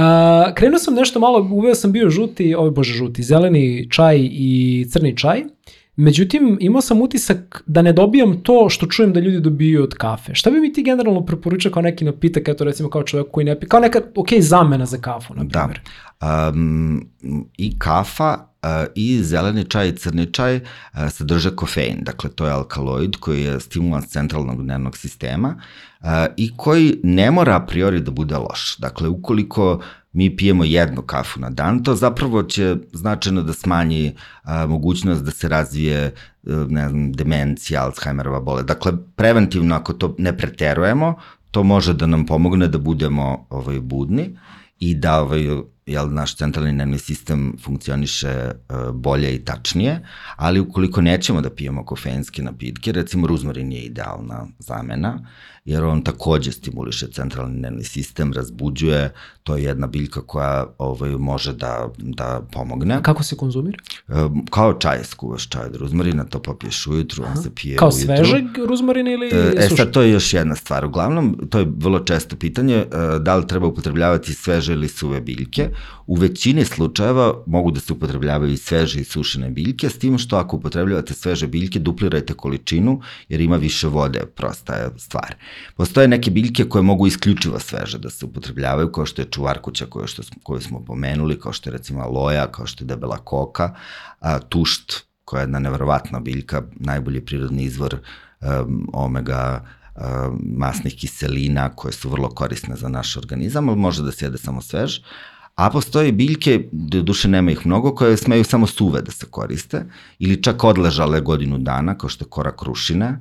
Uh, krenuo sam nešto malo, uveo sam bio žuti, ove bože žuti, zeleni čaj i crni čaj. Međutim, imao sam utisak da ne dobijam to što čujem da ljudi dobiju od kafe. Šta bi mi ti generalno preporučao kao neki napitak, eto recimo kao čovjek koji ne pije, kao neka, ok, zamena za kafu, na da. primjer? Da. Um, I kafa i zeleni čaj i crni čaj sadrže kofein, dakle to je alkaloid koji je stimulans centralnog nervnog sistema i koji ne mora a priori da bude loš. Dakle, ukoliko mi pijemo jednu kafu na dan, to zapravo će značajno da smanji a, mogućnost da se razvije ne znam, demencija, Alzheimerova bole. Dakle, preventivno ako to ne preterujemo, to može da nam pomogne da budemo ovaj, budni i da ovaj, jel, naš centralni nervni sistem funkcioniše uh, bolje i tačnije, ali ukoliko nećemo da pijemo kofeinske napitke, recimo ruzmarin je idealna zamena, jer on takođe stimuliše centralni nervni sistem, razbuđuje, to je jedna biljka koja ovaj, može da, da pomogne. A kako se konzumira? E, kao čaj, skuvaš čaj od ruzmarina, to popiješ ujutru, Aha. on se pije kao ujutru. Kao svežeg ruzmarina ili e, E sad, to je još jedna stvar. Uglavnom, to je vrlo često pitanje, e, da li treba upotrebljavati sveže ili suve biljke. U većini slučajeva mogu da se upotrebljavaju i sveže i sušene biljke, s tim što ako upotrebljavate sveže biljke, duplirajte količinu, jer ima više vode, prosta je stvar. Postoje neke biljke koje mogu isključivo sveže da se upotrebljavaju, kao što je čuvarkuća koju, što, koju smo pomenuli, kao što je recimo aloja, kao što je debela koka, a, tušt, koja je jedna neverovatna biljka, najbolji prirodni izvor um, omega masnih kiselina koje su vrlo korisne za naš organizam, ali može da se jede samo svež. A postoje biljke, do duše nema ih mnogo, koje smeju samo suve da se koriste, ili čak odležale godinu dana, kao što je kora krušina,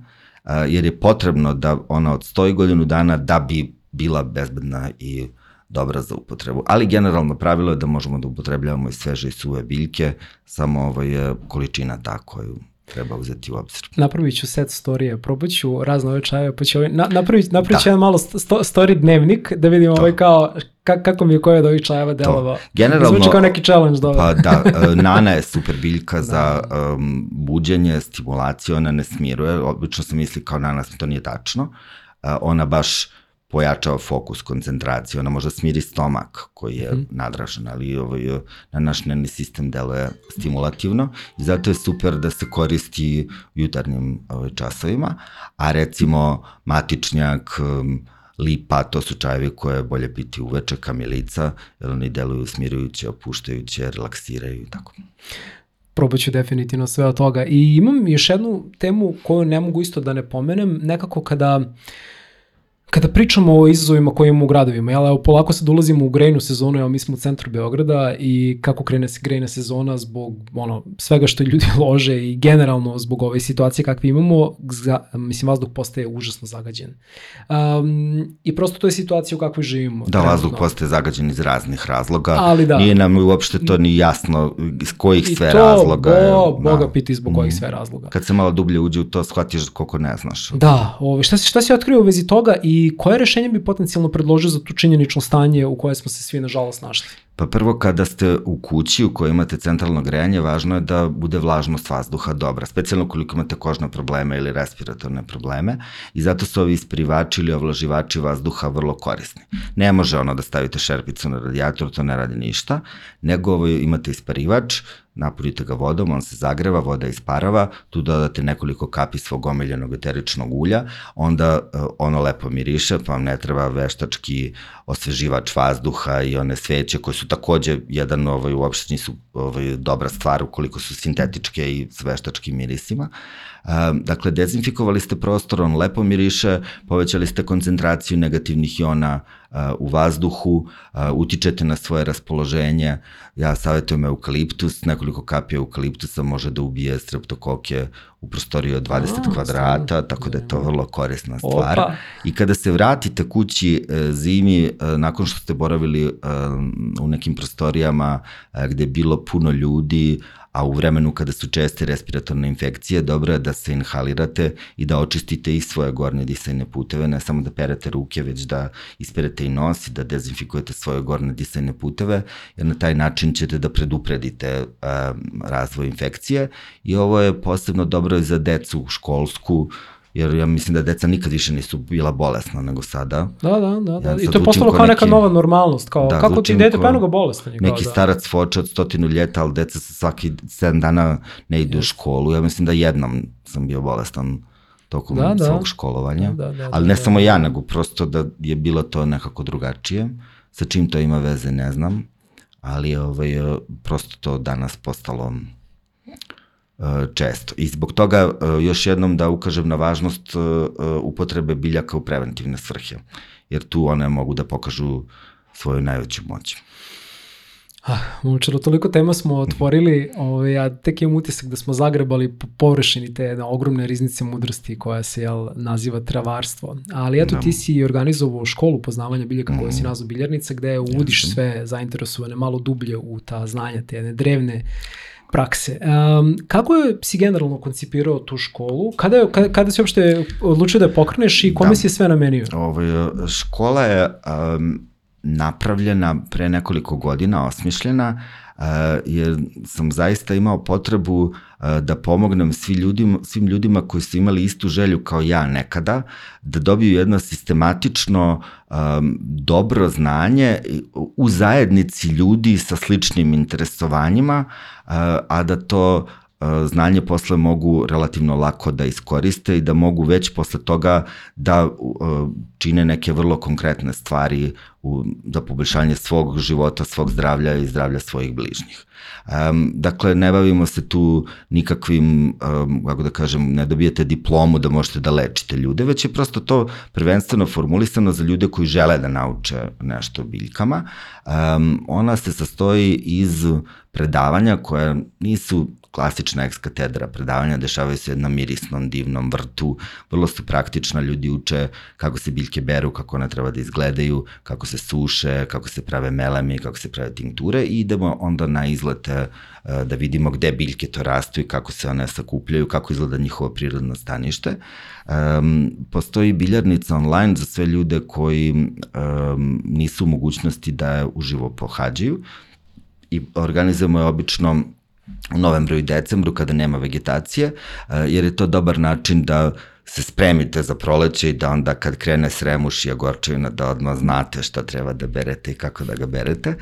jer je potrebno da ona odstoji godinu dana da bi bila bezbedna i dobra za upotrebu. Ali generalno pravilo je da možemo da upotrebljavamo i sveže i suve biljke, samo ovo je količina ta koju treba uzeti u obzir. Napravit ću set storije, probat ću razne ove čajeve, pa ću ovaj, na, napravit, napravit ću da. jedan malo sto, story dnevnik, da vidimo ovaj kao ka, kako mi je koja od ovih čajeva delovao. Generalno, Zvuči kao neki challenge da Pa da, e, nana je super biljka da. za um, buđenje, stimulaciju, ona ne smiruje, obično se misli kao nana, to nije tačno. Uh, ona baš pojačava fokus, koncentraciju, ona može smiri stomak koji je mm. nadražen, ali ovaj, na naš nervni sistem deluje stimulativno i zato je super da se koristi u jutarnjim ovaj, časovima, a recimo matičnjak, lipa, to su čajevi koje je bolje piti uveče, kamilica, jer oni deluju smirujuće, opuštajuće, relaksiraju i tako probat ću definitivno sve od toga. I imam još jednu temu koju ne mogu isto da ne pomenem, nekako kada uh, Kada pričamo o izazovima koje imamo u gradovima, jel, evo, polako sad ulazimo u grejnu sezonu, evo, mi smo u centru Beograda i kako krene se grejna sezona zbog ono, svega što ljudi lože i generalno zbog ove situacije kakve imamo, za, mislim, vazduh postaje užasno zagađen. Um, I prosto to je situacija u kakvoj živimo. Da, trenutno. vazduh postaje zagađen iz raznih razloga. Ali da. Nije nam uopšte to ni jasno iz kojih I sve to, razloga. I to, bo, Boga da. piti zbog kojih mm. sve razloga. Kad se malo dublje uđe u to, shvatiš koliko ne znaš. Da, ove, šta, šta si otkrio u vezi toga i koje rešenje bi potencijalno predložio za to činjenično stanje u koje smo se svi nažalost našli? Pa prvo kada ste u kući u kojoj imate centralno grejanje, važno je da bude vlažnost vazduha dobra, specijalno koliko imate kožne probleme ili respiratorne probleme i zato su ovi ispirivači ili ovlaživači vazduha vrlo korisni. Ne može ono da stavite šerpicu na radijator, to ne radi ništa, nego ovo imate isparivač, napunite ga vodom, on se zagreva, voda isparava, tu dodate nekoliko kapi svog omiljenog eteričnog ulja, onda uh, ono lepo miriše, pa vam ne treba veštački osveživač vazduha i one sveće koje su takođe jedan, ovaj, uopšte nisu ovaj, dobra stvar ukoliko su sintetičke i s veštačkim mirisima. Um, dakle, dezinfikovali ste prostor, on lepo miriše, povećali ste koncentraciju negativnih iona u vazduhu, utičete na svoje raspoloženje. Ja savjetujem eukaliptus, nekoliko kapija eukaliptusa može da ubije streptokoke u prostoriji od 20 A, kvadrata, stavno. tako da je to vrlo korisna stvar. Opa. I kada se vratite kući e, zimi, e, nakon što ste boravili e, u nekim prostorijama gde je bilo puno ljudi, a u vremenu kada su česte respiratorne infekcije, dobro je da se inhalirate i da očistite i svoje gornje disajne puteve, ne samo da perete ruke, već da isperete i nos i da dezinfikujete svoje gornje disajne puteve, jer na taj način ćete da predupredite um, razvoj infekcije. I ovo je posebno dobro i za decu školsku, jer ja mislim da deca nikad više nisu bila bolesna nego sada. Da, da, da. da. Ja I to je postalo kao neka nova normalnost, kao da, kako ti dete pa bolesno. Neki da. starac foče od stotinu ljeta, ali deca se svaki sedam dana ne ide yes. u školu. Ja mislim da jednom sam bio bolestan tokom da, da. svog školovanja. Da, da, da, ali ne da, samo da. ja, nego prosto da je bilo to nekako drugačije. Sa čim to ima veze, ne znam. Ali ovaj, prosto to danas postalo često. I zbog toga e, još jednom da ukažem na važnost e, e, upotrebe biljaka u preventivne svrhe, jer tu one mogu da pokažu svoju najveću moć. Ah, momčaro, toliko tema smo otvorili, ovaj, ja tek imam utisak da smo zagrebali po površini te jedna ogromne riznice mudrosti koja se jel, naziva travarstvo. Ali eto, da. ti si organizovao školu poznavanja biljaka mm. koja si nazvao biljarnica, gde uvodiš sve zainteresovane malo dublje u ta znanja, te jedne drevne prakse. Um, kako je si generalno koncipirao tu školu? Kada, je, kada, kada si uopšte odlučio da je pokreneš i kome da. si je sve namenio? Ovo, ovaj, škola je um, napravljena pre nekoliko godina, osmišljena, uh, jer sam zaista imao potrebu da pomognem svi ljudima, svim ljudima koji su imali istu želju kao ja nekada, da dobiju jedno sistematično dobro znanje u zajednici ljudi sa sličnim interesovanjima, a da to znanje posle mogu relativno lako da iskoriste i da mogu već posle toga da čine neke vrlo konkretne stvari u, za poboljšanje svog života, svog zdravlja i zdravlja svojih bližnjih. Um, dakle, ne bavimo se tu nikakvim, um, kako da kažem, ne dobijete diplomu da možete da lečite ljude, već je prosto to prvenstveno formulisano za ljude koji žele da nauče nešto o biljkama. Um, ona se sastoji iz predavanja koja nisu klasična ekskatedra predavanja, dešavaju se na mirisnom, divnom vrtu, vrlo su praktična, ljudi uče kako se biljke beru, kako one treba da izgledaju, kako se suše, kako se prave melemi, kako se prave tinkture i idemo onda na izlete e, da vidimo gde biljke to rastu i kako se one sakupljaju, kako izgleda njihovo prirodno stanište. Um, postoji biljarnica online za sve ljude koji um, nisu u mogućnosti da je uživo pohađaju i organizujemo je obično u novembru i decembru kada nema vegetacije, eh, jer je to dobar način da se spremite za proleće i da onda kad krene sremuš i ogorčevina da odmah znate šta treba da berete i kako da ga berete.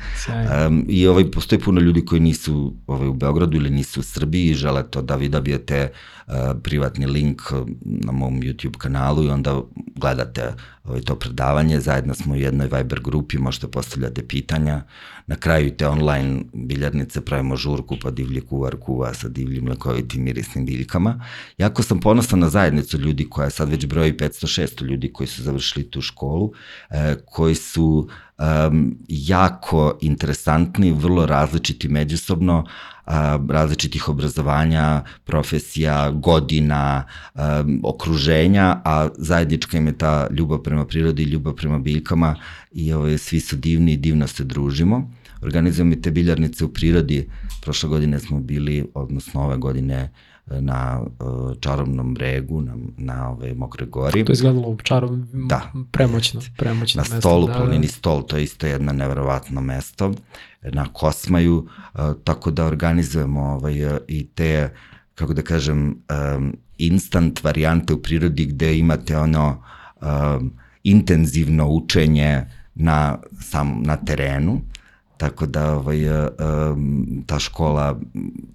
Um, I ovaj, postoji puno ljudi koji nisu ovaj, u Beogradu ili nisu u Srbiji i žele to da vi dobijete uh, privatni link na mom YouTube kanalu i onda gledate ovaj, to predavanje. Zajedno smo u jednoj Viber grupi, možete postavljati pitanja. Na kraju te online biljarnice pravimo žurku pa divlji kuvar kuva sa divljim lekovitim mirisnim biljkama. Jako sam ponosan na zajednicu ljudi koja sad već broji 500-600 ljudi koji su završili tu školu, eh, koji su um, jako interesantni, vrlo različiti međusobno, a, različitih obrazovanja, profesija, godina, um, okruženja, a zajednička im je ta ljubav prema prirodi ljubav prema biljkama i ovaj, svi su divni i divno se družimo. Organizujemo i te biljarnice u prirodi. Prošle godine smo bili, odnosno ove godine, na uh, čarobnom bregu, na, na ove Mokre gori. To je izgledalo čarov, da. premoćno, premoćno na mesto. Na stolu, da, planini da. stol, to je isto jedno neverovatno mesto, na Kosmaju, uh, tako da organizujemo ovaj, uh, i te, kako da kažem, um, instant varijante u prirodi gde imate ono um, intenzivno učenje na, sam, na terenu, Tako da ovaj, um, ta škola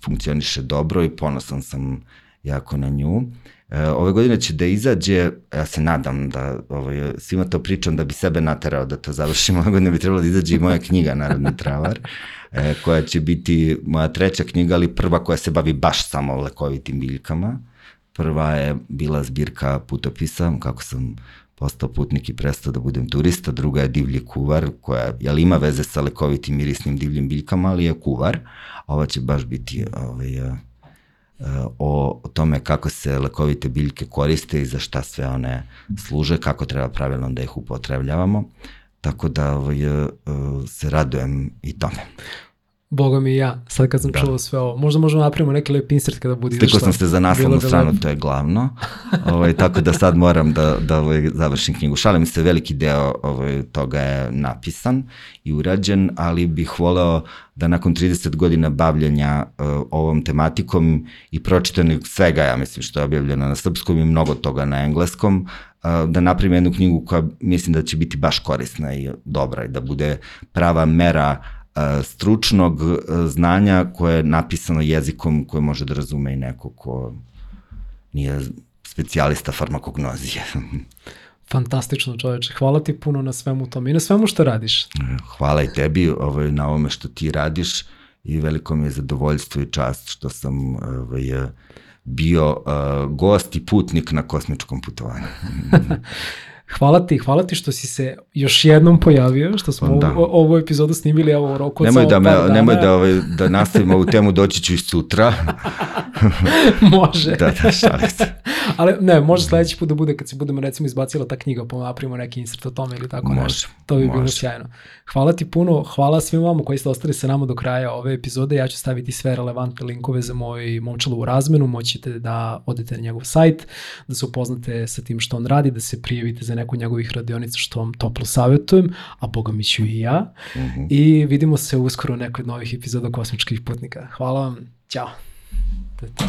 funkcioniše dobro i ponosan sam jako na nju. E, ove godine će da izađe, ja se nadam da ovaj, svima to pričam da bi sebe naterao da to završim, ove godine bi trebalo da izađe i moja knjiga Narodni travar, e, koja će biti moja treća knjiga, ali prva koja se bavi baš samo lekovitim biljkama. Prva je bila zbirka putopisa, kako sam postao putnik i prestao da budem turista, druga je divlji kuvar, koja jel, ima veze sa lekovitim mirisnim divljim biljkama, ali je kuvar. Ova će baš biti ovaj, uh, o, o tome kako se lekovite biljke koriste i za šta sve one služe, kako treba pravilno da ih upotrebljavamo. Tako da ovaj, uh, se radujem i tome. Boga mi ja, sad kad sam da. čuo sve ovo. Možda možemo napravimo neki lep insert kada bude Stikao sam se za naslovnu stranu, to je glavno. ovaj, tako da sad moram da, da ovaj, završim knjigu. Šalim se, veliki deo ovaj, toga je napisan i urađen, ali bih voleo da nakon 30 godina bavljenja uh, ovom tematikom i pročitanog svega, ja mislim, što je objavljeno na srpskom i mnogo toga na engleskom, uh, da napravim jednu knjigu koja mislim da će biti baš korisna i dobra i da bude prava mera stručnog znanja koje je napisano jezikom koje može da razume i neko ko nije specijalista farmakognozije. Fantastično čoveče, hvala ti puno na svemu tome i na svemu što radiš. Hvala i tebi ovaj, na ovome što ti radiš i veliko mi je zadovoljstvo i čast što sam ovaj, bio uh, gost i putnik na kosmičkom putovanju. Hvala ti, hvala ti što si se još jednom pojavio, što smo da. ovu, ovu epizodu snimili evo u roku nemoj da me, dana. Nemoj da, ovaj, da nastavimo ovu temu, doći ću i sutra. može. da, da, šalim se. Ali ne, može sledeći put da bude kad se budemo recimo izbacila ta knjiga, pa napravimo neki insert o tome ili tako može, nešto. To bi može. bilo sjajno. Hvala ti puno, hvala svim vama koji ste ostali sa nama do kraja ove epizode. Ja ću staviti sve relevantne linkove za moj momčalovu razmenu. Moćete da odete na njegov sajt, da se upoznate sa tim što on radi, da se prijavite za neku njegovih radionica što vam toplo savjetujem, a boga mi ću i ja. Mhm. -huh. I vidimo se uskoro u nekoj od novih epizoda Kosmičkih putnika. Hvala vam, ćao. To je to.